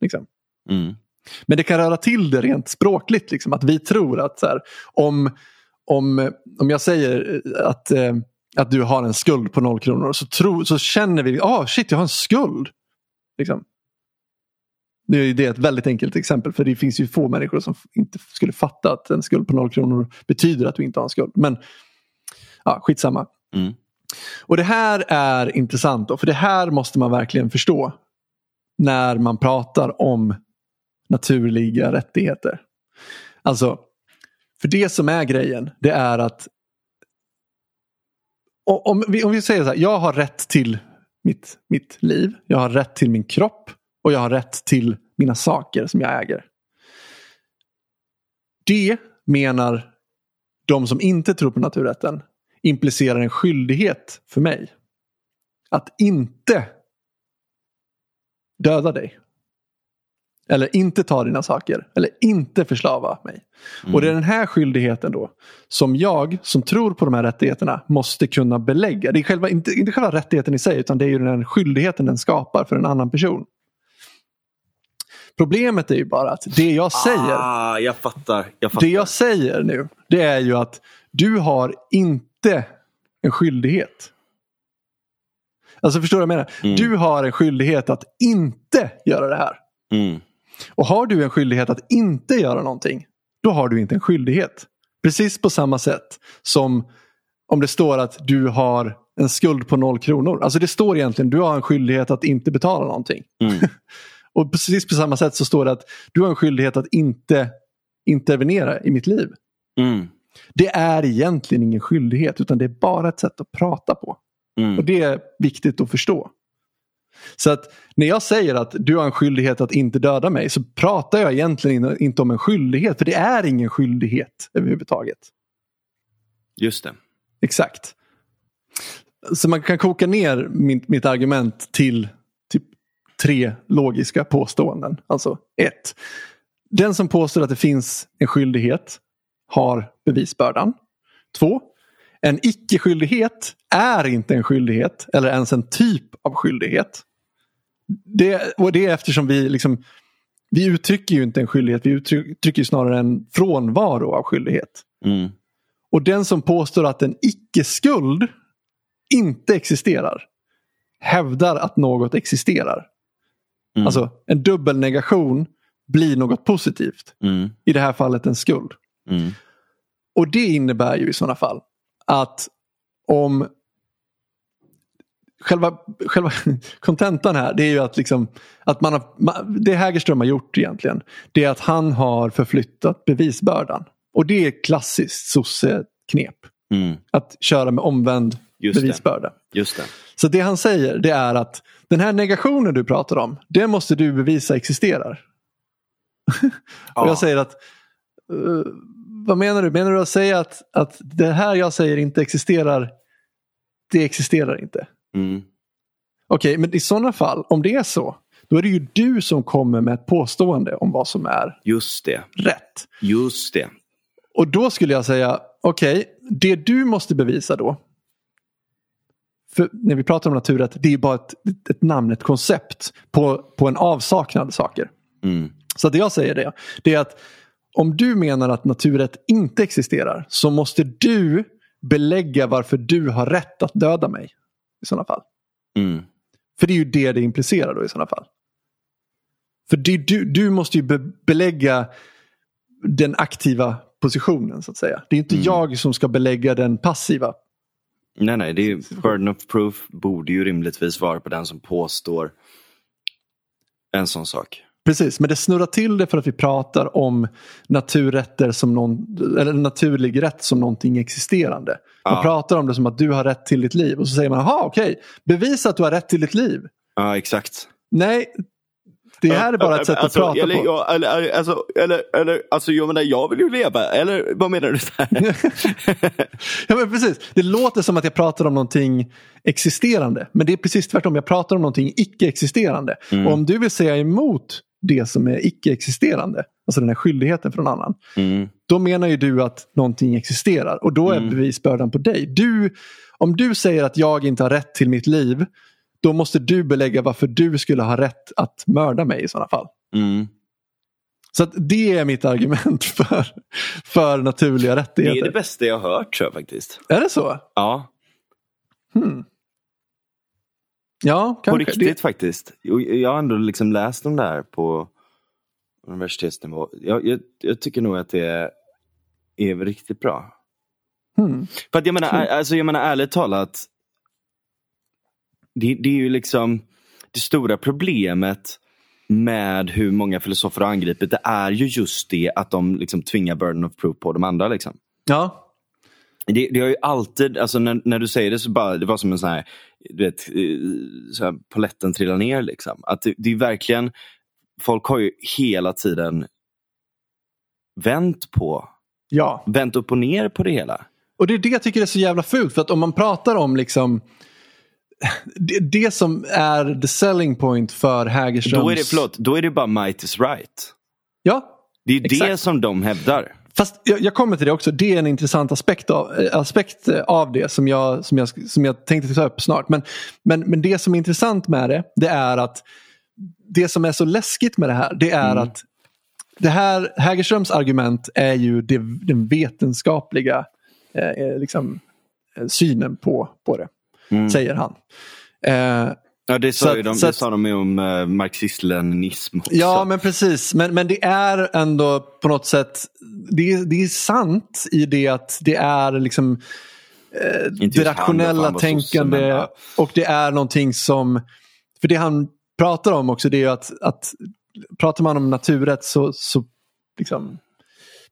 Liksom. Mm. Men det kan röra till det rent språkligt. Liksom, att vi tror att så här, om, om, om jag säger att, eh, att du har en skuld på noll kronor så, tro, så känner vi, ah shit jag har en skuld. Liksom. Nu är det ett väldigt enkelt exempel för det finns ju få människor som inte skulle fatta att en skuld på noll kronor betyder att du inte har en skuld. Men ja, skitsamma. Mm. Och det här är intressant då, för det här måste man verkligen förstå när man pratar om naturliga rättigheter. Alltså, för det som är grejen, det är att om vi, om vi säger så här, jag har rätt till mitt, mitt liv, jag har rätt till min kropp och jag har rätt till mina saker som jag äger. det menar de som inte tror på naturrätten implicerar en skyldighet för mig att inte döda dig. Eller inte ta dina saker. Eller inte förslava mig. Mm. Och det är den här skyldigheten då som jag som tror på de här rättigheterna måste kunna belägga. Det är själva, inte, inte själva rättigheten i sig utan det är ju den skyldigheten den skapar för en annan person. Problemet är ju bara att det jag säger. Ah, jag fattar, jag fattar. Det jag säger nu det är ju att du har inte en skyldighet. Alltså förstår du vad jag menar? Mm. Du har en skyldighet att inte göra det här. Mm. Och har du en skyldighet att inte göra någonting, då har du inte en skyldighet. Precis på samma sätt som om det står att du har en skuld på noll kronor. Alltså det står egentligen du har en skyldighet att inte betala någonting. Mm. och precis på samma sätt så står det att du har en skyldighet att inte intervenera i mitt liv. Mm. Det är egentligen ingen skyldighet utan det är bara ett sätt att prata på. Mm. Och det är viktigt att förstå. Så att när jag säger att du har en skyldighet att inte döda mig så pratar jag egentligen inte om en skyldighet. För det är ingen skyldighet överhuvudtaget. Just det. Exakt. Så man kan koka ner mitt, mitt argument till tre logiska påståenden. Alltså ett. Den som påstår att det finns en skyldighet har bevisbördan. Två. En icke-skyldighet är inte en skyldighet eller ens en typ av skyldighet. Det, och det är eftersom vi liksom vi uttrycker ju inte en skyldighet, vi uttrycker snarare en frånvaro av skyldighet. Mm. Och den som påstår att en icke-skuld inte existerar hävdar att något existerar. Mm. Alltså en dubbelnegation blir något positivt. Mm. I det här fallet en skuld. Mm. Och det innebär ju i sådana fall att om själva, själva kontentan här det är ju att, liksom, att man har, det Hägerström har gjort egentligen det är att han har förflyttat bevisbördan. Och det är klassiskt sosse-knep. Mm. Att köra med omvänd Just bevisbörda. Det. Just det. Så det han säger det är att den här negationen du pratar om, det måste du bevisa existerar. Ja. Och jag säger att uh, vad menar du? Menar du att säga att, att det här jag säger inte existerar, det existerar inte? Mm. Okej, okay, men i sådana fall, om det är så, då är det ju du som kommer med ett påstående om vad som är Just det. rätt. Just det. Och då skulle jag säga, okej, okay, det du måste bevisa då, för när vi pratar om naturrätt, det är bara ett, ett namn, ett koncept på, på en avsaknad saker. Mm. Så det jag säger det, det är att om du menar att naturrätt inte existerar så måste du belägga varför du har rätt att döda mig. I sådana fall. Mm. För det är ju det det implicerar då i sådana fall. För det, du, du måste ju be, belägga den aktiva positionen så att säga. Det är inte mm. jag som ska belägga den passiva. Nej, nej, det är ju, burden of proof borde ju rimligtvis vara på den som påstår en sån sak. Precis, men det snurrar till det för att vi pratar om naturrätter som någon, eller naturlig rätt som någonting existerande. Man Ja. pratar om det som att du har rätt till ditt liv och så säger man, jaha okej, bevisa att du har rätt till ditt liv. Ja, exakt. Nej, det här är bara ett sätt att alltså, prata eller, på. Ja, eller, eller, alltså, eller, eller, alltså, jag menar, jag vill ju leva. Eller vad menar du? ja, men precis. Det låter som att jag pratar om någonting existerande. Men det är precis tvärtom. Jag pratar om någonting icke-existerande. Mm. Och om du vill säga emot det som är icke-existerande, alltså den här skyldigheten från annan, mm. då menar ju du att någonting existerar. Och då är Mm. bevisbördan på dig. Du, om du säger att jag inte har rätt till mitt liv, då måste du belägga varför du skulle ha rätt att mörda mig i sådana fall. Mm. Så det är mitt argument för, för naturliga Det rättigheter. är det bästa jag har hört tror jag faktiskt. Är det så? Ja, Hmm. Ja, på kanske. riktigt faktiskt. Jo, Jag har ändå liksom läst om det här på universitetsnivå. Jag, jag, jag tycker nog att det är, är riktigt bra. Det, hmm. För att jag menar, alltså jag menar ärligt talat. Det, det är ju liksom det stora problemet med hur många filosofer har angripit. Det är ju just det att de liksom tvingar burden of proof på de andra. Liksom. Ja, Det, det har ju alltid, alltså när, när du säger det så bara, det var som en sån här, du vet, eh, så här poletten trillar ner liksom. Att det, det är verkligen, folk har ju hela tiden vänt på, Ja, vänt upp och ner på det hela. och det är det jag tycker är så jävla fult. För att om man pratar om liksom det, det som är the selling point för Hägerströms... Då är det, förlåt, då är det bara might is right. Ja, Det är det Exakt. som de hävdar. Fast jag, jag kommer till det också. Det är en intressant aspekt av, aspekt av det som jag, som, jag, som jag tänkte ta upp snart. Men, men, men det som är intressant med det, det är att det som är så läskigt med det här, det är Mm. att det här, Hägerströms argument är ju det, den vetenskapliga eh, eh, liksom, eh, synen på, på det, Mm. säger han. Eh, Ja, det sa, att- de, så det sa de ju om uh, marxist-leninism också. Ja, men precis. Men, men det är ändå på något sätt, det, är- det är sant i det att det är liksom eh, det rationella tänkande men, ja. och det är någonting som, för det han pratar om också det är att, att pratar man om naturrätt så, så liksom,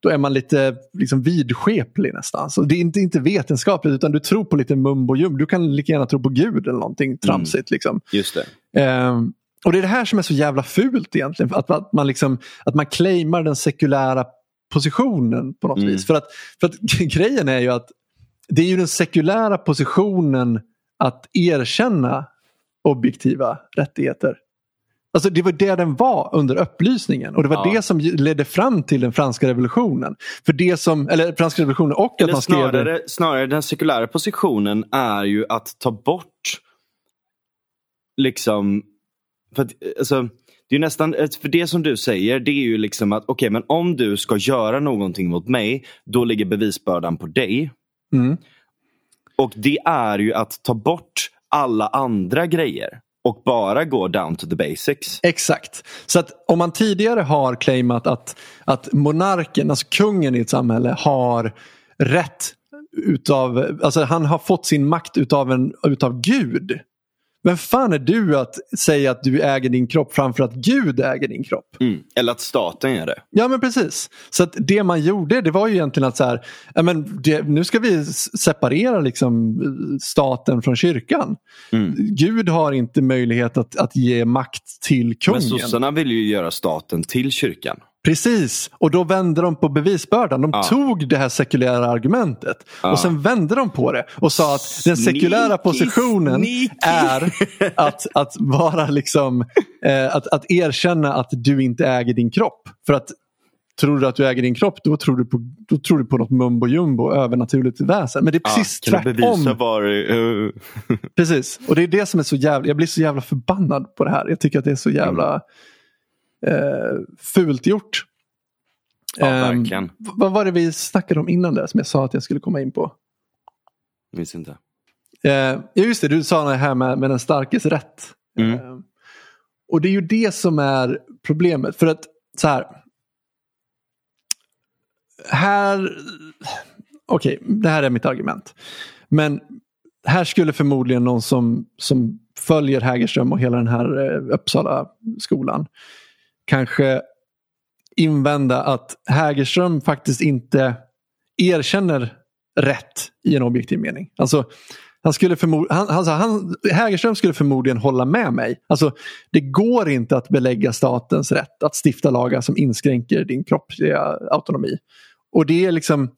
då är man lite liksom vidskeplig nästan. Så det är inte, inte vetenskapligt utan du tror på lite mumbo jumbo. Du kan lika gärna tro på Gud eller någonting tramsigt. Liksom. Just det. Ehm, och det är det här som är så jävla fult egentligen. Att, att, man, liksom, att man claimar den sekulära positionen på något Mm. vis. För att, för att grejen är ju att det är ju den sekulära positionen att erkänna objektiva rättigheter. Alltså det var det den var under upplysningen och det var Ja. det som ledde fram till den franska revolutionen. För det som, eller franska revolutionen och att Eller man skrev snarare, snarare den sekulära positionen är ju att ta bort liksom för att, alltså, det är nästan, för det som du säger det är ju liksom att okej men om du ska göra någonting mot mig då ligger bevisbördan på dig. Mm. Och det är ju att ta bort alla andra grejer och bara gå down to the basics. Exakt. Så att om man tidigare har claimat att, att monarken, alltså kungen i ett samhälle har rätt utav, alltså han har fått sin makt utav, en, utav Gud. Vem fan är du att säga att du äger din kropp framför att Gud äger din kropp? Mm. Eller att staten gör det. Ja men precis. Så att det man gjorde det var ju egentligen att så här, men det, nu ska vi separera liksom eh, staten från kyrkan. Mm. Gud har inte möjlighet att, att ge makt till Men kungen. sossarna vill ju göra staten till kyrkan. Precis, och då vände de på bevisbördan. De Ja. tog det här sekulära argumentet Ja. och sen vände de på det och sa att den sekulära positionen sneaky. är att, att vara liksom eh, att, att erkänna att du inte äger din kropp. För att tror du att du äger din kropp då tror du på, då tror du på något mumbo jumbo övernaturligt väsen. Men det är precis bevisa tvärtom. var... eh, Precis, och det är det som är så jävla, jag blir så jävla förbannad på det här. Jag tycker att det är så jävla eh, fult gjort. Ja, Ehm, verkligen. v- vad var det vi snackade om innan det som jag sa att jag skulle komma in på? Minns inte. Eh, just det, du sa det här med, med den starkes rätt. Mm. Eh, och det är ju det som är problemet. För att så här. Här, okej, det här är mitt argument. Men här skulle förmodligen någon som, som följer Hägerström och hela den här eh, Uppsala skolan kanske invända att Hägerström faktiskt inte erkänner rätt i en objektiv mening. Alltså, han skulle förmod- han, alltså, han, Hägerström skulle förmodligen hålla med mig. Alltså, det går inte att belägga statens rätt att stifta lagar som inskränker din kroppsliga autonomi. Och det är liksom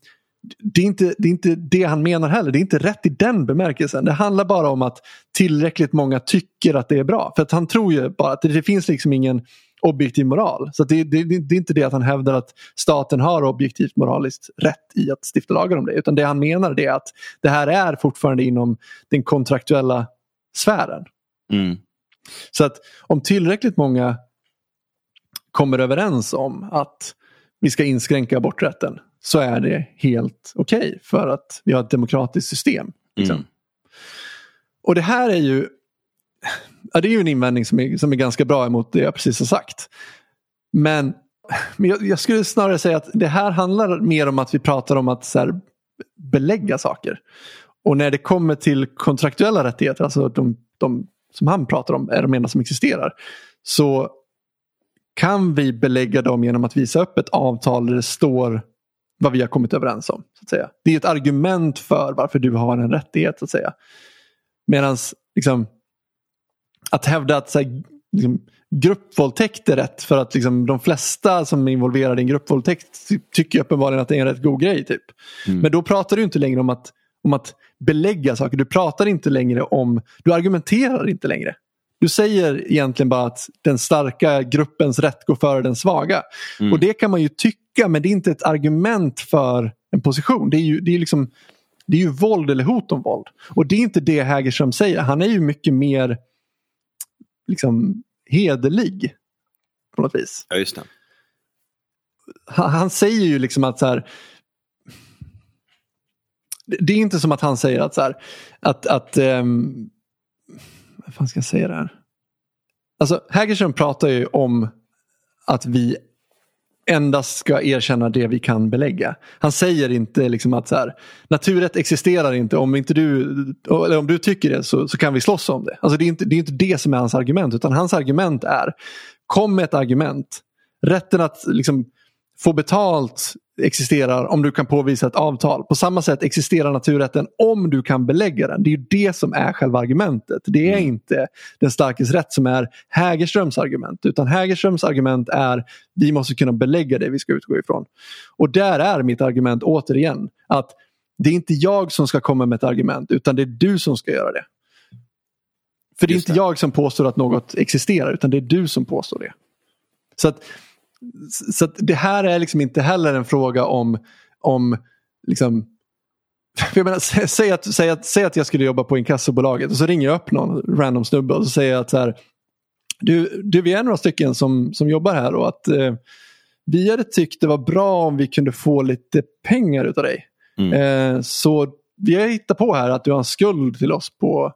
det är, inte, det är inte det han menar heller. Det är inte rätt i den bemärkelsen. Det handlar bara om att tillräckligt många tycker att det är bra. För att han tror ju bara att det, det finns liksom ingen objektiv moral. Så det, det, det är inte det att han hävdar att staten har objektivt moraliskt rätt i att stifta lagar om det. Utan det han menar är att det här är fortfarande inom den kontraktuella sfären. Mm. Så att om tillräckligt många kommer överens om att vi ska inskränka aborträtten så är det helt okej för att vi har ett demokratiskt system. Liksom. Mm. Och det här är ju ja, det är ju en invändning som är, som är ganska bra emot det jag precis har sagt. Men, men jag, jag skulle snarare säga att det här handlar mer om att vi pratar om att så här, belägga saker. Och när det kommer till kontraktuella rättigheter, alltså de, de som han pratar om är de enda som existerar. Så kan vi belägga dem genom att visa upp ett avtal där det står vad vi har kommit överens om. Så att säga. Det är ett argument för varför du har en rättighet. så att säga. Medan liksom, att hävda att så här, liksom, gruppvåldtäkt är rätt för att liksom, de flesta som är involverade i en gruppvåldtäkt tycker uppenbarligen att det är en rätt god grej. Typ. Mm. Men då pratar du inte längre om att, om att belägga saker. Du pratar inte längre om, du argumenterar inte längre. Du säger egentligen bara att den starka gruppens rätt går före den svaga. Mm. Och det kan man ju tycka men det är inte ett argument för en position. Det är ju, det är liksom, det är ju våld eller hot om våld. Och det är inte det Hägerström säger. Han är ju mycket mer liksom, hederlig. På något vis. Ja, just det. Han, han säger ju liksom att så här, det- är inte som att han säger att så här, att, att um, vad fan ska jag säga där? Alltså Hägerström pratar ju om att vi endast ska erkänna det vi kan belägga. Han säger inte liksom att så här, naturrätt existerar inte. Om, inte du, eller om du tycker det så, så kan vi slåss om det. Alltså det, är inte, det är inte det som är hans argument. Utan hans argument är, kom med ett argument. Rätten att liksom, få betalt existerar om du kan påvisa ett avtal. På samma sätt existerar naturrätten om du kan belägga den. Det är ju det som är själva argumentet. Det är inte den starkes rätt som är Hägerströms argument. Utan Hägerströms argument är vi måste kunna belägga det vi ska utgå ifrån. Och där är mitt argument återigen att det är inte jag som ska komma med ett argument utan det är du som ska göra det. För det är Just inte det. jag som påstår att något existerar utan det är du som påstår det. Så att, så det här är liksom inte heller en fråga om, om liksom, jag menar, sä- säg, att, säg, att, säg att jag skulle jobba på inkassobolaget och så ringer jag upp någon random snubbe och så säger jag att så här, du, du, vi är några stycken som, som jobbar här och att eh, vi hade tyckt det var bra om vi kunde få lite pengar utav dig. Mm. Eh, så vi har hittat på här att du har en skuld till oss på,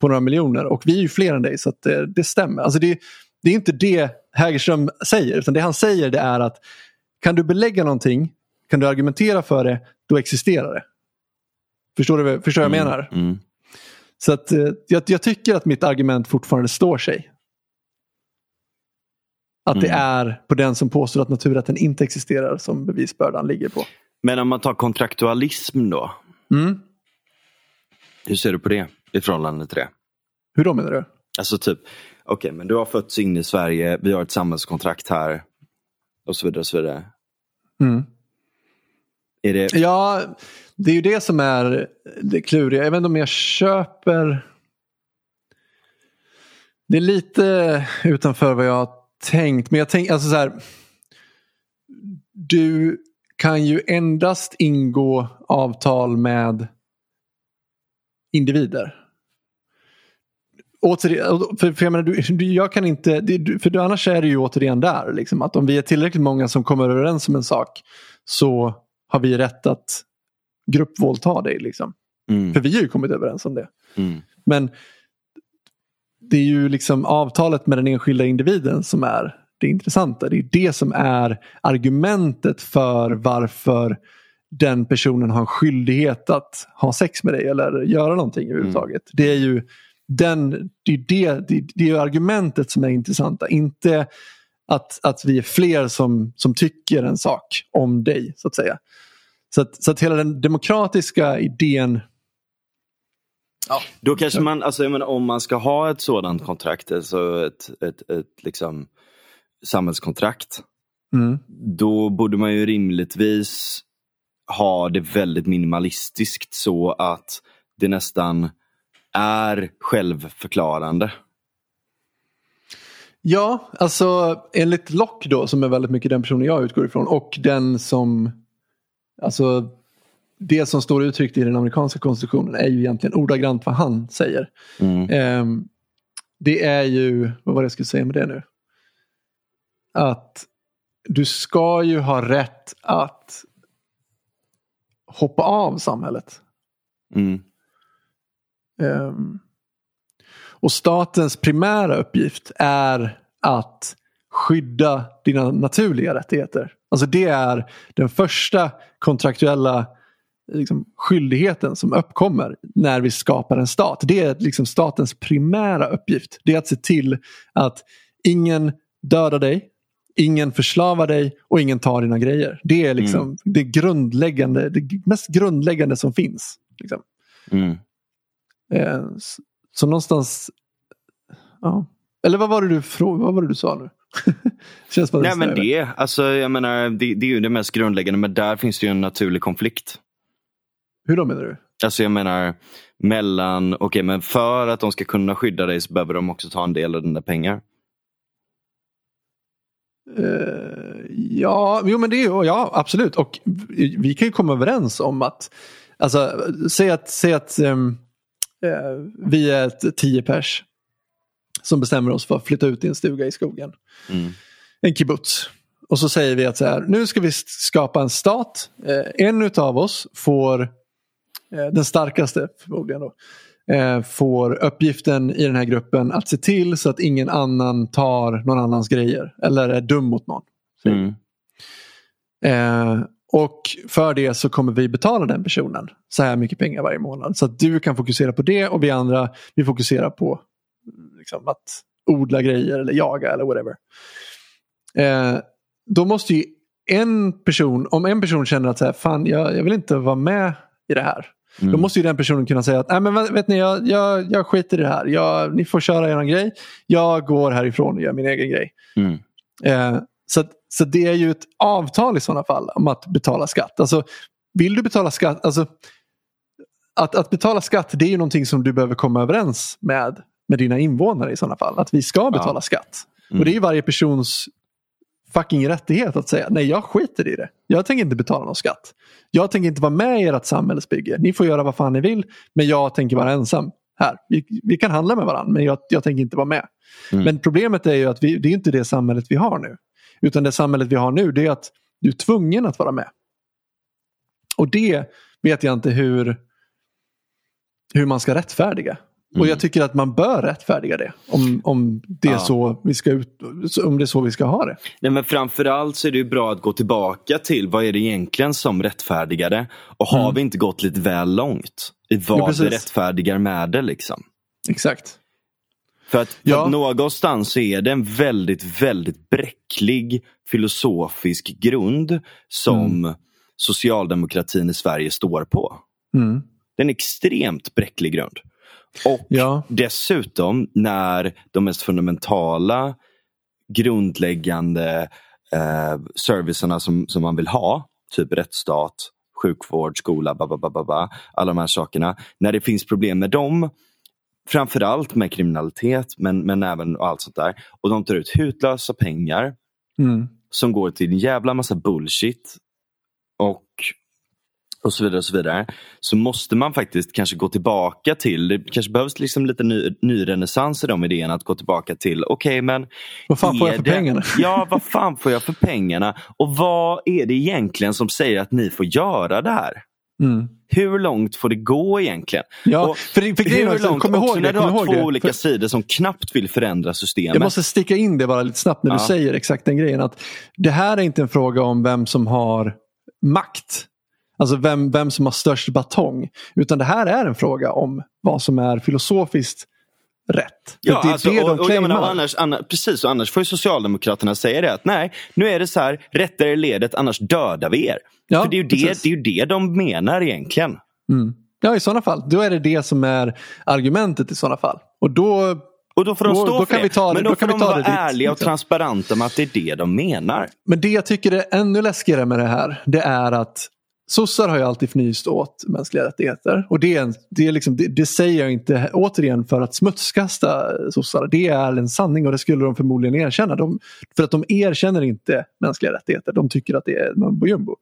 på några miljoner och vi är ju fler än dig så att, eh, det stämmer. Alltså det, det är inte det Hägerström säger utan det han säger det är att kan du belägga någonting, kan du argumentera för det, då existerar det. Förstår du förstår vad jag menar? Mm. Så att, eh, jag, jag tycker att mitt argument fortfarande står sig. Att det Mm. är på den som påstår att naturrätten inte existerar som bevisbördan ligger på. Men om man tar kontraktualism då. Mm. Hur ser du på det i förhållande till det? Hur då menar du? Alltså typ, okej men du har fötts in i Sverige, vi har ett samhällskontrakt här. Och så vidare och så vidare. Mm. Är det, Ja, det är ju det som är det kluriga. Jag vet inte om jag köper... Det är lite utanför vad jag har tänkt. Men jag tänker alltså så här. Du kan ju endast ingå avtal med individer. Återigen, för, för jag menar, du, du, jag kan inte, det- för annars är det ju återigen där. Liksom, att om vi är tillräckligt många som kommer överens om en sak så har vi rätt att gruppvåldta dig. Liksom. mm, För vi har ju kommit överens om det. mm, Men det är ju liksom avtalet med den enskilda individen som är det intressanta. Det är det som är argumentet för varför den personen har en skyldighet att ha sex med dig eller göra någonting överhuvudtaget. Det är ju den, det, är det, det, det är ju argumentet som är intressanta. Inte att, att vi är fler som, som tycker en sak om dig så att säga. Så att, så att hela den demokratiska idén Då kanske man, alltså menar, om man ska ha ett sådant kontrakt, alltså ett, ett, ett liksom samhällskontrakt. Mm. Då borde man ju rimligtvis ha det väldigt minimalistiskt så att det nästan är självförklarande. Ja, alltså enligt Locke då som är väldigt mycket den personen jag utgår ifrån och den som Alltså det som står uttryckt i den amerikanska konstitutionen är ju egentligen ordagrant vad han säger. Mm. Ehm, det är ju, vad var det jag skulle säga med det nu? Att du ska ju ha rätt att hoppa av samhället. Mm. Ehm, och statens primära uppgift är att skydda dina naturliga rättigheter. Alltså det är den första kontraktuella liksom, skyldigheten som uppkommer när vi skapar en stat. Det är liksom statens primära uppgift. Det är att se till att ingen dödar dig, ingen förslavar dig och ingen tar dina grejer. Det är liksom Mm. det grundläggande, det mest grundläggande som finns. Liksom. Mm. Eh, Så någonstans, ja. Eller vad var det du, vad var det du sa nu? Känns Nej men det, alltså jag menar, det, det är ju det mest grundläggande men där finns det ju en naturlig konflikt. Hur då menar du? Alltså jag menar mellan, okej men för att de ska kunna skydda dig så behöver de också ta en del av dina pengar. Eh, ja, jo men det är ja absolut. Och vi, kan ju komma överens om att, alltså säg att, säg att eh, vi är ett tio pers som bestämmer oss för att flytta ut i en stuga i skogen. Mm. En kibbutz. Och så säger vi att så här, nu ska vi skapa en stat. Eh, en utav oss får, eh, den starkaste förmodligen då, eh, får uppgiften i den här gruppen att se till så att ingen annan tar någon annans grejer eller är dum mot någon. Mm. Och för det så kommer vi betala den personen så här mycket pengar varje månad. Så att du kan fokusera på det och vi andra vi fokuserar på liksom, att odla grejer eller jaga eller whatever. Eh, då måste ju en person, om en person känner att så här, fan jag, jag vill inte vara med i det här. Mm. Då måste ju den personen kunna säga att Nej, men vet ni, jag, jag, jag skiter i det här. Jag, ni får köra er grej. Jag går härifrån och gör min egen grej. Mm. Eh, så, så det är ju ett avtal i sådana fall om att betala skatt. Alltså, vill du betala skatt, alltså, att, att betala skatt det är ju någonting som du behöver komma överens med, med dina invånare i sådana fall. Att vi ska betala skatt. Mm. Och det är ju varje persons fucking rättighet att säga nej jag skiter i det. Jag tänker inte betala någon skatt. Jag tänker inte vara med i ert samhällsbygge. Ni får göra vad fan ni vill men jag tänker vara ensam här. Vi, vi kan handla med varandra men jag, jag tänker inte vara med. Mm. Men problemet är ju att vi, det är inte det samhället vi har nu. Utan det samhället vi har nu det är att du är tvungen att vara med. Och det vet jag inte hur, hur man ska rättfärdiga. Och Mm. jag tycker att man bör rättfärdiga det. Om, om, det är Ja. så vi ska ut, om det är så vi ska ha det. Nej, men framförallt så är det ju bra att gå tillbaka till vad är det egentligen som rättfärdigar det? Och har Mm. vi inte gått lite väl långt i Ja, vad precis. vi rättfärdigar med det? Liksom? Exakt. För att, för Ja. att någonstans så är det en väldigt, väldigt bräcklig filosofisk grund som socialdemokratin i Sverige står på. Mm. Det är en extremt bräcklig grund. Och Ja. dessutom när de mest fundamentala grundläggande eh, servicerna som, som man vill ha, typ rättsstat, sjukvård, skola, ba, ba, ba, ba, alla de här sakerna. När det finns problem med dem, framförallt med kriminalitet men, men även allt sånt där. Och de tar ut hutlösa pengar Mm. som går till en jävla massa bullshit. Och, och så vidare och så vidare. Så måste man faktiskt kanske gå tillbaka till, det kanske behövs liksom lite ny, ny renässans i de idéerna att gå tillbaka till, okej men Vad fan får jag för det- pengarna? Ja, vad fan får jag för pengarna? Och vad är det egentligen som säger att ni får göra det här? Mm. Hur långt får det gå egentligen? Ja, Och för, för Hur också, långt? kom ihåg när du har två det. olika För, sidor som knappt vill förändra systemet. jag måste sticka in det bara lite snabbt när du Ja. säger exakt den grejen. att Det här är inte en fråga om vem som har makt. Alltså vem, vem som har störst batong. Utan det här är en fråga om vad som är filosofiskt rätt. För Ja, det är alltså, det de och, och jag menar, annars, annars, precis, och annars får ju Socialdemokraterna säga det att nej, nu är det så här, rätta er ledet annars dödar vi er. Ja, För det är, ju det, precis. det är ju det de menar egentligen. Mm. Ja, i sådana fall. Då är det det som är argumentet i sådana fall. Och då, Och då får de Då- stå då för kan det. det- Men då då, får de vara dit, ärliga och transparenta med att det är det de menar. men det jag tycker är ännu läskigare med det här, det är att sossar har ju alltid fnyst åt mänskliga rättigheter. Och det, är det, är liksom, det, det säger jag inte återigen för att smutskasta sossar. Det är en sanning och det skulle de förmodligen erkänna. De, för att de erkänner inte mänskliga rättigheter. De tycker att det är mumbo jumbo.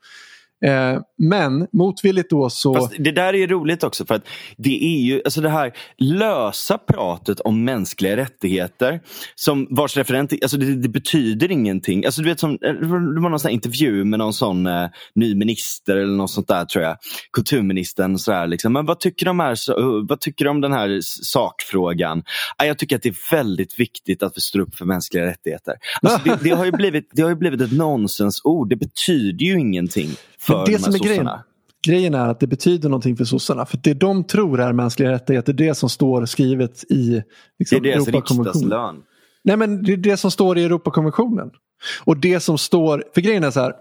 Eh, men motvilligt då så... Fast det där är ju roligt också för att det är ju alltså det här lösa pratet om mänskliga rättigheter som vars referent, alltså det, det betyder ingenting. Alltså du vet som, eh, det var någon sån här intervju med någon sån eh, ny minister eller något sånt där tror jag. Kulturministern så här, liksom. Men vad tycker de här, så, vad tycker de om den här sakfrågan? Ah, jag tycker att det är väldigt viktigt att vi står upp för mänskliga rättigheter. Alltså, det, det, har ju blivit, det har ju blivit ett nonsensord. Det betyder ju ingenting för det de som är grejen, grejen är att det betyder någonting för sossarna. För det de tror är mänskliga rättigheter, det är det som står skrivet i Det liksom, är deras riksdagslön. Nej men det är det som står i Europakonventionen. Och det som står, för grejen är så här.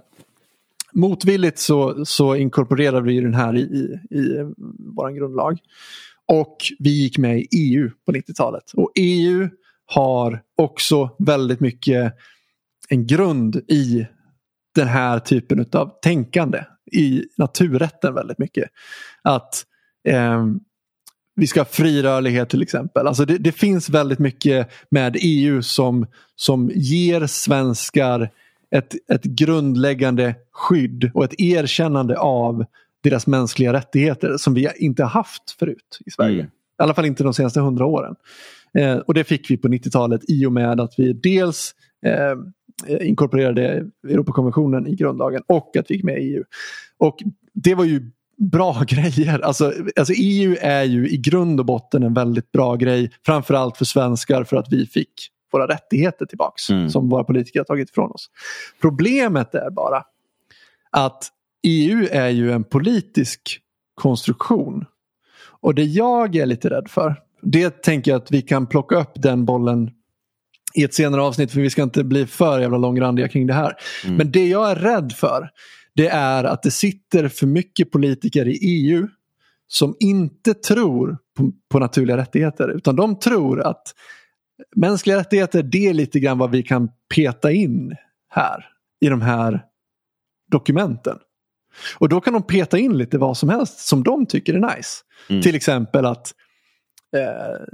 Motvilligt så, så inkorporerar vi den här i, i, i vår grundlag. Och vi gick med i EU på 90-talet. Och EU har också väldigt mycket en grund i den här typen av tänkande. I naturrätten väldigt mycket. Att eh, vi ska ha fri rörlighet till exempel. Alltså det, det, finns väldigt mycket med EU som, som ger svenskar ett, ett grundläggande skydd och ett erkännande av deras mänskliga rättigheter som vi inte har haft förut i Sverige. Mm. I alla fall inte de senaste hundra åren. Eh, och det fick vi på 90-talet i och med att vi dels eh, inkorporerade Europakonventionen i grundlagen och att vi gick med i EU. Och det var ju bra grejer. Alltså, alltså EU är ju i grund och botten en väldigt bra grej. Framförallt för svenskar för att vi fick våra rättigheter tillbaks mm. som våra politiker har tagit ifrån oss. Problemet är bara att EU är ju en politisk konstruktion. Och det jag är lite rädd för, det tänker jag att vi kan plocka upp den bollen i ett senare avsnitt för vi ska inte bli för jävla långrandiga kring det här. Mm. Men det jag är rädd för det är att det sitter för mycket politiker i EU som inte tror på, på naturliga rättigheter utan de tror att mänskliga rättigheter det är lite grann vad vi kan peta in här i de här dokumenten. Och då kan de peta in lite vad som helst som de tycker är nice. Mm. Till exempel att eh,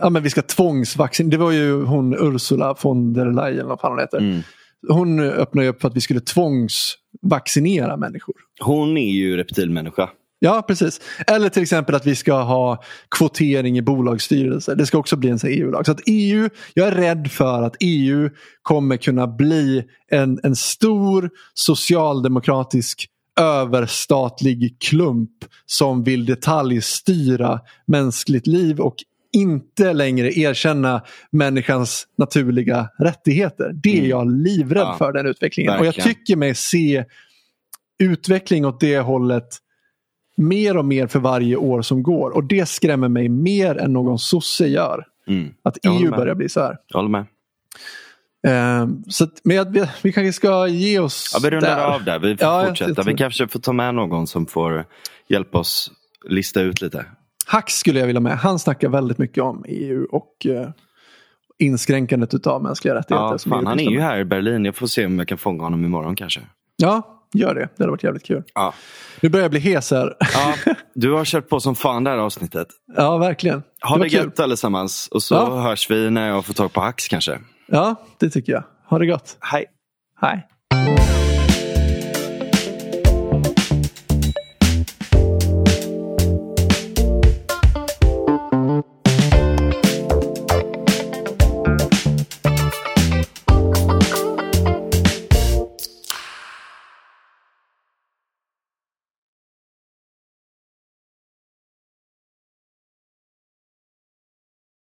ja, men vi ska tvångsvaccinera. Det var ju hon Ursula von der Leyen, vad fan hon heter. Mm. Hon öppnade upp för att vi skulle tvångsvaccinera människor. Hon är ju reptilmänniska. Ja, precis. Eller till exempel att vi ska ha kvotering i bolagsstyrelser. Det ska också bli en EU-lag. Så att EU, jag är rädd för att EU kommer kunna bli en, en stor socialdemokratisk överstatlig klump som vill detaljstyra mänskligt liv och inte längre erkänna människans naturliga rättigheter. Det är mm. jag livrädd ja, för den utvecklingen. Verkligen. Och jag tycker mig se utveckling åt det hållet mer och mer för varje år som går. Och det skrämmer mig mer än någon sosse gör. Mm. Att EU börjar bli så här. Jag håller med. Uh, så att, men vi, vi kanske ska ge oss Ja, vi rundar där. av där. Vi får ja, fortsätta. Vi kanske får ta med någon som får hjälpa oss lista ut lite. Hack skulle jag vilja med. Han snackar väldigt mycket om EU och uh, inskränkandet av mänskliga rättigheter. Ja, fan, han är ju här i Berlin. Jag får se om jag kan fånga honom imorgon kanske. Ja, gör det. Det hade varit jävligt kul. Ja. Nu börjar jag bli hes här. Ja, du har kört på som fan det här avsnittet. Ja, verkligen. Ha det, det gött allesammans. Och så ja. hörs vi när jag får tag på Hax kanske. Ja, det tycker jag. Ha det gott. Hej. Hej.